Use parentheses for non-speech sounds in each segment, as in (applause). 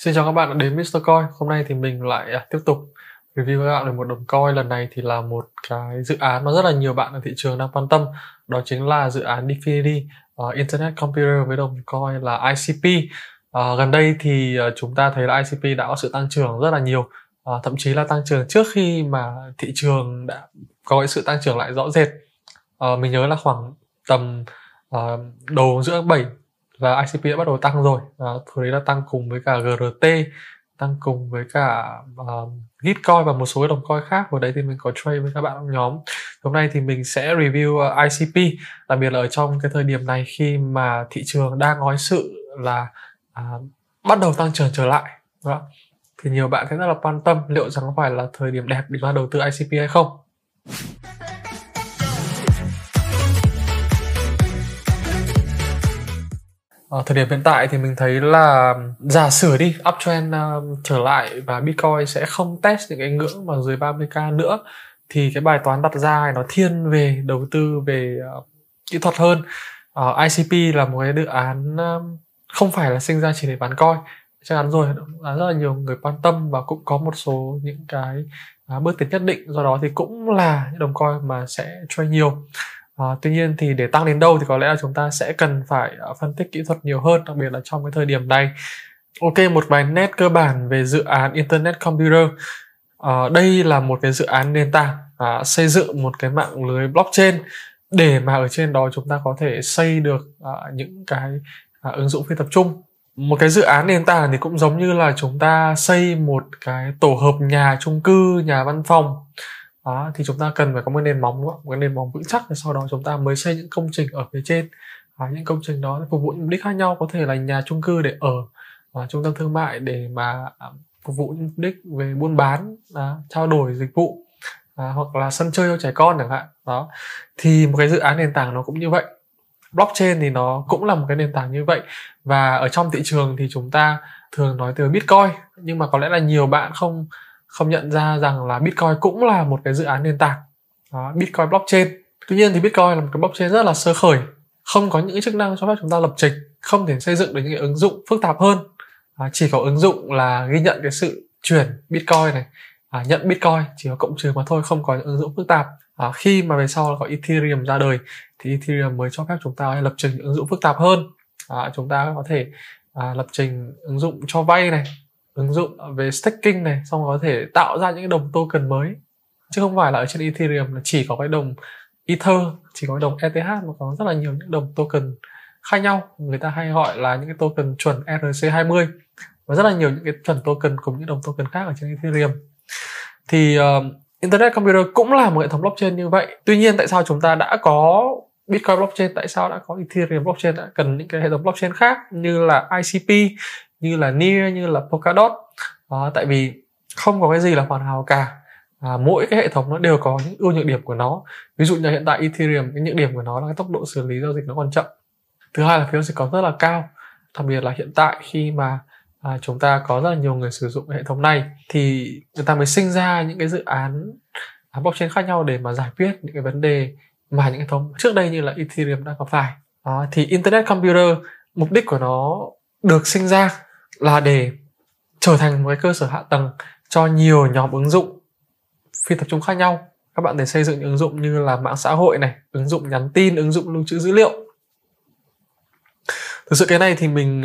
Xin chào các bạn đã đến Mr. Coin. Hôm nay thì mình lại à, tiếp tục review với các bạn về một đồng coin. Lần này thì là một cái dự án mà rất là nhiều bạn ở thị trường đang quan tâm. Đó chính là dự án Definity uh, à, Internet Computer với đồng coin là ICP. Uh, à, gần đây thì uh, chúng ta thấy là ICP đã có sự tăng trưởng rất là nhiều. Uh, thậm chí là tăng trưởng trước khi mà thị trường đã có sự tăng trưởng lại rõ rệt. Uh, mình nhớ là khoảng tầm uh, đầu giữa tháng 7 và ICP đã bắt đầu tăng rồi. À, thời đấy là tăng cùng với cả GRT tăng cùng với cả ờ, uh, Gitcoin và một số đồng coin khác. Hồi đấy thì mình có trade với các bạn trong nhóm. Hôm nay thì mình sẽ review ờ, uh, ICP đặc biệt là ở trong cái thời điểm này khi mà thị trường đang nói sự là uh, bắt đầu tăng trưởng trở lại. Đó. thì nhiều bạn sẽ rất là quan tâm liệu rằng có phải là thời điểm đẹp để mà đầu tư ICP hay không. À, thời điểm hiện tại thì mình thấy là giả sử đi uptrend uh, ờ, trở lại và Bitcoin sẽ không test những cái ngưỡng mà dưới 30k nữa thì cái bài toán đặt ra nó thiên về đầu tư về uh, kỹ thuật hơn. Uh, ICP là một cái dự án uh, không phải là sinh ra chỉ để bán coin. Chắc chắn rồi là rất là nhiều người quan tâm và cũng có một số những cái uh, bước tiến nhất định. Do đó thì cũng là những đồng coin mà sẽ trade nhiều. À, tuy nhiên thì để tăng đến đâu thì có lẽ là chúng ta sẽ cần phải uh, phân tích kỹ thuật nhiều hơn đặc biệt là trong cái thời điểm này. Ok, một vài nét cơ bản về dự án Internet Computer. À, đây là một cái dự án nền tảng à, xây dựng một cái mạng lưới blockchain để mà ở trên đó chúng ta có thể xây được à, những cái à, ứng dụng phi tập trung một cái dự án nền tảng thì cũng giống như là chúng ta xây một cái tổ hợp nhà chung cư nhà văn phòng đó, thì chúng ta cần phải có một nền móng đúng không? một cái nền móng vững chắc và sau đó chúng ta mới xây những công trình ở phía trên. À, những công trình đó phục vụ mục đích khác nhau có thể là nhà chung cư để ở và trung tâm thương mại để mà à, phục vụ mục đích về buôn bán à, trao đổi dịch vụ à, hoặc là sân chơi cho trẻ con chẳng hạn. Đó thì một cái dự án nền tảng nó cũng như vậy. Blockchain thì nó cũng là một cái nền tảng như vậy. Và ở trong thị trường thì chúng ta thường nói từ bitcoin nhưng mà có lẽ là nhiều bạn không không nhận ra rằng là Bitcoin cũng là một cái dự án nền tảng. Đó, Bitcoin blockchain. Tuy nhiên thì Bitcoin là một cái blockchain rất là sơ khởi không có những chức năng cho phép chúng ta lập trình không thể xây dựng được những cái ứng dụng phức tạp hơn. À, chỉ có ứng dụng là ghi nhận cái sự chuyển Bitcoin này à, nhận Bitcoin chỉ có cộng trừ mà thôi không có những ứng dụng phức tạp. À, khi mà về sau có Ethereum ra đời thì Ethereum mới cho phép chúng ta lập trình những ứng dụng phức tạp hơn. À, chúng ta có thể à, lập trình ứng dụng cho vay này ứng dụng về staking này xong có thể tạo ra những đồng token mới. Chứ không phải là ở trên Ethereum là chỉ có cái đồng Ether chỉ có cái đồng ETH mà có rất là nhiều những đồng token khác nhau. Người ta hay gọi là những cái token chuẩn ERC20 và rất là nhiều những cái chuẩn token cùng những đồng token khác ở trên Ethereum. Thì uh, Internet Computer cũng là một hệ thống blockchain như vậy. Tuy nhiên tại sao chúng ta đã có Bitcoin blockchain tại sao đã có Ethereum blockchain đã cần những cái hệ thống blockchain khác như là ICP như là Near như là Polkadot. Đó, tại vì không có cái gì là hoàn hảo cả. À, mỗi cái hệ thống nó đều có những ưu nhược điểm của nó. Ví dụ như hiện tại Ethereum cái nhược điểm của nó là cái tốc độ xử lý giao dịch nó còn chậm. Thứ hai là phí giao dịch còn rất là cao. Đặc biệt là hiện tại khi mà à, chúng ta có rất là nhiều người sử dụng hệ thống này thì người ta mới sinh ra những cái dự án à, blockchain khác nhau để mà giải quyết những cái vấn đề mà những hệ thống trước đây như là Ethereum đã gặp phải. À, thì Internet Computer mục đích của nó được sinh ra là để trở thành một cái cơ sở hạ tầng cho nhiều nhóm ứng dụng phi tập trung khác nhau. Các bạn để xây dựng những ứng dụng như là mạng xã hội này, ứng dụng nhắn tin, ứng dụng lưu trữ dữ liệu. Thực sự cái này thì mình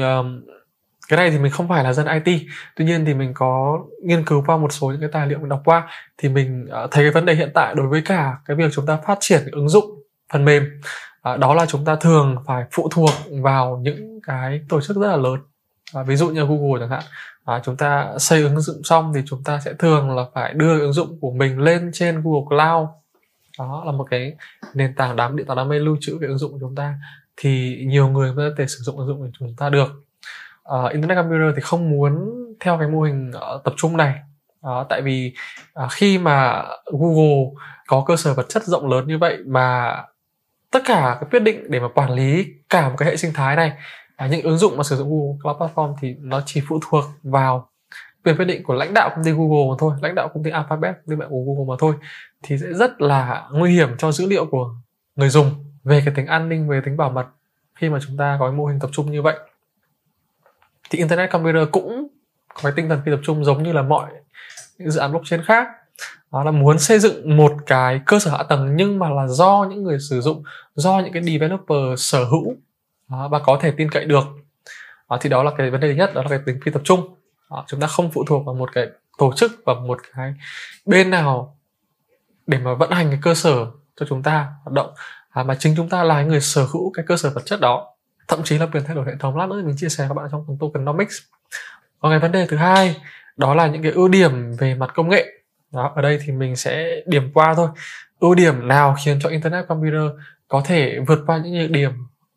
cái này thì mình không phải là dân IT tuy nhiên thì mình có nghiên cứu qua một số những cái tài liệu mình đọc qua thì mình ờ, thấy cái vấn đề hiện tại đối với cả cái việc chúng ta phát triển ứng dụng phần mềm ờ, đó là chúng ta thường phải phụ thuộc vào những cái tổ chức rất là lớn à, ví dụ như Google chẳng hạn. À, chúng ta xây ứng dụng xong thì chúng ta sẽ thường là phải đưa ứng dụng của mình lên trên Google Cloud. Đó là một cái nền tảng đám điện toán đám mây lưu trữ cái ứng dụng của chúng ta. Thì nhiều người có thể sử dụng ứng dụng của chúng ta được. À, Internet Computer thì không muốn theo cái mô hình uh, tập trung này. À, tại vì à, khi mà Google có cơ sở vật chất rộng lớn như vậy mà tất cả cái quyết định để mà quản lý cả một cái hệ sinh thái này à, những ứng dụng mà sử dụng Google Cloud Platform thì nó chỉ phụ thuộc vào quyền quyết định của lãnh đạo công ty Google mà thôi. Lãnh đạo công ty Alphabet công ty mẹ của Google mà thôi. Thì sẽ rất là nguy hiểm cho dữ liệu của người dùng về cái tính an ninh về tính bảo mật khi mà chúng ta có cái mô hình tập trung như vậy. Thì Internet Computer cũng có cái tinh thần phi tập trung giống như là mọi những dự án blockchain khác. Đó là muốn xây dựng một cái cơ sở hạ tầng nhưng mà là do những người sử dụng do những cái developer sở hữu đó, và có thể tin cậy được. Đó, thì đó là cái vấn đề thứ nhất đó là cái tính phi tập trung. Đó, chúng ta không phụ thuộc vào một cái tổ chức và một cái bên nào để mà vận hành cái cơ sở cho chúng ta hoạt động. À, mà chính chúng ta là người sở hữu cái cơ sở vật chất đó. Thậm chí là quyền thay đổi hệ thống. Lát nữa mình chia sẻ các bạn trong phần tokenomics. Còn cái vấn đề thứ hai đó là những cái ưu điểm về mặt công nghệ. Đó ở đây thì mình sẽ điểm qua thôi. Ưu điểm nào khiến cho internet computer có thể vượt qua những nhược điểm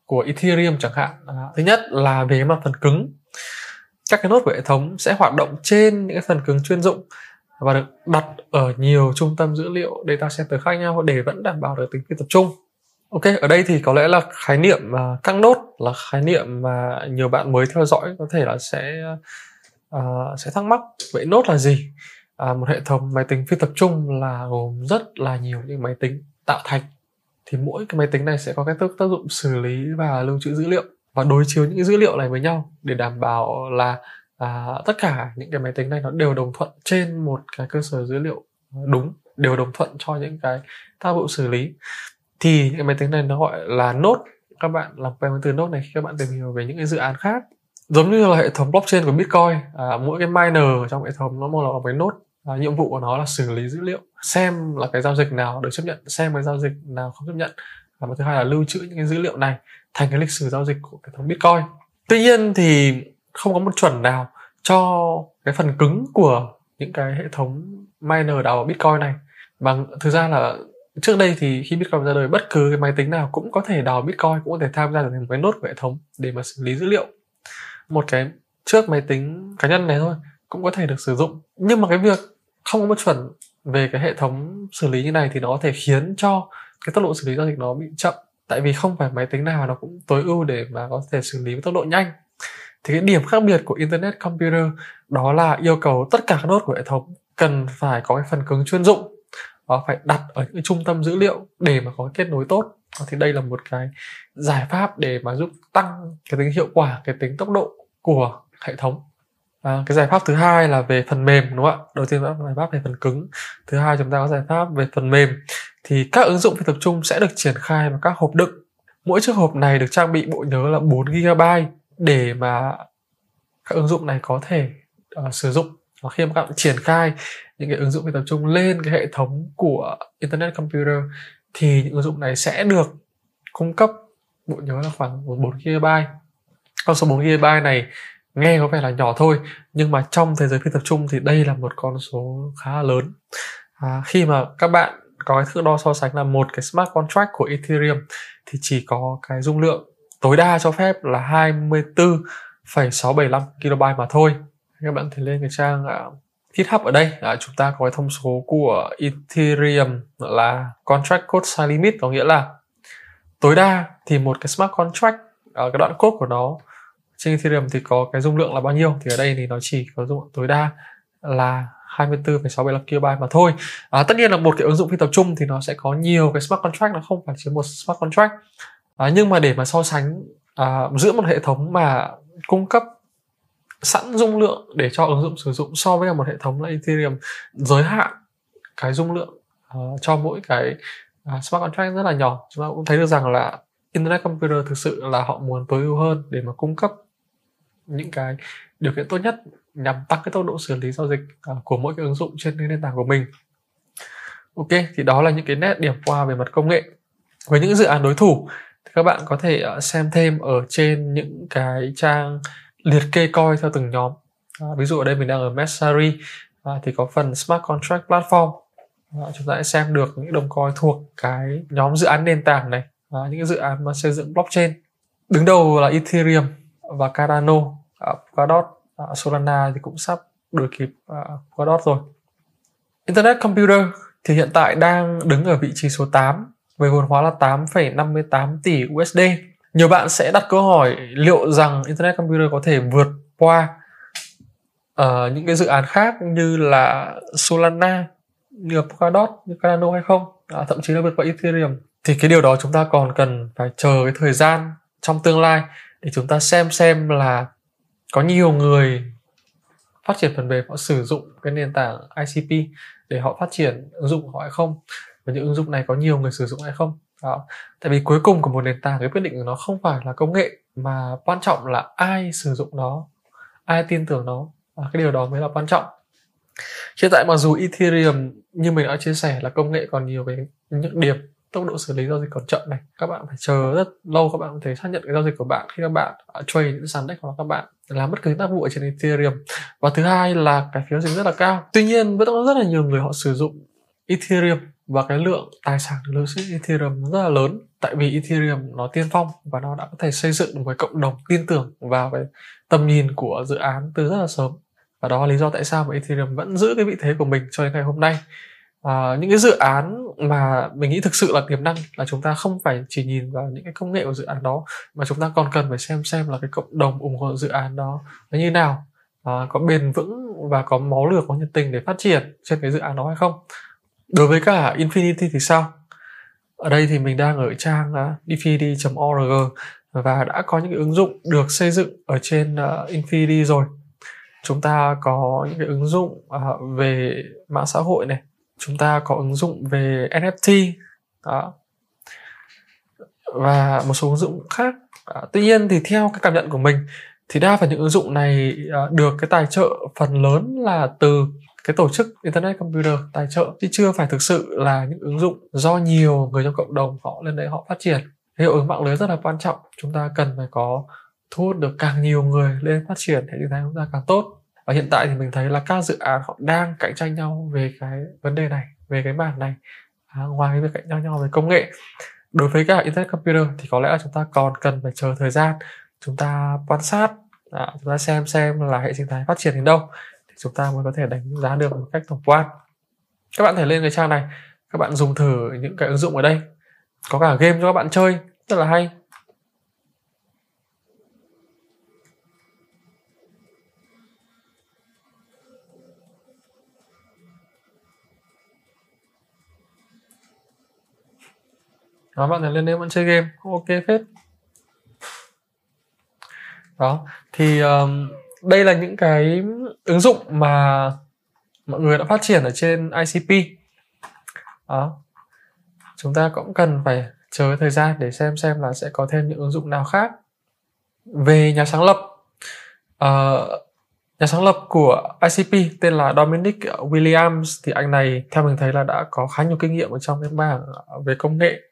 của ethereum chẳng hạn. Thứ nhất là về mặt phần cứng. Các cái nốt của hệ thống sẽ hoạt động trên những cái phần cứng chuyên dụng và được đặt ở nhiều trung tâm dữ liệu data center khác nhau để vẫn đảm bảo được tính phi tập trung. Ok, ở đây thì có lẽ là khái niệm uh, các nốt là khái niệm mà nhiều bạn mới theo dõi có thể là sẽ uh, sẽ thắc mắc. Vậy nốt là gì? À, một hệ thống máy tính phi tập trung là gồm rất là nhiều những máy tính tạo thành thì mỗi cái máy tính này sẽ có cái tác dụng xử lý và lưu trữ dữ liệu và đối chiếu những cái dữ liệu này với nhau để đảm bảo là à, tất cả những cái máy tính này nó đều đồng thuận trên một cái cơ sở dữ liệu à, đúng đều đồng thuận cho những cái tác vụ xử lý. Thì những cái máy tính này nó gọi là nốt các bạn làm quen với từ nốt này khi các bạn tìm hiểu về những cái dự án khác. Giống như là hệ thống blockchain của bitcoin à, mỗi cái miner trong hệ thống nó một là một cái nốt à, nhiệm vụ của nó là xử lý dữ liệu xem là cái giao dịch nào được chấp nhận, xem cái giao dịch nào không chấp nhận. Và thứ hai là lưu trữ những cái dữ liệu này thành cái lịch sử giao dịch của hệ thống bitcoin. Tuy nhiên thì không có một chuẩn nào cho cái phần cứng của những cái hệ thống miner đào vào bitcoin này. Bằng thực ra là trước đây thì khi bitcoin ra đời, bất cứ cái máy tính nào cũng có thể đào bitcoin, cũng có thể tham gia được thành một cái nốt của hệ thống để mà xử lý dữ liệu. Một cái trước máy tính cá nhân này thôi cũng có thể được sử dụng. Nhưng mà cái việc không có một chuẩn về cái hệ thống xử lý như này thì nó có thể khiến cho cái tốc độ xử lý giao dịch nó bị chậm. Tại vì không phải máy tính nào nó cũng tối ưu để mà có thể xử lý với tốc độ nhanh. Thì cái điểm khác biệt của internet computer đó là yêu cầu tất cả các nốt của hệ thống cần phải có cái phần cứng chuyên dụng. Và phải đặt ở những trung tâm dữ liệu để mà có kết nối tốt. Thì đây là một cái giải pháp để mà giúp tăng cái tính hiệu quả, cái tính tốc độ của hệ thống à, cái giải pháp thứ hai là về phần mềm đúng không ạ? Đầu tiên là giải pháp về phần cứng. Thứ hai chúng ta có giải pháp về phần mềm. Thì các ứng dụng phi tập trung sẽ được triển khai vào các hộp đựng. Mỗi chiếc hộp này được trang bị bộ nhớ là 4 GB để mà các ứng dụng này có thể uh, sử dụng. Và khi mà các bạn triển khai những cái ứng dụng phi tập trung lên cái hệ thống của internet computer thì những ứng dụng này sẽ được cung cấp bộ nhớ là khoảng 4 GB con số 4 GB này nghe có vẻ là nhỏ thôi nhưng mà trong thế giới phi tập trung thì đây là một con số khá là lớn. À, khi mà các bạn có cái thước đo so sánh là một cái smart contract của Ethereum thì chỉ có cái dung lượng tối đa cho phép là 24,675 KB mà thôi. Các bạn thể lên cái trang uh, GitHub ở đây. À, chúng ta có cái thông số của Ethereum là contract code size limit có nghĩa là tối đa thì một cái smart contract ở cái đoạn code của nó trên Ethereum thì có cái dung lượng là bao nhiêu thì ở đây thì nó chỉ có dung lượng tối đa là 24,675 KB mà thôi. À, tất nhiên là một cái ứng dụng phi tập trung thì nó sẽ có nhiều cái smart contract nó không phải chỉ một smart contract. À, nhưng mà để mà so sánh à, giữa một hệ thống mà cung cấp sẵn dung lượng để cho ứng dụng sử dụng so với một hệ thống là Ethereum giới hạn cái dung lượng uh, cho mỗi cái uh, smart contract rất là nhỏ chúng ta cũng thấy được rằng là internet computer thực sự là họ muốn tối ưu hơn để mà cung cấp những cái điều kiện tốt nhất nhằm tăng cái tốc độ xử lý giao dịch à, của mỗi cái ứng dụng trên cái nền tảng của mình. Ok thì đó là những cái nét điểm qua về mặt công nghệ. Với những dự án đối thủ thì các bạn có thể à, xem thêm ở trên những cái trang liệt kê coi theo từng nhóm. À, ví dụ ở đây mình đang ở Messari à, thì có phần Smart Contract Platform. À, chúng ta sẽ xem được những đồng coin thuộc cái nhóm dự án nền tảng này. À, những cái dự án mà xây dựng blockchain. Đứng đầu là Ethereum và Cardano. Ờ, à, Polkadot ờ, Solana thì cũng sắp đuổi kịp ờ, à, Polkadot rồi. Internet Computer thì hiện tại đang đứng ở vị trí số 8 với vốn hóa là 8,58 tỷ USD nhiều bạn sẽ đặt câu hỏi liệu rằng internet computer có thể vượt qua uh, những cái dự án khác như là Solana như Polkadot như Cardano hay không? À, thậm chí là vượt qua Ethereum. Thì cái điều đó chúng ta còn cần phải chờ cái thời gian trong tương lai để chúng ta xem xem là có nhiều người phát triển phần mềm, họ sử dụng cái nền tảng ICP để họ phát triển ứng dụng của họ hay không? Và những ứng dụng này có nhiều người sử dụng hay không? Đó. Tại vì cuối cùng của một nền tảng, cái quyết định của nó không phải là công nghệ, mà quan trọng là ai sử dụng nó, ai tin tưởng nó. Và cái điều đó mới là quan trọng. Hiện tại mặc dù Ethereum, như mình đã chia sẻ, là công nghệ còn nhiều cái những điểm, tốc độ xử lý giao dịch còn chậm này. Các bạn phải chờ rất lâu, các bạn có thể xác nhận cái giao dịch của bạn khi các bạn trade những sàn dex hoặc các bạn làm bất cứ tác vụ ở trên Ethereum. Và thứ hai là cái phiếu dịch rất là cao. Tuy nhiên, vẫn có rất là nhiều người họ sử dụng Ethereum và cái lượng tài sản được lưu trữ Ethereum rất là lớn. Tại vì Ethereum nó tiên phong và nó đã có thể xây dựng một cái cộng đồng tin tưởng vào cái tầm nhìn của dự án từ rất là sớm. Và đó là lý do tại sao mà Ethereum vẫn giữ cái vị thế của mình cho đến ngày hôm nay à, những cái dự án mà mình nghĩ thực sự là tiềm năng là chúng ta không phải chỉ nhìn vào những cái công nghệ của dự án đó mà chúng ta còn cần phải xem xem là cái cộng đồng ủng hộ dự án đó nó như nào. À, có bền vững và có máu lửa có nhiệt tình để phát triển trên cái dự án đó hay không? Đối với cả Infinity thì sao? Ở đây thì mình đang ở trang ờ, uh, infinity.org và đã có những cái ứng dụng được xây dựng ở trên uh, Infinity rồi. Chúng ta có những cái ứng dụng uh, về mạng xã hội này chúng ta có ứng dụng về NFT đó. Và một số ứng dụng khác. À, tuy nhiên thì theo cái cảm nhận của mình thì đa phần những ứng dụng này à, được cái tài trợ phần lớn là từ cái tổ chức internet computer. Tài trợ chứ chưa phải thực sự là những ứng dụng do nhiều người trong cộng đồng họ lên đấy họ phát triển. Hiệu ứng mạng lưới rất là quan trọng. Chúng ta cần phải có thu hút được càng nhiều người lên phát triển hệ sinh thái chúng ta càng tốt và hiện tại thì mình thấy là các dự án họ đang cạnh tranh nhau về cái vấn đề này về cái mảng này. À, ngoài cái việc cạnh tranh nhau về công nghệ đối với cả internet computer thì có lẽ là chúng ta còn cần phải chờ thời gian chúng ta quan sát à, chúng ta xem xem là hệ sinh thái phát triển đến đâu thì chúng ta mới có thể đánh giá được một cách tổng quan. Các bạn thể lên cái trang này các bạn dùng thử những cái ứng dụng ở đây. Có cả game cho các bạn chơi rất là hay. Đó bạn này lên đây vẫn chơi game ok phết. Đó thì um, đây là những cái ứng dụng mà mọi người đã phát triển ở trên ICP đó chúng ta cũng cần phải chờ thời gian để xem xem là sẽ có thêm những ứng dụng nào khác. Về nhà sáng lập uh, nhà sáng lập của ICP tên là Dominic Williams thì anh này theo mình thấy là đã có khá nhiều kinh nghiệm ở trong cái mảng về công nghệ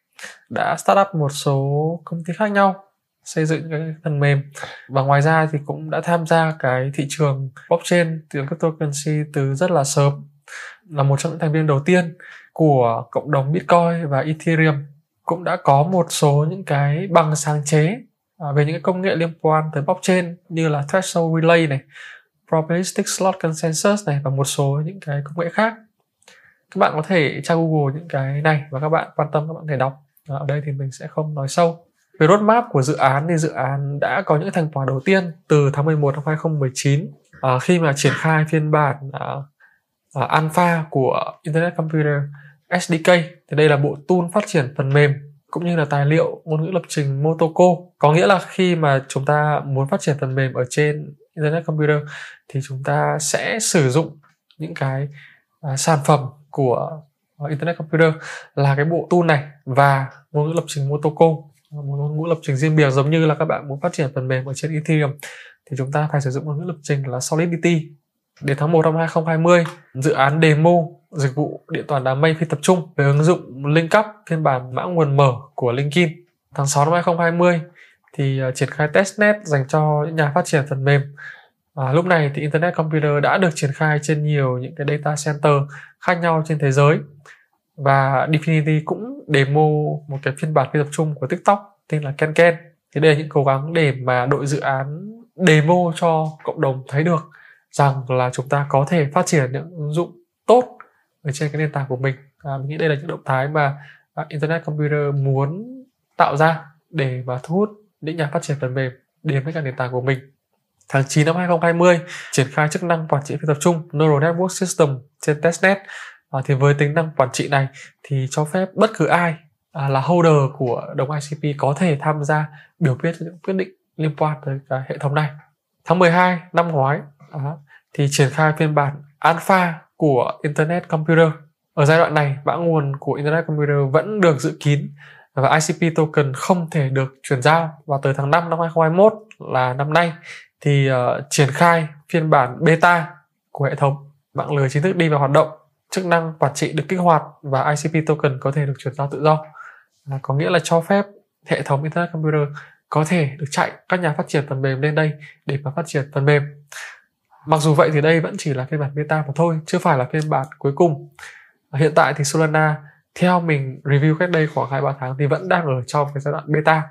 đã start up một số công ty khác nhau xây dựng cái phần mềm. Và ngoài ra thì cũng đã tham gia cái thị trường blockchain thị trường cryptocurrency từ rất là sớm. Là một trong những thành viên đầu tiên của cộng đồng Bitcoin và Ethereum. Cũng đã có một số những cái bằng sáng chế à, về những cái công nghệ liên quan tới blockchain như là threshold relay này, probabilistic slot consensus này và một số những cái công nghệ khác. Các bạn có thể tra Google những cái này và các bạn quan tâm các bạn có thể đọc ở đây thì mình sẽ không nói sâu. Về roadmap của dự án thì dự án đã có những thành quả đầu tiên từ tháng 11 năm 2019 à, ờ, khi mà triển khai phiên bản à, à, alpha của Internet Computer SDK thì đây là bộ tool phát triển phần mềm cũng như là tài liệu ngôn ngữ lập trình Motoko. Có nghĩa là khi mà chúng ta muốn phát triển phần mềm ở trên Internet Computer thì chúng ta sẽ sử dụng những cái à, sản phẩm của Ờ, Internet Computer là cái bộ tool này và ngôn ngữ lập trình Motoko. Ờ, một ngôn ngữ lập trình riêng biệt giống như là các bạn muốn phát triển phần mềm ở trên Ethereum. Thì chúng ta phải sử dụng ngôn ngữ lập trình là Solidity. Đến tháng 1 năm 2020 dự án demo dịch vụ điện toán đám mây phi tập trung về ứng dụng LinkUp phiên bản mã nguồn mở của LinkedIn. Tháng 6 năm 2020 thì ờ, triển khai testnet dành cho những nhà phát triển phần mềm. À, lúc này thì Internet Computer đã được triển khai trên nhiều những cái data center khác nhau trên thế giới và Definity cũng demo một cái phiên bản phi tập trung của TikTok tên là Ken Ken. Đây là những cố gắng để mà đội dự án demo cho cộng đồng thấy được rằng là chúng ta có thể phát triển những ứng dụng tốt ở trên cái nền tảng của mình. À, mình nghĩ đây là những động thái mà à, Internet Computer muốn tạo ra để mà thu hút những nhà phát triển phần mềm đến với các nền tảng của mình tháng 9 năm 2020 triển khai chức năng quản trị phi tập trung Neural Network System trên testnet à, thì với tính năng quản trị này thì cho phép bất cứ ai à, là holder của đồng ICP có thể tham gia biểu quyết những quyết định liên quan tới cái hệ thống này. Tháng 12 năm ngoái à, thì triển khai phiên bản alpha của Internet Computer. Ở giai đoạn này, mã nguồn của Internet Computer vẫn được giữ kín và ICP token không thể được chuyển giao. Và tới tháng 5 năm 2021 là năm nay thì uh, triển khai phiên bản beta của hệ thống mạng lưới chính thức đi vào hoạt động chức năng quản trị được kích hoạt và ICP token có thể được chuyển giao tự do. À, có nghĩa là cho phép hệ thống Internet Computer có thể được chạy các nhà phát triển phần mềm lên đây để mà phát triển phần mềm. Mặc dù vậy thì đây vẫn chỉ là phiên bản beta mà thôi chưa phải là phiên bản cuối cùng. À, hiện tại thì Solana theo mình review cách đây khoảng hai ba tháng thì vẫn đang ở trong cái giai đoạn beta.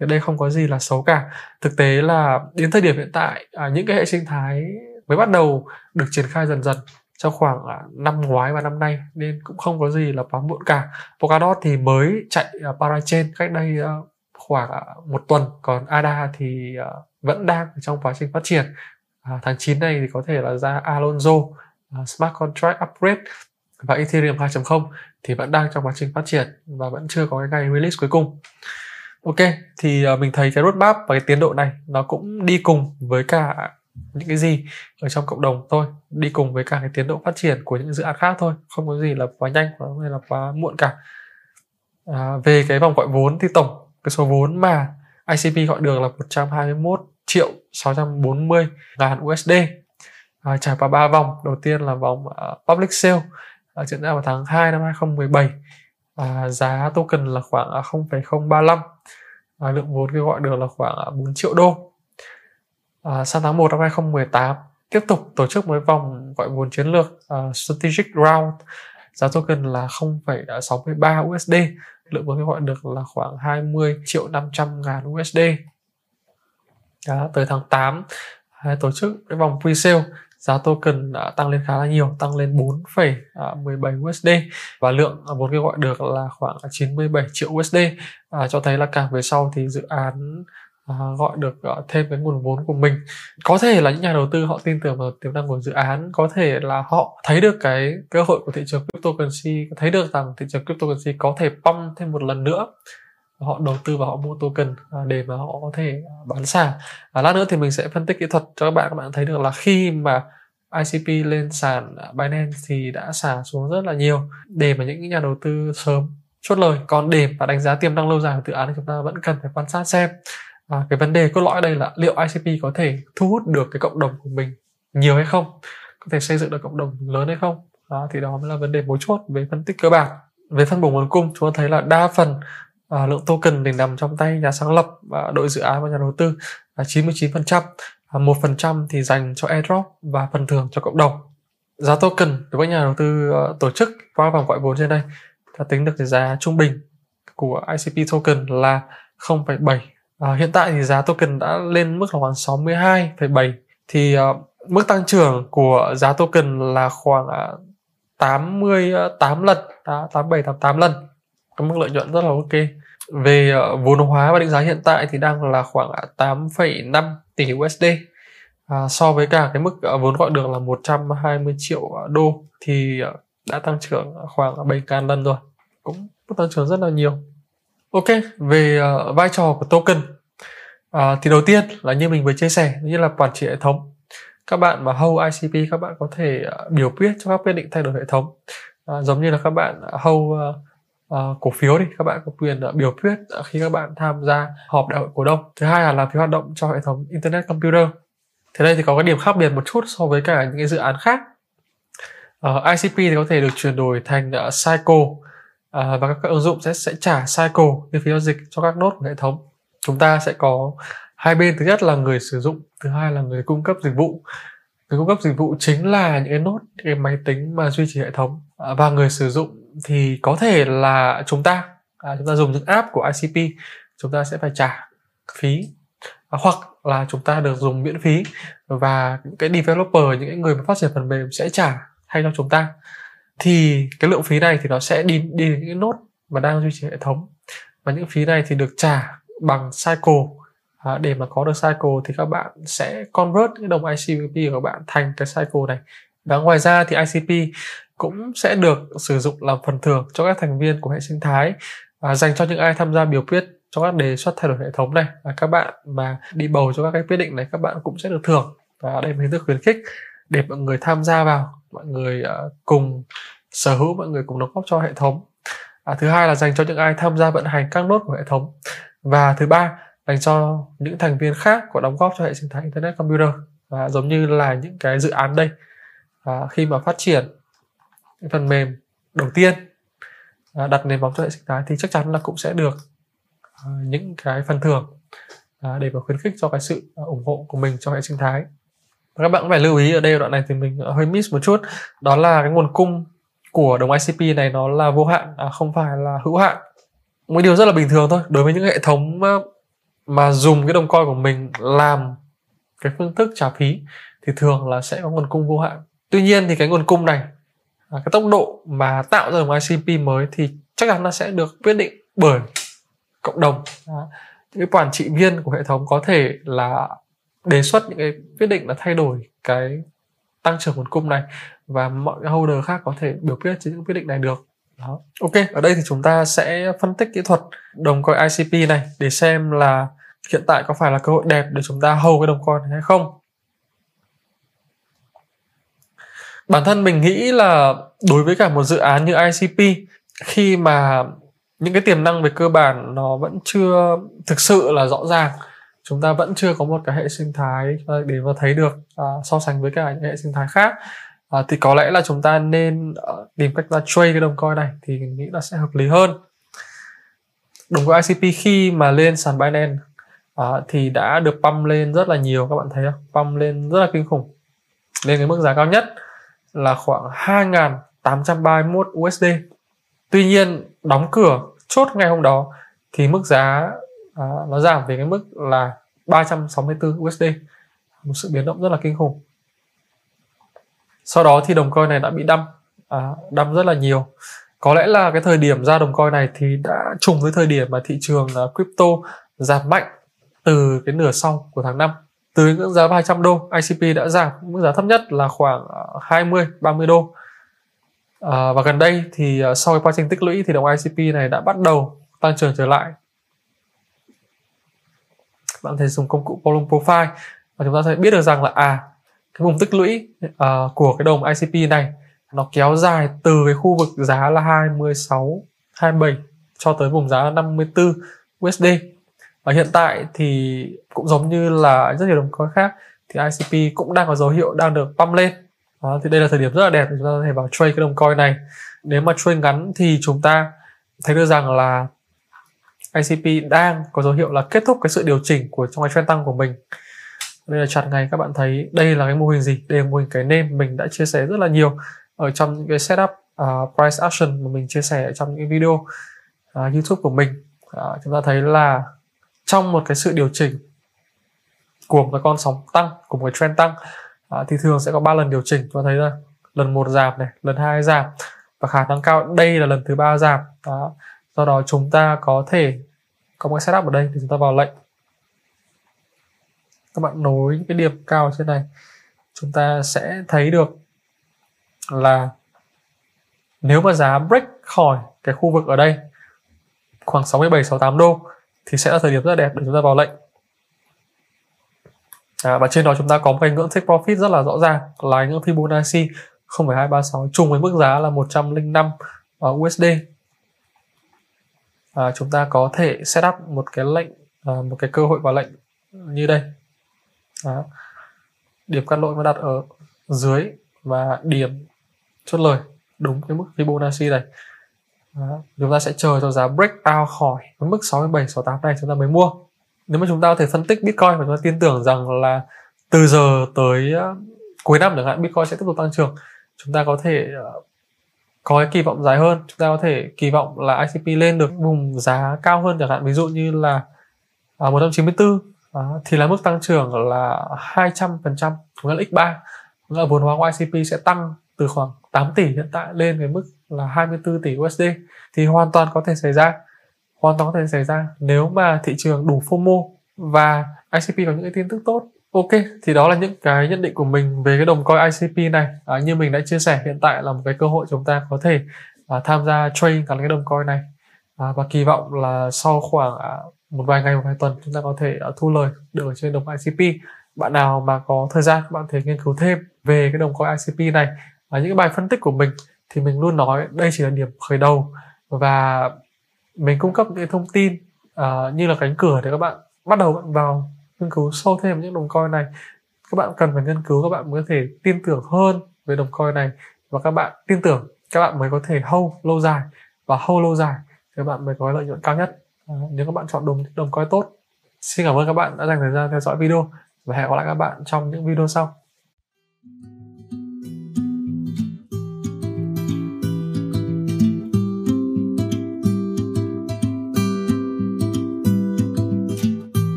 Thì đây không có gì là xấu cả. Thực tế là đến thời điểm hiện tại à, những cái hệ sinh thái mới bắt đầu được triển khai dần dần trong khoảng à, năm ngoái và năm nay nên cũng không có gì là quá muộn cả. Polkadot thì mới chạy à, Parachain cách đây à, khoảng một tuần. Còn ADA thì vẫn đang trong quá trình phát triển. Tháng 9 này thì có thể là ra Alonso uh, Smart Contract Upgrade và Ethereum 2.0 thì vẫn đang trong quá trình phát triển và vẫn chưa có cái ngày release cuối cùng. Ok thì uh, mình thấy cái roadmap và cái tiến độ này nó cũng đi cùng với cả những cái gì ở trong cộng đồng thôi đi cùng với cả cái tiến độ phát triển của những dự án khác thôi không có gì là quá nhanh hay là quá muộn cả. À, về cái vòng gọi vốn thì tổng cái số vốn mà ICP gọi được là 121 triệu 640 ngàn USD à, trải qua 3 vòng đầu tiên là vòng uh, public sale uh, diễn ra vào tháng 2 năm 2017 à, giá token là khoảng à, 0,035 à, lượng vốn kêu gọi được là khoảng 4 triệu đô. À, sang tháng 1 năm 2018 tiếp tục tổ chức một vòng gọi vốn chiến lược uh, strategic round giá token là 0,63 USD lượng vốn kêu gọi được là khoảng 20 triệu 500 ngàn USD Đó, tới tháng 8 à, tổ chức cái vòng pre-sale giá token đã tăng lên khá là nhiều tăng lên 4,17 USD và lượng vốn kêu gọi được là khoảng 97 triệu USD à, cho thấy là càng về sau thì dự án à, gọi được uh, thêm cái nguồn vốn của mình. Có thể là những nhà đầu tư họ tin tưởng vào tiềm năng của dự án có thể là họ thấy được cái cơ hội của thị trường cryptocurrency thấy được rằng thị trường cryptocurrency có thể pump thêm một lần nữa. Họ đầu tư và họ mua token à, để mà họ có thể à, bán sàn à, lát nữa thì mình sẽ phân tích kỹ thuật cho các bạn. Các bạn thấy được là khi mà ICP lên sàn à, Binance thì đã xả xuống rất là nhiều. Để mà những nhà đầu tư sớm chốt lời. Còn để mà đánh giá tiềm năng lâu dài của dự án thì chúng ta vẫn cần phải quan sát xem à, cái vấn đề cốt lõi đây là liệu ICP có thể thu hút được cái cộng đồng của mình nhiều hay không? Có thể xây dựng được cộng đồng lớn hay không? Đó thì đó mới là vấn đề mấu chốt về phân tích cơ bản. Về phân bổ nguồn cung chúng ta thấy là đa phần à, lượng token thì nằm trong tay nhà sáng lập và đội dự án và nhà đầu tư là 99% à, một phần trăm thì dành cho airdrop và phần thưởng cho cộng đồng. Giá token đối với nhà đầu tư uh, tổ chức qua vòng gọi vốn trên đây ta tính được cái giá trung bình của ICP token là 0,7 À, hiện tại thì giá token đã lên mức là khoảng 62,7 thì uh, mức tăng trưởng của giá token là khoảng à, uh, 88 lần, 87 88 lần. Cái mức lợi nhuận rất là ok. Về uh, vốn hóa và định giá hiện tại thì đang là khoảng à, 8,5 tỷ USD. À, so với cả cái mức uh, vốn gọi được là 120 triệu đô thì uh, đã tăng trưởng khoảng 7 can lần rồi. Cũng tăng trưởng rất là nhiều. Ok, về uh, vai trò của token. Uh, thì đầu tiên là như mình vừa chia sẻ như là quản trị hệ thống. Các bạn mà hold ICP các bạn có thể uh, biểu quyết cho các quyết định thay đổi hệ thống. Uh, giống như là các bạn ờ, hold uh, uh, cổ phiếu đi các bạn có quyền uh, biểu quyết uh, khi các bạn tham gia họp đại hội cổ đông. Thứ hai là làm việc hoạt động cho hệ thống internet computer. Thế đây thì có cái điểm khác biệt một chút so với cả những cái dự án khác. Uh, ICP thì có thể được chuyển đổi thành uh, cycle à, và các ứng dụng sẽ sẽ trả cycle như phí giao dịch cho các nốt của hệ thống. Chúng ta sẽ có hai bên. Thứ nhất là người sử dụng thứ hai là người cung cấp dịch vụ. Người cung cấp dịch vụ chính là những cái nốt những cái máy tính mà duy trì hệ thống. À, và người sử dụng thì có thể là chúng ta. À, chúng ta dùng những app của ICP chúng ta sẽ phải trả phí. À, hoặc là chúng ta được dùng miễn phí và những cái developer những cái người mà phát triển phần mềm sẽ trả thay cho chúng ta thì cái lượng phí này thì nó sẽ đi đi đến những nốt mà đang duy trì hệ thống. Và những phí này thì được trả bằng cycle. À, để mà có được cycle thì các bạn sẽ convert cái đồng ICP của các bạn thành cái cycle này. Và ngoài ra thì ICP cũng sẽ được sử dụng làm phần thưởng cho các thành viên của hệ sinh thái. Và dành cho những ai tham gia biểu quyết cho các đề xuất thay đổi hệ thống này. Và các bạn mà đi bầu cho các cái quyết định này các bạn cũng sẽ được thưởng. Và đây là hình thức khuyến khích để mọi người tham gia vào mọi người uh, cùng sở hữu mọi người cùng đóng góp cho hệ thống. À, thứ hai là dành cho những ai tham gia vận hành các nốt của hệ thống. Và thứ ba dành cho những thành viên khác của đóng góp cho hệ sinh thái internet computer. Và giống như là những cái dự án đây. À, khi mà phát triển phần mềm đầu tiên à, đặt nền móng cho hệ sinh thái thì chắc chắn là cũng sẽ được à, những cái phần thưởng à, để mà khuyến khích cho cái sự à, ủng hộ của mình cho hệ sinh thái các bạn cũng phải lưu ý ở đây đoạn này thì mình hơi miss một chút. Đó là cái nguồn cung của đồng ICP này nó là vô hạn à, không phải là hữu hạn. Một điều rất là bình thường thôi. Đối với những hệ thống ờ, mà dùng cái đồng coin của mình làm cái phương thức trả phí thì thường là sẽ có nguồn cung vô hạn. Tuy nhiên thì cái nguồn cung này à, cái tốc độ mà tạo ra đồng ICP mới thì chắc chắn nó sẽ được quyết định bởi cộng đồng. Những cái quản trị viên của hệ thống có thể là đề xuất những cái quyết định là thay đổi cái tăng trưởng nguồn cung này và mọi holder khác có thể biểu quyết trên những quyết định này được đó. Ok, ở đây thì chúng ta sẽ phân tích kỹ thuật đồng coin ICP này để xem là hiện tại có phải là cơ hội đẹp để chúng ta hold cái đồng coin này hay không. Bản thân mình nghĩ là đối với cả một dự án như ICP khi mà những cái tiềm năng về cơ bản nó vẫn chưa thực sự là rõ ràng chúng ta vẫn chưa có một cái hệ sinh thái ờ, để mà thấy được ờ, so sánh với cả những hệ sinh thái khác. Ờ, thì có lẽ là chúng ta nên tìm cách ra trade cái đồng coin này thì mình nghĩ là sẽ hợp lý hơn. Đồng coin ICP khi mà lên sàn Binance thì đã được pump lên rất là nhiều, các bạn thấy không? Pump lên rất là kinh khủng. Lên cái mức giá cao nhất là khoảng 2.831 USD tuy nhiên, đóng cửa chốt ngày hôm đó thì mức giá à, nó giảm về cái mức là 364 USD một sự biến động rất là kinh khủng. Sau đó thì đồng coin này đã bị đâm. À, đâm rất là nhiều. Có lẽ là cái thời điểm ra đồng coin này thì đã trùng với thời điểm mà thị trường uh, crypto giảm mạnh từ cái nửa sau của tháng 5 từ ngưỡng giá 200 đô. ICP đã giảm mức giá thấp nhất là khoảng à, 20 30 đô. À, và gần đây thì uh, sau cái quá trình tích lũy thì đồng ICP này đã bắt đầu tăng trưởng trở lại bạn có thể dùng công cụ Volume Profile và chúng ta sẽ biết được rằng là à cái vùng tích lũy uh, của cái đồng ICP này nó kéo dài từ cái khu vực giá là 26 27 cho tới vùng giá 54 USD và hiện tại thì cũng giống như là rất nhiều đồng coin khác thì ICP cũng đang có dấu hiệu đang được pump lên. Đó, thì đây là thời điểm rất là đẹp để chúng ta có thể vào trade cái đồng coin này. Nếu mà trade ngắn thì chúng ta thấy được rằng là ICP đang có dấu hiệu là kết thúc cái sự điều chỉnh của trong cái trend tăng của mình. Đây là chart ngày các bạn thấy đây là cái mô hình gì? Đây là mô hình cái name mình đã chia sẻ rất là nhiều ở trong những cái setup uh, price action mà mình chia sẻ trong những video uh, YouTube của mình. Uh, chúng ta thấy là trong một cái sự điều chỉnh của một cái con sóng tăng của một cái trend tăng uh, thì thường sẽ có ba lần điều chỉnh. Chúng ta thấy là lần một giảm này lần hai giảm và khả năng cao đây là lần thứ ba giảm. Đó do đó chúng ta có thể có một setup ở đây thì chúng ta vào lệnh. Các bạn nối những cái điểm cao trên này chúng ta sẽ thấy được là nếu mà giá break khỏi cái khu vực ở đây khoảng 67 68 đô thì sẽ là thời điểm rất đẹp để chúng ta vào lệnh. À, và trên đó chúng ta có một cái ngưỡng take profit rất là rõ ràng là ngưỡng Fibonacci 0,236 chung với mức giá là 105 à, USD à, chúng ta có thể set up một cái lệnh à, một cái cơ hội vào lệnh như đây Đó. điểm cắt lỗi nó đặt ở dưới và điểm chốt lời đúng cái mức Fibonacci này Đó. chúng ta sẽ chờ cho giá break out khỏi cái mức 67 68 này chúng ta mới mua nếu mà chúng ta có thể phân tích Bitcoin và chúng ta tin tưởng rằng là từ giờ tới à, cuối năm chẳng hạn Bitcoin sẽ tiếp tục tăng trưởng chúng ta có thể uh, có cái kỳ vọng dài hơn. Chúng ta có thể kỳ vọng là ICP lên được vùng giá cao hơn chẳng hạn. Ví dụ như là à, 194 à, thì là mức tăng trưởng là 200 phần trăm là x3 là vốn hóa của ICP sẽ tăng từ khoảng 8 tỷ hiện tại lên cái mức là 24 tỷ USD thì hoàn toàn có thể xảy ra hoàn toàn có thể xảy ra nếu mà thị trường đủ FOMO và ICP có những cái tin tức tốt. Ok, thì đó là những cái nhận định của mình về cái đồng coin ICP này. À, như mình đã chia sẻ hiện tại là một cái cơ hội chúng ta có thể à, tham gia trade gắn cái đồng coin này. À, và kỳ vọng là sau khoảng à, một vài ngày một vài tuần chúng ta có thể à, thu lời được ở trên đồng ICP bạn nào mà có thời gian bạn thể nghiên cứu thêm về cái đồng coin ICP này và những cái bài phân tích của mình thì mình luôn nói đây chỉ là điểm khởi đầu. Và mình cung cấp những thông tin à, như là cánh cửa để các bạn bắt đầu bạn vào nghiên cứu sâu thêm những đồng coin này. Các bạn cần phải nghiên cứu các bạn mới có thể tin tưởng hơn về đồng coin này và các bạn tin tưởng các bạn mới có thể hold lâu dài. Và hold lâu dài thì các bạn mới có lợi nhuận cao nhất. À, nếu các bạn chọn đồng đồng coin tốt. Xin cảm ơn các bạn đã dành thời gian theo dõi video và hẹn gặp lại các bạn trong những video sau.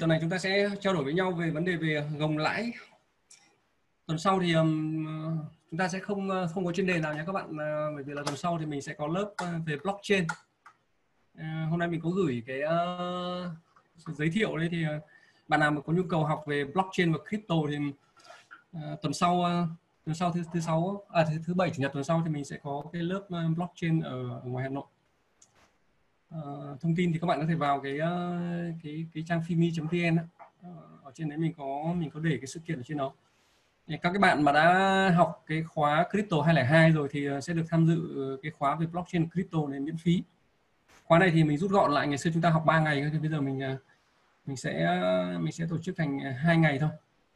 Tuần này chúng ta sẽ trao đổi với nhau về vấn đề về gồng lãi. Tuần sau thì um, chúng ta sẽ không ờ, không có chuyên đề nào nhé các bạn uh, bởi vì là tuần sau thì mình sẽ có lớp uh, về blockchain. Uh, hôm nay mình có gửi cái uh, giới thiệu đấy thì uh, bạn nào mà có nhu cầu học về blockchain và crypto thì uh, tuần sau uh, tuần sau thứ thứ sáu à thứ thứ bảy chủ nhật tuần sau thì mình sẽ có cái lớp uh, blockchain ở, ở ngoài Hà Nội uh, thông tin thì các bạn có thể vào cái uh, cái cái trang phimi.vn uh, ờ, ở trên đấy mình có mình có để cái sự kiện ở trên đó. Thì các cái bạn mà đã học cái khóa crypto 202 rồi thì sẽ được tham dự cái khóa về blockchain crypto này miễn phí. Khóa này thì mình rút gọn lại ngày xưa chúng ta học 3 ngày thì bây giờ mình mình sẽ mình sẽ tổ chức thành hai ngày thôi.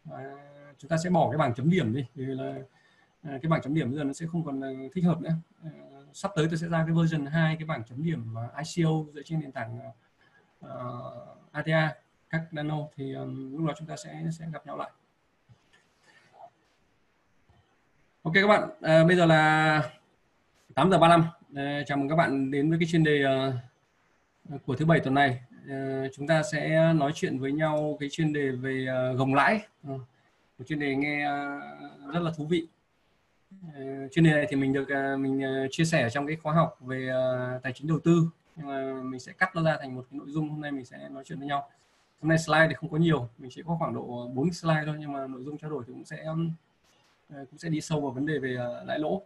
Và chúng ta sẽ bỏ cái bảng chấm điểm đi vì là cái bảng chấm điểm bây giờ nó sẽ không còn thích hợp nữa sắp tới tôi sẽ ra cái version 2 cái bảng chấm điểm ICO dựa trên nền tảng ờ, ờ, uh, ATA các nano thì um, lúc đó chúng ta sẽ sẽ gặp nhau lại. Ok các bạn à, bây giờ là 8 giờ 35 à, chào mừng các bạn đến với cái chuyên đề uh, của thứ bảy tuần này. Uh, chúng ta sẽ nói chuyện với nhau cái chuyên đề về uh, gồng lãi. Uh, một chuyên đề nghe uh, rất là thú vị. Ờ, chuyên đề này thì mình được ờ, mình ờ, chia sẻ trong cái khóa học về tài chính đầu tư. Nhưng mà mình sẽ cắt nó ra thành một cái nội dung hôm nay mình sẽ nói chuyện với nhau. Hôm nay slide thì không có nhiều mình chỉ có khoảng độ 4 slide thôi nhưng mà nội dung trao đổi thì cũng sẽ cũng sẽ đi sâu vào vấn đề về lãi lỗ.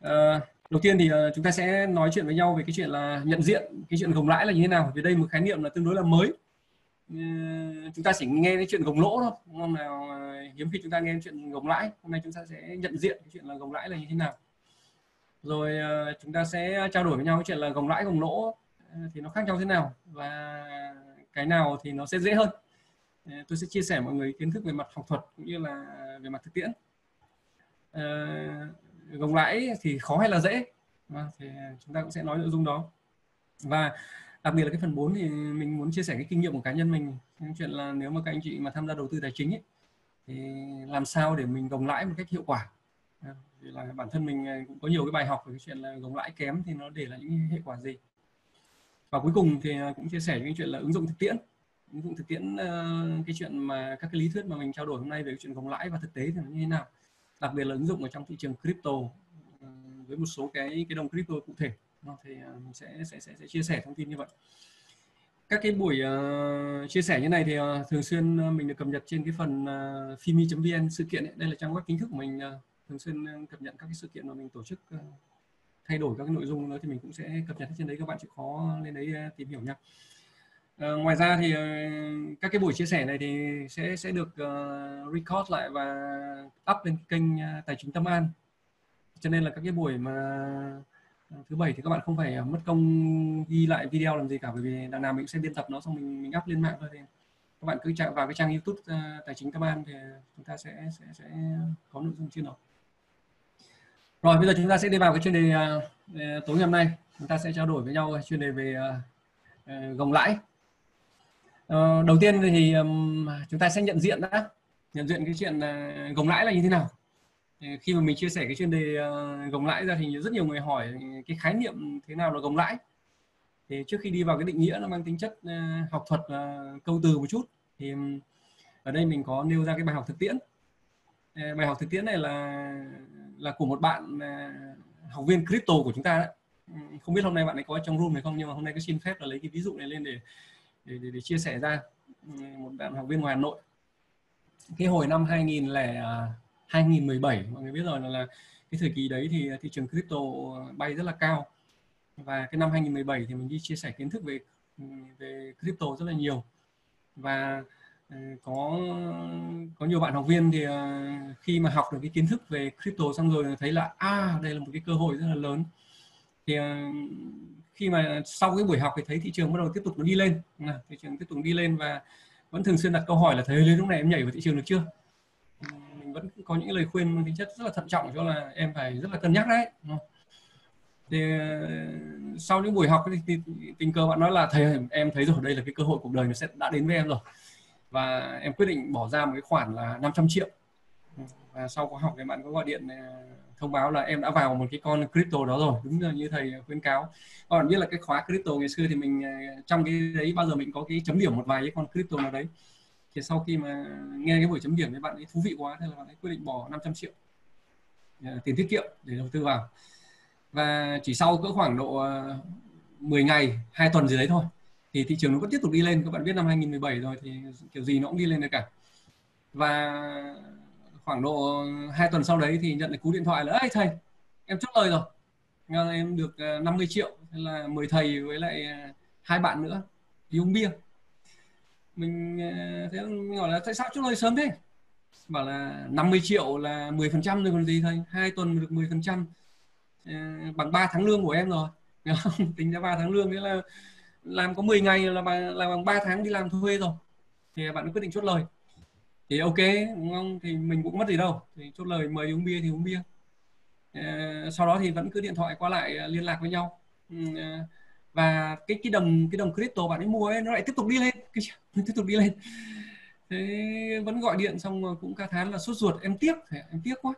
À, đầu tiên thì chúng ta sẽ nói chuyện với nhau về cái chuyện là nhận diện cái chuyện gồng lãi là như thế nào. Vì đây một khái niệm là tương đối là mới chúng ta chỉ nghe cái chuyện gồng lỗ thôi hôm nào? Ờ, hiếm khi chúng ta nghe chuyện gồng lãi. Hôm nay chúng ta sẽ nhận diện cái chuyện là gồng lãi là như thế nào. Rồi ờ, chúng ta sẽ trao đổi với nhau cái chuyện là gồng lãi, gồng lỗ ờ, thì nó khác nhau thế nào và cái nào thì nó sẽ dễ hơn. Tôi sẽ chia sẻ mọi người kiến thức về mặt học thuật cũng như là về mặt thực tiễn. Gồng lãi thì khó hay là dễ? Vâng, thì chúng ta cũng sẽ nói nội dung đó. Và đặc biệt là cái phần 4 thì mình muốn chia sẻ cái kinh nghiệm của cá nhân mình. Cái chuyện là nếu mà các anh chị mà tham gia đầu tư tài chính ấy, thì làm sao để mình gồng lãi một cách hiệu quả? À, vì là bản thân mình à, cũng có nhiều cái bài học về cái chuyện là gồng lãi kém thì nó để lại những hệ quả gì? Và cuối cùng thì à, cũng chia sẻ cái chuyện là ứng dụng thực tiễn. Ứng dụng thực tiễn ờ, cái chuyện mà các cái lý thuyết mà mình trao đổi hôm nay về cái chuyện gồng lãi và thực tế thì nó như thế nào? Đặc biệt là ứng dụng ở trong thị trường crypto ờ, với một số cái cái đồng crypto cụ thể. Vâng, thì ờ, mình sẽ sẽ sẽ, sẽ chia sẻ thông tin như vậy. Các cái buổi uh, chia sẻ như này thì uh, thường xuyên mình được cập nhật trên cái phần uh, fimi.vn sự kiện ấy. đây là trang web chính thức của mình uh, thường xuyên cập nhật các cái sự kiện mà mình tổ chức uh, thay đổi các cái nội dung đó thì mình cũng sẽ cập nhật trên đấy. Các bạn chịu khó lên đấy uh, tìm hiểu nha uh, ngoài ra thì uh, các cái buổi chia sẻ này thì sẽ sẽ được uh, record lại và up lên kênh uh, tài chính tâm an. Cho nên là các cái buổi mà thứ bảy thì các bạn không phải à, mất công ghi lại video làm gì cả bởi vì đằng nào mình sẽ biên tập nó xong mình mình up lên mạng thôi thì các bạn cứ chạy vào cái trang youtube uh, tài chính các bạn thì chúng ta sẽ sẽ sẽ có nội dung trên đó. Rồi bây giờ chúng ta sẽ đi vào cái chuyên đề uh, tối ngày hôm nay. Chúng ta sẽ trao đổi với nhau chuyên đề về uh, gồng lãi. Uh, đầu tiên thì um, chúng ta sẽ nhận diện đã. Nhận diện cái chuyện uh, gồng lãi là như thế nào khi mà mình chia sẻ cái chuyên đề ờ, gồng lãi ra thì rất nhiều người hỏi cái khái niệm thế nào là gồng lãi. Thì trước khi đi vào cái định nghĩa nó mang tính chất ờ, học thuật câu từ một chút thì ở đây mình có nêu ra cái bài học thực tiễn. Ờ, bài học thực tiễn này là là của một bạn học viên crypto của chúng ta đấy. Không biết hôm nay bạn ấy có trong room này không nhưng mà hôm nay có xin phép là lấy cái ví dụ này lên để để, để, để chia sẻ ra. Một bạn học viên ngoài Hà Nội. Cái hồi năm 2000 là 2017 mọi người biết rồi là, là cái thời kỳ đấy thì thị trường crypto ờ, bay rất là cao. Và cái năm 2017 thì mình đi chia sẻ kiến thức về về crypto rất là nhiều. Và ờ, có có nhiều bạn học viên thì ờ, khi mà học được cái kiến thức về crypto xong rồi thấy là à đây là một cái cơ hội rất là lớn. Thì khi mà sau cái buổi học thì thấy thị trường bắt đầu tiếp tục nó đi lên. Thị trường tiếp tục đi lên và vẫn thường xuyên đặt câu hỏi là thấy lên lúc này em nhảy vào thị trường được chưa? Vẫn có những lời khuyên tính chất rất là thận trọng cho là em phải rất là cân nhắc đấy thì ờ, sau những buổi học thì, thì tình cờ bạn nói là thầy em thấy rồi đây là cái cơ hội cuộc đời nó sẽ đã đến với em rồi. Và em quyết định bỏ ra một cái khoản là 500 triệu. Và sau khóa học thì bạn có gọi điện ờ, thông báo là em đã vào một cái con crypto đó rồi. Đúng là như thầy khuyến cáo. Các bạn biết là cái khóa crypto ngày xưa thì mình ờ, trong cái đấy bao giờ mình có cái chấm điểm một vài cái con crypto nào đấy thì sau khi mà nghe cái buổi chấm điểm với bạn ấy thú vị quá nên là bạn ấy quyết định bỏ 500 triệu à, tiền tiết kiệm để đầu tư vào. Và chỉ sau cỡ khoảng độ à, 10 ngày, hai tuần gì đấy thôi, thì thị trường nó vẫn tiếp tục đi lên. Các bạn biết năm 2017 rồi thì kiểu gì nó cũng đi lên được cả. Và khoảng độ hai tuần sau đấy thì nhận được cú điện thoại là ấy thầy, em chốt lời rồi. Em được à, 50 triệu là mời thầy với lại hai bạn nữa đi uống bia mình ờ, thế mình hỏi là tại sao chúng tôi sớm thế? Bảo là 50 triệu là 10 phần trăm rồi còn gì thôi, hai tuần được 10 phần trăm. Ờ, bằng 3 tháng lương của em rồi. (laughs) Tính ra 3 tháng lương nghĩa là làm có 10 ngày là bằng là bằng 3 tháng đi làm thuê rồi. Thì bạn quyết định chốt lời. Thì ok, đúng không? Thì mình cũng mất gì đâu. Thì chốt lời, mời uống bia thì uống bia. Ờ, sau đó thì vẫn cứ điện thoại qua lại liên lạc với nhau. Ừ, và cái cái đồng cái đồng crypto bạn ấy mua ấy nó lại tiếp tục đi lên. Cái (laughs) tiếp tục đi lên. Thế vẫn gọi điện xong rồi cũng ca thán là sốt ruột em tiếc. Em tiếc quá.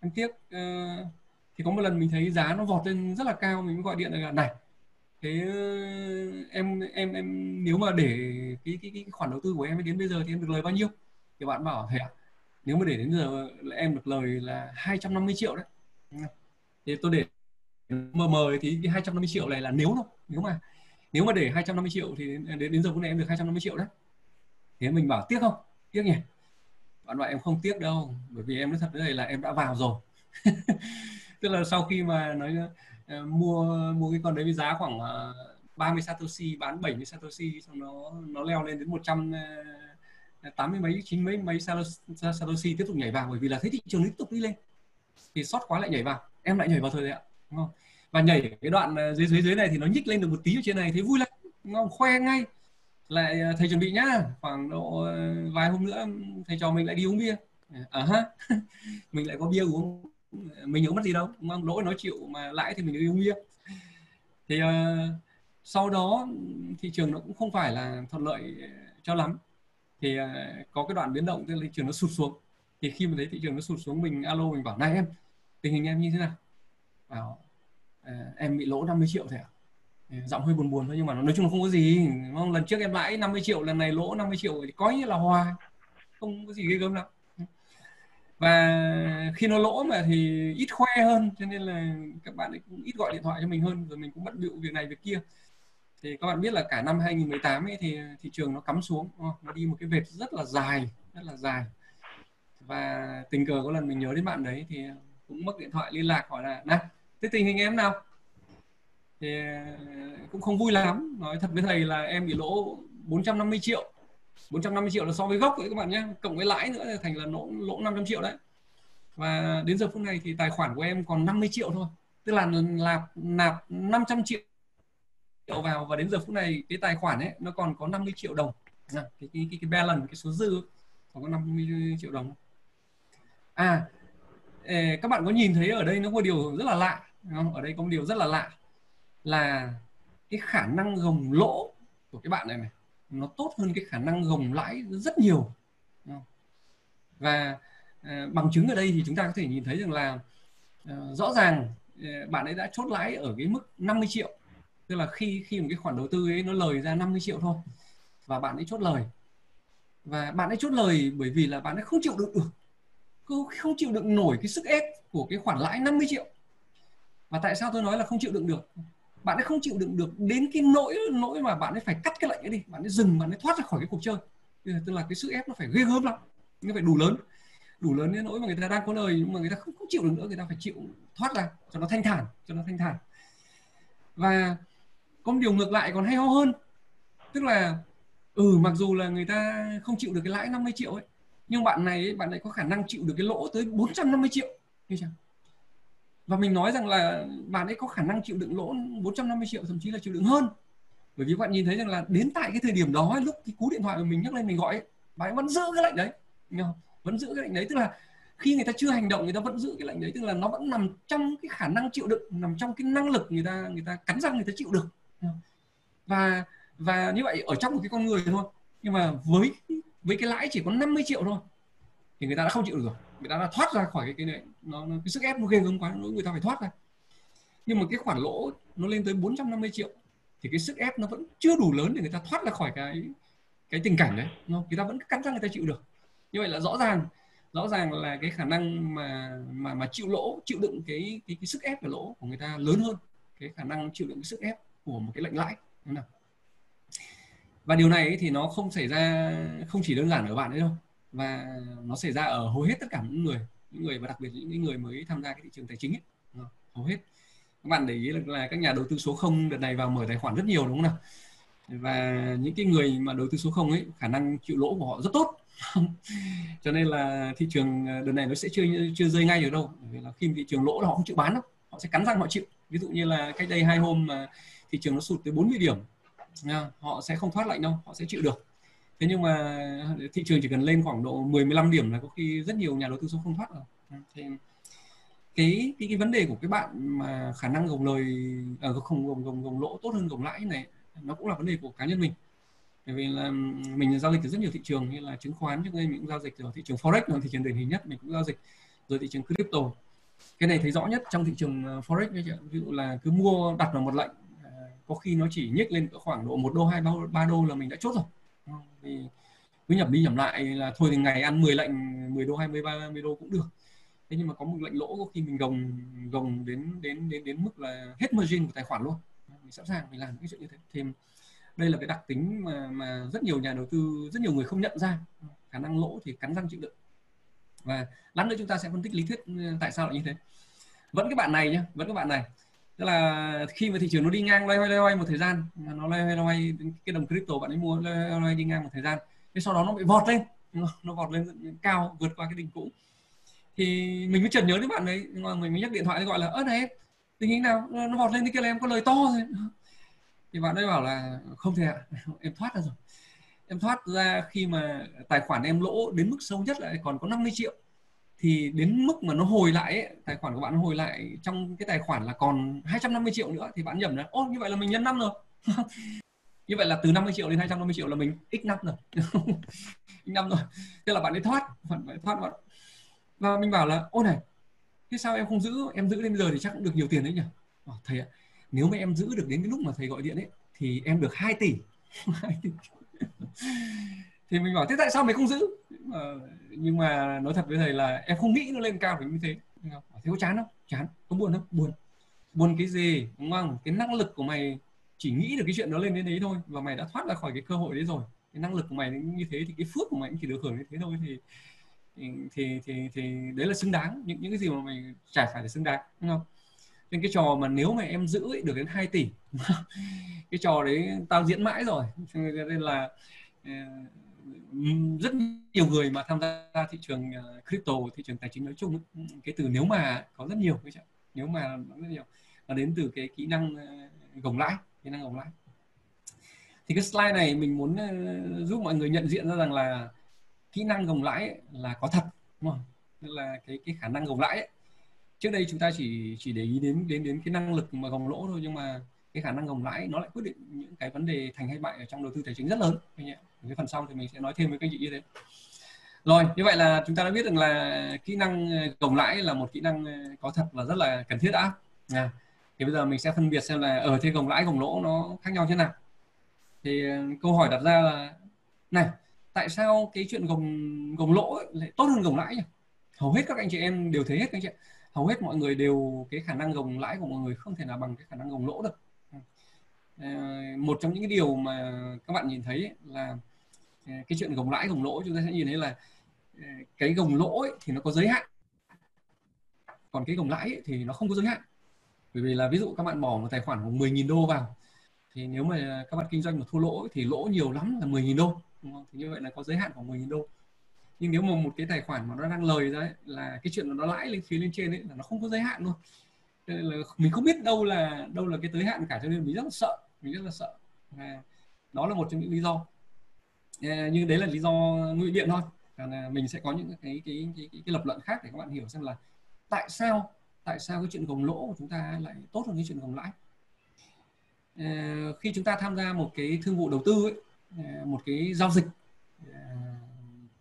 Em tiếc uh, thì có một lần mình thấy giá nó vọt lên rất là cao mình mới gọi điện là này thế ờ, em em em nếu mà để cái cái, cái khoản đầu tư của em đến bây giờ thì em được lời bao nhiêu? Thì bạn bảo thế à? nếu mà để đến giờ là em được lời là 250 triệu đấy. Thì tôi để mờ mờ thì cái 250 triệu này là nếu thôi, nếu mà nếu mà để 250 triệu thì đến đến giờ phút này em được 250 triệu đấy. Thế mình bảo tiếc không? Tiếc nhỉ? Bạn bảo em không tiếc đâu, bởi vì em nói thật đấy là em đã vào rồi. (laughs) Tức là sau khi mà nói ờ, mua mua cái con đấy với giá khoảng ờ, 30 satoshi, bán 70 satoshi, xong nó nó leo lên đến 100 80 ờ, mấy, chín mấy mấy satoshi tiếp tục nhảy vào, bởi vì là thấy thị trường tiếp tục đi lên. Thì sót quá lại nhảy vào, em lại nhảy vào thôi đấy ạ đúng không? Và nhảy cái đoạn ờ, dưới dưới dưới này thì nó nhích lên được một tí ở trên này thấy vui lắm. Đúng không? Khoe ngay. Lại ờ, thầy chuẩn bị nhá. Khoảng độ ờ, vài hôm nữa thầy trò mình lại đi uống bia. À ha. (laughs) Mình lại có bia uống. Mình không mất gì đâu. Đúng không? Lỗi nói chịu mà lãi thì mình đi uống bia. Thì uh, sau đó thị trường nó cũng không phải là thuận lợi cho lắm. Thì uh, có cái đoạn biến động tức là thị trường nó sụt xuống. Thì khi mà thấy thị trường nó sụt xuống mình alo mình bảo này em tình hình em như thế nào? Bảo à, em bị lỗ 50 triệu thế ạ. Ờ, giọng hơi buồn buồn thôi nhưng mà nói chung là không có gì. Không? lần trước em lãi 50 triệu lần này lỗ 50 triệu thì coi như là hòa. Không có gì ghê gớm lắm. Và khi nó lỗ mà thì ít khoe hơn cho nên là các bạn ấy cũng ít gọi điện thoại cho mình hơn rồi mình cũng bận bịu việc này việc kia. Thì các bạn biết là cả năm 2018 ấy thì thị trường nó cắm xuống nó đi một cái vệt rất là dài rất là dài. Và tình cờ có lần mình nhớ đến bạn đấy thì cũng mất điện thoại liên lạc hỏi là này thế tình hình em nào? Thì ờ, cũng không vui lắm. Nói thật với thầy là em bị lỗ 450 triệu. 450 triệu là so với gốc đấy các bạn nhé. Cộng với lãi nữa thành là lỗ lỗ 500 triệu đấy. Và đến giờ phút này thì tài khoản của em còn 50 triệu thôi. Tức là nạp nạp 500 triệu vào và đến giờ phút này cái tài khoản ấy nó còn có 50 triệu đồng. Dạ, cái cái cái, cái balance cái số dư còn có 50 triệu đồng. À các bạn có nhìn thấy ở đây nó có điều rất là lạ không? ở đây có một điều rất là lạ là cái khả năng gồng lỗ của cái bạn này này, nó tốt hơn cái khả năng gồng lãi rất nhiều. Và ờ, bằng chứng ở đây thì chúng ta có thể nhìn thấy rằng là ờ, rõ ràng ờ, bạn ấy đã chốt lãi ở cái mức 50 triệu. Tức là khi khi một cái khoản đầu tư ấy nó lời ra 50 triệu thôi, và bạn ấy chốt lời. Và bạn ấy chốt lời bởi vì là bạn ấy không chịu được được, không chịu đựng nổi cái sức ép của cái khoản lãi 50 triệu và tại sao tôi nói là không chịu đựng được? Bạn ấy không chịu đựng được đến cái nỗi nỗi mà bạn ấy phải cắt cái lệnh ấy đi. Bạn ấy dừng bạn ấy thoát ra khỏi cái cuộc chơi. Tức là cái sức ép nó phải ghê gớm lắm. Nó phải đủ lớn. Đủ lớn đến nỗi mà người ta đang có lời nhưng mà người ta không, không chịu được nữa. Người ta phải chịu thoát ra cho nó thanh thản cho nó thanh thản. Và có một điều ngược lại còn hay ho hơn. Tức là ừ mặc dù là người ta không chịu được cái lãi 50 triệu ấy nhưng bạn này ấy, bạn này có khả năng chịu được cái lỗ tới 450 triệu. Như chẳng và mình nói rằng là bạn ấy có khả năng chịu đựng lỗ 450 triệu thậm chí là chịu đựng hơn. Bởi vì bạn nhìn thấy rằng là đến tại cái thời điểm đó lúc cái cú điện thoại của mình nhắc lên mình gọi ấy, bạn ấy vẫn giữ cái lệnh đấy. Vẫn giữ cái lệnh đấy. Tức là khi người ta chưa hành động người ta vẫn giữ cái lệnh đấy. Tức là nó vẫn nằm trong cái khả năng chịu đựng nằm trong cái năng lực người ta người ta cắn răng người ta chịu được. Và và như vậy ở trong một cái con người thôi. Nhưng mà với với cái lãi chỉ có 50 triệu thôi thì người ta đã không chịu được rồi. Người ta đã thoát ra khỏi cái cái này. Nó, nó cái sức ép nó ghê gớm quá người ta phải thoát ra. Nhưng mà cái khoản lỗ nó lên tới 450 triệu thì cái sức ép nó vẫn chưa đủ lớn để người ta thoát ra khỏi cái cái tình cảnh đấy. Không? người ta vẫn cắn răng người ta chịu được. Như vậy là rõ ràng rõ ràng là cái khả năng mà mà mà chịu lỗ chịu đựng cái cái, cái sức ép và lỗ của người ta lớn hơn. Cái khả năng chịu đựng cái sức ép của một cái lệnh lãi. Đúng không? và điều này thì nó không xảy ra không chỉ đơn giản ở bạn ấy đâu và nó xảy ra ở hầu hết tất cả những người những người và đặc biệt những người mới tham gia cái thị trường tài chính ấy. hầu hết. Các bạn để ý là, là các nhà đầu tư số không đợt này vào mở tài khoản rất nhiều đúng không nào? Và những cái người mà đầu tư số không ấy khả năng chịu lỗ của họ rất tốt. (laughs) Cho nên là thị trường à, đợt này nó sẽ chưa chưa rơi ngay ở đâu. Vì là khi thị trường lỗ là họ không chịu bán đâu họ sẽ cắn răng họ chịu. Ví dụ như là cách đây hai hôm mà thị trường nó sụt tới 40 điểm họ sẽ không thoát lạnh đâu họ sẽ chịu được thế nhưng mà thị trường chỉ cần lên khoảng độ 10 15 điểm là có khi rất nhiều nhà đầu tư số không thoát rồi. Ừ, thế cái cái cái vấn đề của cái bạn mà khả năng gồng lời à, không gồng gồng gồng lỗ tốt hơn gồng lãi này nó cũng là vấn đề của cá nhân mình. Bởi vì là ừ, mình giao dịch ở rất nhiều thị trường như là chứng khoán trước đây mình cũng giao dịch ở thị trường forex là thị trường điển hình nhất mình cũng giao dịch rồi thị trường crypto. Cái này thấy rõ nhất trong thị trường ờ, forex ví dụ là cứ mua đặt vào một lệnh ờ, có khi nó chỉ nhích lên khoảng độ một đô hai ba đô là mình đã chốt rồi thì cứ nhẩm đi nhẩm lại là thôi thì ngày ăn 10 lệnh 10 đô 20 30 đô cũng được. Thế nhưng mà có một lệnh lỗ có khi mình gồng gồng đến đến đến đến mức là hết margin của tài khoản luôn. Mình sẵn sàng mình làm cái chuyện như thế. Thêm, đây là cái đặc tính mà mà rất nhiều nhà đầu tư, rất nhiều người không nhận ra. Khả năng lỗ thì cắn răng chịu đựng. Và lát nữa chúng ta sẽ phân tích lý thuyết ừ, tại sao lại như thế. Vẫn cái bạn này nhé vẫn cái bạn này tức là khi mà thị trường nó đi ngang loay hoay loay hoay một thời gian nó loay hoay, loay cái đồng crypto bạn ấy mua, loay hoay đi ngang một thời gian. Thế sau đó nó bị vọt lên nó vọt lên cao, vượt qua cái đỉnh cũ. Thì mình mới chợt nhớ đến bạn đấy mình mới nhắc điện thoại gọi là ớt này, tình hình nào? Nó vọt lên thì kia là em có lời to rồi. (laughs) Thì bạn ấy bảo là, không thể ạ, (laughs) em thoát ra rồi. Em thoát ra khi mà tài khoản em lỗ đến mức sâu nhất là còn có 50 triệu thì đến mức mà nó hồi lại ấy, tài khoản của bạn nó hồi lại trong cái tài khoản là còn 250 triệu nữa thì bạn nhầm là ô như vậy là mình nhân năm rồi. (laughs) Như vậy là từ 50 triệu đến 250 triệu là mình x năm rồi. (laughs) X năm rồi. Thế là bạn ấy thoát bạn ấy thoát bạn. Và mình bảo là ô này thế sao em không giữ? Em giữ đến bây giờ thì chắc cũng được nhiều tiền đấy nhỉ? À, thầy ạ nếu mà em giữ được đến cái lúc mà thầy gọi điện ấy thì em được 2 (laughs) tỷ. Thì mình bảo thế tại sao mày không giữ? Mà, nhưng mà nói thật với thầy là em không nghĩ nó lên cao đến như thế. Thế có chán không? Chán có buồn không? Buồn. Buồn cái gì? Đúng không? Cái năng lực của mày chỉ nghĩ được cái chuyện đó lên đến đấy thôi và mày đã thoát ra khỏi cái cơ hội đấy rồi. Cái năng lực của mày như thế thì cái phước của mày cũng chỉ được hưởng như thế thôi thì thì thì thì, đấy là xứng đáng. Những những cái gì mà mày trả phải là xứng đáng đúng không? Nên cái trò mà nếu mà em giữ ấy, được đến 2 tỷ (laughs) cái trò đấy tao diễn mãi rồi. Nên là ờ, rất nhiều người mà tham gia thị trường ờ, crypto thị trường tài chính nói chung cái từ nếu mà có rất nhiều cái nếu mà rất nhiều nó đến từ cái kỹ năng ờ, gồng lãi kỹ năng gồng lãi thì cái slide này mình muốn ờ, giúp mọi người nhận diện ra rằng là kỹ năng gồng lãi là có thật đúng không? Tức là cái cái khả năng gồng lãi ấy, trước đây chúng ta chỉ chỉ để ý đến đến đến cái năng lực mà gồng lỗ thôi nhưng mà cái khả năng gồng lãi nó lại quyết định những cái vấn đề thành hay bại ở trong đầu tư tài chính rất lớn. Cái phần sau thì mình sẽ nói thêm với các chị như thế. Rồi như vậy là chúng ta đã biết được là kỹ năng ờ, gồng lãi là một kỹ năng ờ, có thật và rất là cần thiết đã. À, thì bây giờ mình sẽ phân biệt xem là ở thế gồng lãi gồng lỗ nó khác nhau thế nào. Thì câu hỏi đặt ra là này tại sao cái chuyện gồng gồng lỗ lại tốt hơn gồng lãi nhỉ? Hầu hết các anh chị em đều thấy hết các anh chị hầu hết mọi người đều cái khả năng gồng lãi của mọi người không thể nào bằng cái khả năng gồng lỗ được. Ờ, một trong những cái điều mà các bạn nhìn thấy là ờ, cái chuyện gồng lãi gồng lỗ chúng ta sẽ nhìn thấy là ờ, cái gồng lỗ ấy, thì nó có giới hạn. Còn cái gồng lãi ấy, thì nó không có giới hạn. Bởi vì là ví dụ các bạn bỏ một tài khoản của 10.000 đô vào thì nếu mà các bạn kinh doanh mà thua lỗ thì lỗ nhiều lắm là 10.000 đô đúng không? thì như vậy là có giới hạn khoảng 10.000 đô. Nhưng nếu mà một cái tài khoản mà nó đang lời ra ấy, là cái chuyện nó lãi lên phía lên trên ấy là nó không có giới hạn luôn. Nên là mình không biết đâu là đâu là cái giới hạn cả cho nên mình rất là sợ mình rất là sợ. Và đó là một trong những lý do. Ờ, nhưng đấy là lý do ngụy biện thôi. Còn à, mình sẽ có những cái cái, cái cái cái lập luận khác để các bạn hiểu xem là tại sao tại sao cái chuyện gồng lỗ của chúng ta lại tốt hơn cái chuyện gồng lãi. Ờ, khi chúng ta tham gia một cái thương vụ đầu tư ấy, ờ, một cái giao dịch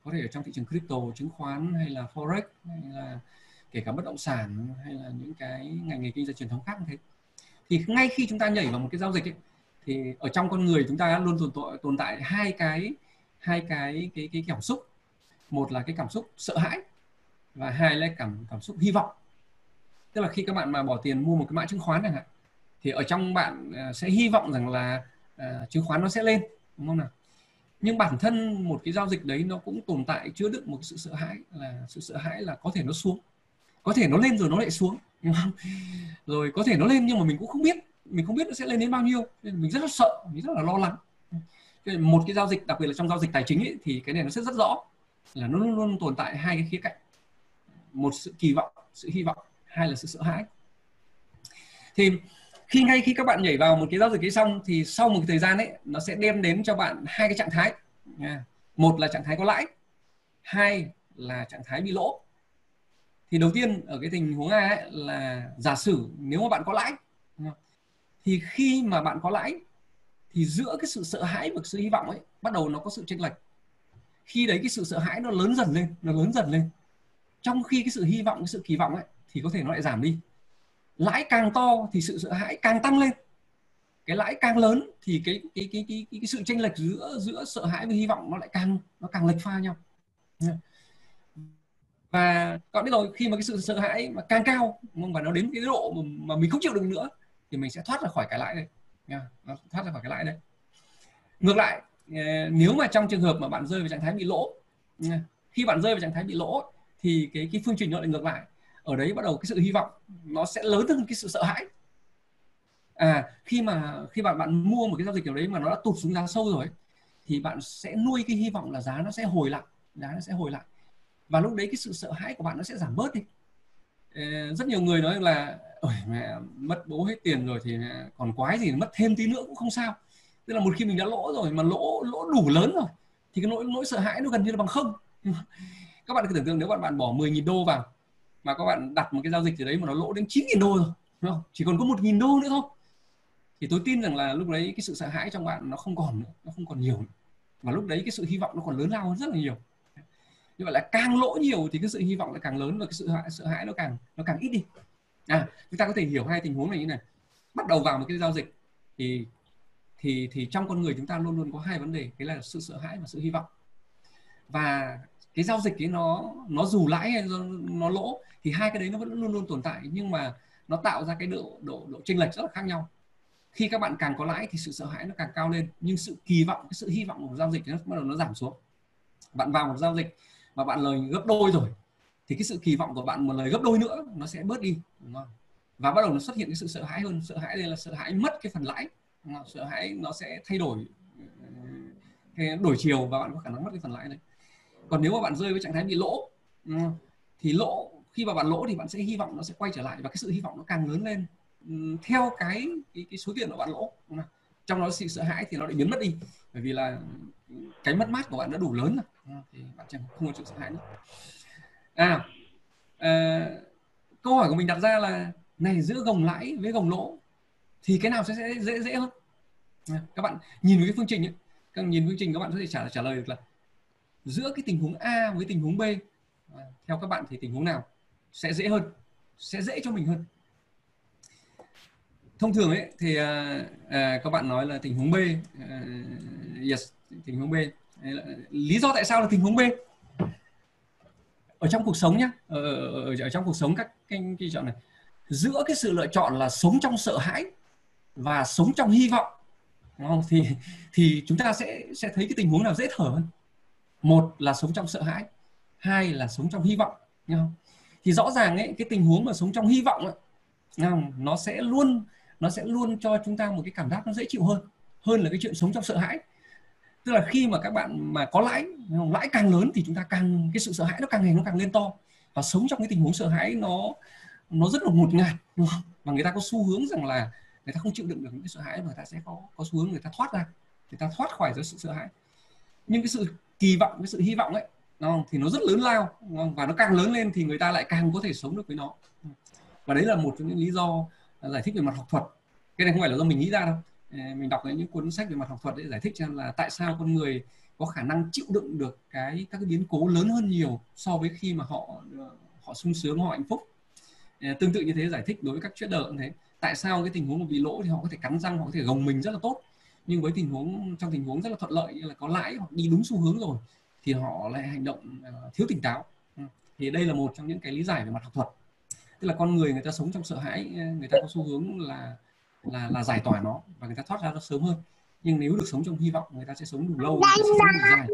có thể ở trong thị trường crypto chứng khoán hay là forex hay là kể cả bất động sản hay là những cái ngành nghề kinh doanh truyền thống khác như thế. Thì ngay khi chúng ta nhảy vào một cái giao dịch ấy, thì ở trong con người chúng ta luôn tồn tại tồn tại hai cái hai cái cái cái cảm xúc. Một là cái cảm xúc sợ hãi và hai là cảm cảm xúc hy vọng. Tức là khi các bạn mà bỏ tiền mua một cái mã chứng khoán chẳng hạn thì ở trong bạn à, sẽ hy vọng rằng là uh, chứng khoán nó sẽ lên đúng không nào? Nhưng bản thân một cái giao dịch đấy nó cũng tồn tại chứa đựng một sự sợ hãi là sự sợ hãi là có thể nó xuống. Có thể nó lên rồi nó lại xuống đúng không? rồi có thể nó lên nhưng mà mình cũng không biết mình không biết nó sẽ lên đến bao nhiêu nên mình rất là sợ mình rất là lo lắng. Một cái giao dịch đặc biệt là trong giao dịch tài chính ấy, thì cái này nó sẽ rất rõ là nó luôn luôn tồn tại hai cái khía cạnh. Một sự kỳ vọng sự hy vọng hai là sự sợ hãi. Thì khi ngay khi các bạn nhảy vào một cái giao dịch ấy xong thì sau một thời gian ấy nó sẽ đem đến cho bạn hai cái trạng thái. Một là trạng thái có lãi hai là trạng thái bị lỗ. Thì đầu tiên ở cái tình huống A ấy là giả sử nếu mà bạn có lãi thì khi mà bạn có lãi thì giữa cái sự sợ hãi và sự hy vọng ấy bắt đầu nó có sự chênh lệch. Khi đấy cái sự sợ hãi nó lớn dần lên nó lớn dần lên. Trong khi cái sự hy vọng cái sự kỳ vọng ấy thì có thể nó lại giảm đi. Lãi càng to thì sự sợ hãi càng tăng lên. Cái lãi càng lớn thì cái cái cái cái cái, cái sự chênh lệch giữa giữa sợ hãi và hy vọng nó lại càng nó càng lệch pha nhau. Và còn biết rồi khi mà cái sự sợ hãi mà càng cao và nó đến cái độ mà, mà mình không chịu được nữa thì mình sẽ thoát ra khỏi cái lãi đây. Nha, nó thoát ra khỏi cái lãi đây. Ngược lại ờ, nếu mà trong trường hợp mà bạn rơi vào trạng thái bị lỗ khi bạn rơi vào trạng thái bị lỗ thì cái cái phương trình nó lại ngược lại. Ở đấy bắt đầu cái sự hy vọng nó sẽ lớn hơn cái sự sợ hãi. À khi mà, khi bạn bạn mua một cái giao dịch kiểu đấy mà nó đã tụt xuống giá sâu rồi thì bạn sẽ nuôi cái hy vọng là giá nó sẽ hồi lại, giá nó sẽ hồi lại. Và lúc đấy cái sự sợ hãi của bạn nó sẽ giảm bớt đi. Ờ, rất nhiều người nói là ôi mẹ mất bố hết tiền rồi thì còn quái gì mất thêm tí nữa cũng không sao. Tức là một khi mình đã lỗ rồi mà lỗ lỗ đủ lớn rồi thì cái nỗi nỗi sợ hãi nó gần như là bằng không. (laughs) Các bạn cứ tưởng tượng nếu bạn bạn bỏ 10.000 đô vào mà các bạn đặt một cái giao dịch gì đấy mà nó lỗ đến 9.000 đô rồi đúng không? chỉ còn có 1.000 đô nữa thôi. Thì tôi tin rằng là lúc đấy cái sự sợ hãi trong bạn nó không còn nữa nó không còn nhiều nữa. và lúc đấy cái sự hy vọng nó còn lớn lao hơn rất là nhiều. Như vậy là càng lỗ nhiều thì cái sự hy vọng lại càng lớn và cái sự hãi, sợ hãi nó càng nó càng ít đi à chúng ta có thể hiểu hai tình huống này như này. Bắt đầu vào một cái giao dịch thì thì thì trong con người chúng ta luôn luôn có hai vấn đề. Cái là sự sợ hãi và sự hy vọng. Và cái giao dịch ấy nó nó dù lãi hay nó lỗ thì hai cái đấy nó vẫn luôn luôn tồn tại, nhưng mà nó tạo ra cái độ độ độ chênh lệch rất là khác nhau. Khi các bạn càng có lãi thì sự sợ hãi nó càng cao lên, nhưng sự kỳ vọng, cái sự hy vọng của giao dịch nó bắt đầu nó giảm xuống. Bạn vào một giao dịch mà bạn lời gấp đôi rồi thì cái sự kỳ vọng của bạn một lời gấp đôi nữa nó sẽ bớt đi đúng không? và bắt đầu nó xuất hiện cái sự sợ hãi hơn sợ hãi đây là sợ hãi mất cái phần lãi sợ hãi nó sẽ thay đổi ờ, đổi chiều và bạn có khả năng mất cái phần lãi đấy. Còn nếu mà bạn rơi với trạng thái bị lỗ thì lỗ khi mà bạn lỗ thì bạn sẽ hy vọng nó sẽ quay trở lại và cái sự hy vọng nó càng lớn lên ừ, theo cái cái, cái số tiền của bạn lỗ trong đó sự sợ hãi thì nó lại biến mất đi bởi vì là cái mất mát của bạn đã đủ lớn rồi thì bạn chẳng không có sự sợ hãi nữa à, à câu hỏi của mình đặt ra là này giữa gồng lãi với gồng lỗ thì cái nào sẽ, sẽ dễ dễ hơn? À, các bạn nhìn với cái phương trình ấy, các nhìn phương trình các bạn có thể trả trả lời được là giữa cái tình huống A với tình huống B à, theo các bạn thì tình huống nào sẽ dễ hơn sẽ dễ cho mình hơn? Thông thường ấy thì à, à, các bạn nói là tình huống B à, yes tình huống B. Lý do tại sao là tình huống B ở trong cuộc sống nhé ở, ở, ở trong cuộc sống các cái, cái chọn này giữa cái sự lựa chọn là sống trong sợ hãi và sống trong hy vọng đúng không? thì thì chúng ta sẽ sẽ thấy cái tình huống nào dễ thở hơn một là sống trong sợ hãi hai là sống trong hy vọng đúng không? thì rõ ràng ấy cái tình huống mà sống trong hy vọng ấy, nó sẽ luôn nó sẽ luôn cho chúng ta một cái cảm giác nó dễ chịu hơn hơn là cái chuyện sống trong sợ hãi tức là khi mà các bạn mà có lãi lãi càng lớn thì chúng ta càng, cái sự sợ hãi nó càng ngày nó càng lên to. Và sống trong cái tình huống sợ hãi nó nó rất là ngột ngạt, đúng không? và người ta có xu hướng rằng là người ta không chịu đựng được những cái sợ hãi và người ta sẽ có có xu hướng người ta thoát ra, người ta thoát khỏi cái sự sợ hãi. Nhưng cái sự kỳ vọng, cái sự hy vọng ấy nó thì nó rất lớn lao và nó càng lớn lên thì người ta lại càng có thể sống được với nó. Và đấy là một trong những lý do giải thích về mặt học thuật. Cái này không phải là do mình nghĩ ra đâu. Ờ, mình đọc những cuốn sách về mặt học thuật để giải thích cho là tại sao con người có khả năng chịu đựng được cái, các cái biến cố lớn hơn nhiều so với khi mà họ họ sung sướng, họ hạnh phúc. Ờ, tương tự như thế, giải thích đối với các trader cũng thế. Tại sao cái tình huống mà bị lỗ thì họ có thể cắn răng, họ có thể gồng mình rất là tốt. Nhưng với tình huống, trong tình huống rất là thuận lợi như là có lãi hoặc đi đúng xu hướng rồi, thì họ lại hành động ờ, thiếu tỉnh táo. Ừ, thì đây là một trong những cái lý giải về mặt học thuật. Tức là con người người ta sống trong sợ hãi người ta có xu hướng là là là giải tỏa nó và người ta thoát ra nó sớm hơn. Nhưng nếu được sống trong hy vọng người ta sẽ sống đủ lâu sẽ sống đủ dài.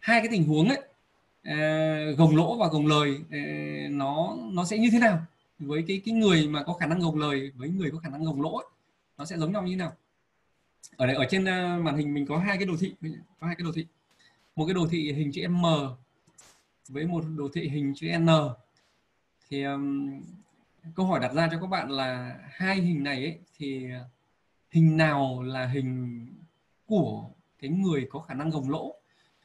Hai cái tình huống ấy ờ, gồng lỗ và gồng lời ờ, nó nó sẽ như thế nào? Với cái cái người mà có khả năng gồng lời với người có khả năng gồng lỗ ấy, nó sẽ giống nhau như thế nào? Ở đây ở trên ờ, màn hình mình có hai cái đồ thị có hai cái đồ thị. Một cái đồ thị hình chữ M với một đồ thị hình chữ N. Thì câu hỏi đặt ra cho các bạn là hai hình này ấy, thì ờ, hình nào là hình của cái người có khả năng gồng lỗ?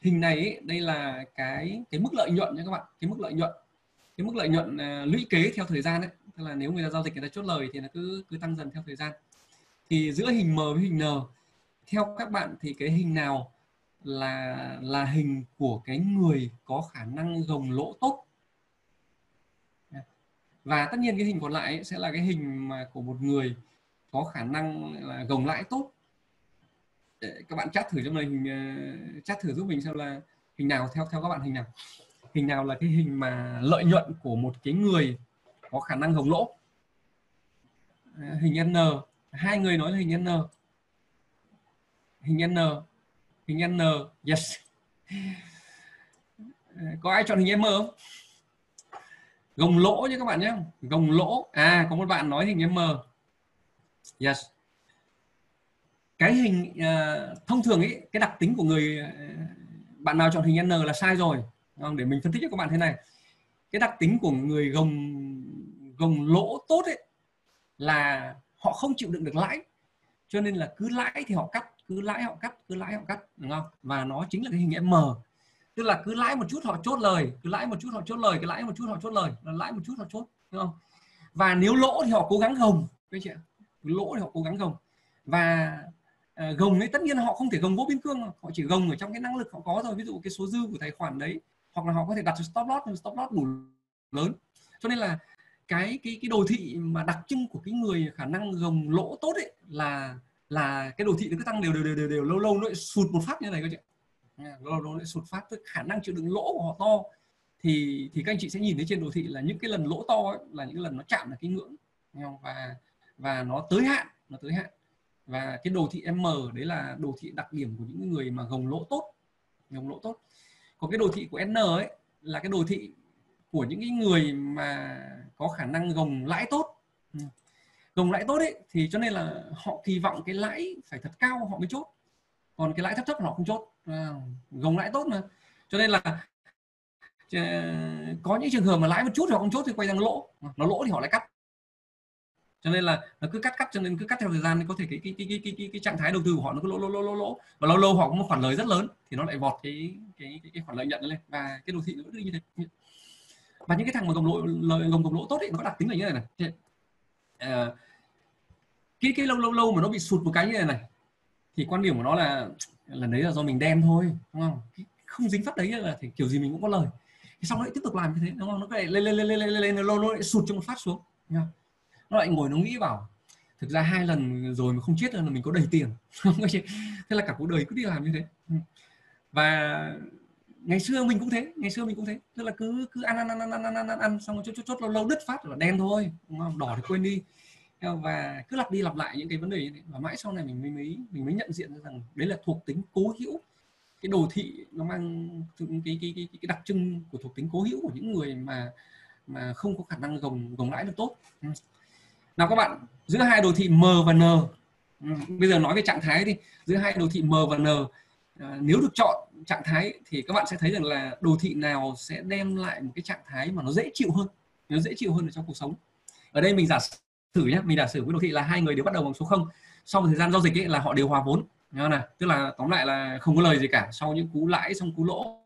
Hình này ấy, đây là cái cái mức lợi nhuận nha các bạn cái mức lợi nhuận cái mức lợi nhuận uh, lũy kế theo thời gian đấy tức là nếu người ta giao dịch người ta chốt lời thì nó cứ cứ tăng dần theo thời gian. Thì giữa hình M với hình N theo các bạn thì cái hình nào là là hình của cái người có khả năng gồng lỗ tốt? Và tất nhiên cái hình còn lại sẽ là cái hình mà của một người có khả năng là gồng lãi tốt. Để các bạn chat thử cho mình hình chat thử giúp mình xem là hình nào, theo theo các bạn hình nào. Hình nào là cái hình mà lợi nhuận của một cái người có khả năng gồng lỗ? Ờ, hình N. Hai người nói là hình N. Hình N. Hình N. Yes. (laughs) Ờ, có ai chọn hình M không? Gồng lỗ nhé các bạn nhé. Gồng lỗ. À có một bạn nói hình M yes. Cái hình uh, thông thường ấy cái đặc tính của người uh, bạn nào chọn hình N là sai rồi. Không? để mình phân tích cho các bạn thế này. Cái đặc tính của người gồng gồng lỗ tốt ấy là họ không chịu đựng được lãi. Cho nên là cứ lãi thì họ cắt cứ lãi họ cắt cứ lãi họ cắt đúng không? Và nó chính là cái hình M tức là cứ lãi một chút họ chốt lời cứ lãi một chút họ chốt lời cứ lãi một chút họ chốt lời là lãi một chút họ chốt đúng không? Và nếu lỗ thì họ cố gắng gồng các chị ạ. Lỗ thì họ cố gắng gồng. Và à, gồng ấy tất nhiên họ không thể gồng vô biên cương họ chỉ gồng ở trong cái năng lực họ có rồi ví dụ cái số dư của tài khoản đấy hoặc là họ có thể đặt stop loss nhưng stop loss đủ lớn. Cho nên là cái cái cái đồ thị mà đặc trưng của cái người khả năng gồng lỗ tốt ấy là là cái đồ thị nó cứ tăng đều đều đều đều, đều lâu lâu nó lại sụt một phát như này các chị ạ nó lại sụt phát tức khả năng chịu đựng lỗ của họ to. Thì thì các anh chị sẽ nhìn thấy trên đồ thị là những cái lần lỗ to ấy, là những lần nó chạm là cái ngưỡng và và nó tới hạn nó tới hạn. Và cái đồ thị M đấy là đồ thị đặc điểm của những người mà gồng lỗ tốt gồng lỗ tốt. Còn cái đồ thị của N ấy là cái đồ thị của những cái người mà có khả năng gồng lãi tốt. Gồng lãi tốt ấy thì cho nên là họ kỳ vọng cái lãi phải thật cao họ mới chốt còn cái lãi thấp thấp họ không chốt. À, gồng lãi tốt mà. Cho nên là có những trường hợp mà lãi một chút họ không chốt thì quay sang lỗ. À, nó lỗ thì họ lại cắt. Cho nên là nó cứ cắt cắt cho nên cứ cắt theo thời gian thì có thể cái cái cái cái cái, cái, cái trạng thái đầu tư của họ nó cứ lỗ lỗ lỗ lỗ lỗ. Và lâu lâu họ có một khoản lời rất lớn thì nó lại vọt cái cái cái, cái khoản lợi nhận lên. Và cái đồ thị nó cứ như thế. Và những cái thằng mà gồng lỗ lời gồng gồng lỗ tốt ấy nó có đặc tính là như này này. À, cái cái lâu lâu lâu mà nó bị sụt một cái như này này thì quan điểm của nó là lần đấy là do mình đen thôi đúng không? Không dính phát đấy là thì kiểu gì mình cũng có lời. Thì xong lại tiếp tục làm như thế đúng không? Nó lại lên lên lên lên lên lên lên nó lại sụt cho một phát xuống nó lại ngồi nó nghĩ bảo thực ra hai lần rồi mà không chết là mình có đầy tiền. (laughs) Thế là cả cuộc đời cứ đi làm như thế. Ừ. Và ngày xưa mình cũng thế ngày xưa mình cũng thế. Tức là cứ cứ ăn ăn ăn ăn ăn ăn ăn, ăn xong rồi chốt chốt chốt lâu lâu đứt phát là đen thôi đúng không? đỏ thì quên đi và cứ lặp đi lặp lại những cái vấn đề như thế. Và mãi sau này mình mới mới mình mới nhận diện ra rằng đấy là thuộc tính cố hữu. Cái đồ thị nó mang cái cái cái, cái, cái đặc trưng của thuộc tính cố hữu của những người mà mà không có khả năng gồng gồng lãi được tốt. Ừ. Nào các bạn giữa hai đồ thị m và n. Ừ, bây giờ nói về trạng thái đi. Giữa hai đồ thị m và n à, nếu được chọn trạng thái thì các bạn sẽ thấy rằng là đồ thị nào sẽ đem lại một cái trạng thái mà nó dễ chịu hơn nó dễ chịu hơn ở trong cuộc sống. Ở đây mình giả thử nhé mình giả sử với đồ thị là hai người đều bắt đầu bằng số 0 sau một thời gian giao dịch ấy là họ đều hòa vốn. Nhớ này tức là tóm lại là không có lời gì cả. Sau những cú lãi xong cú lỗ.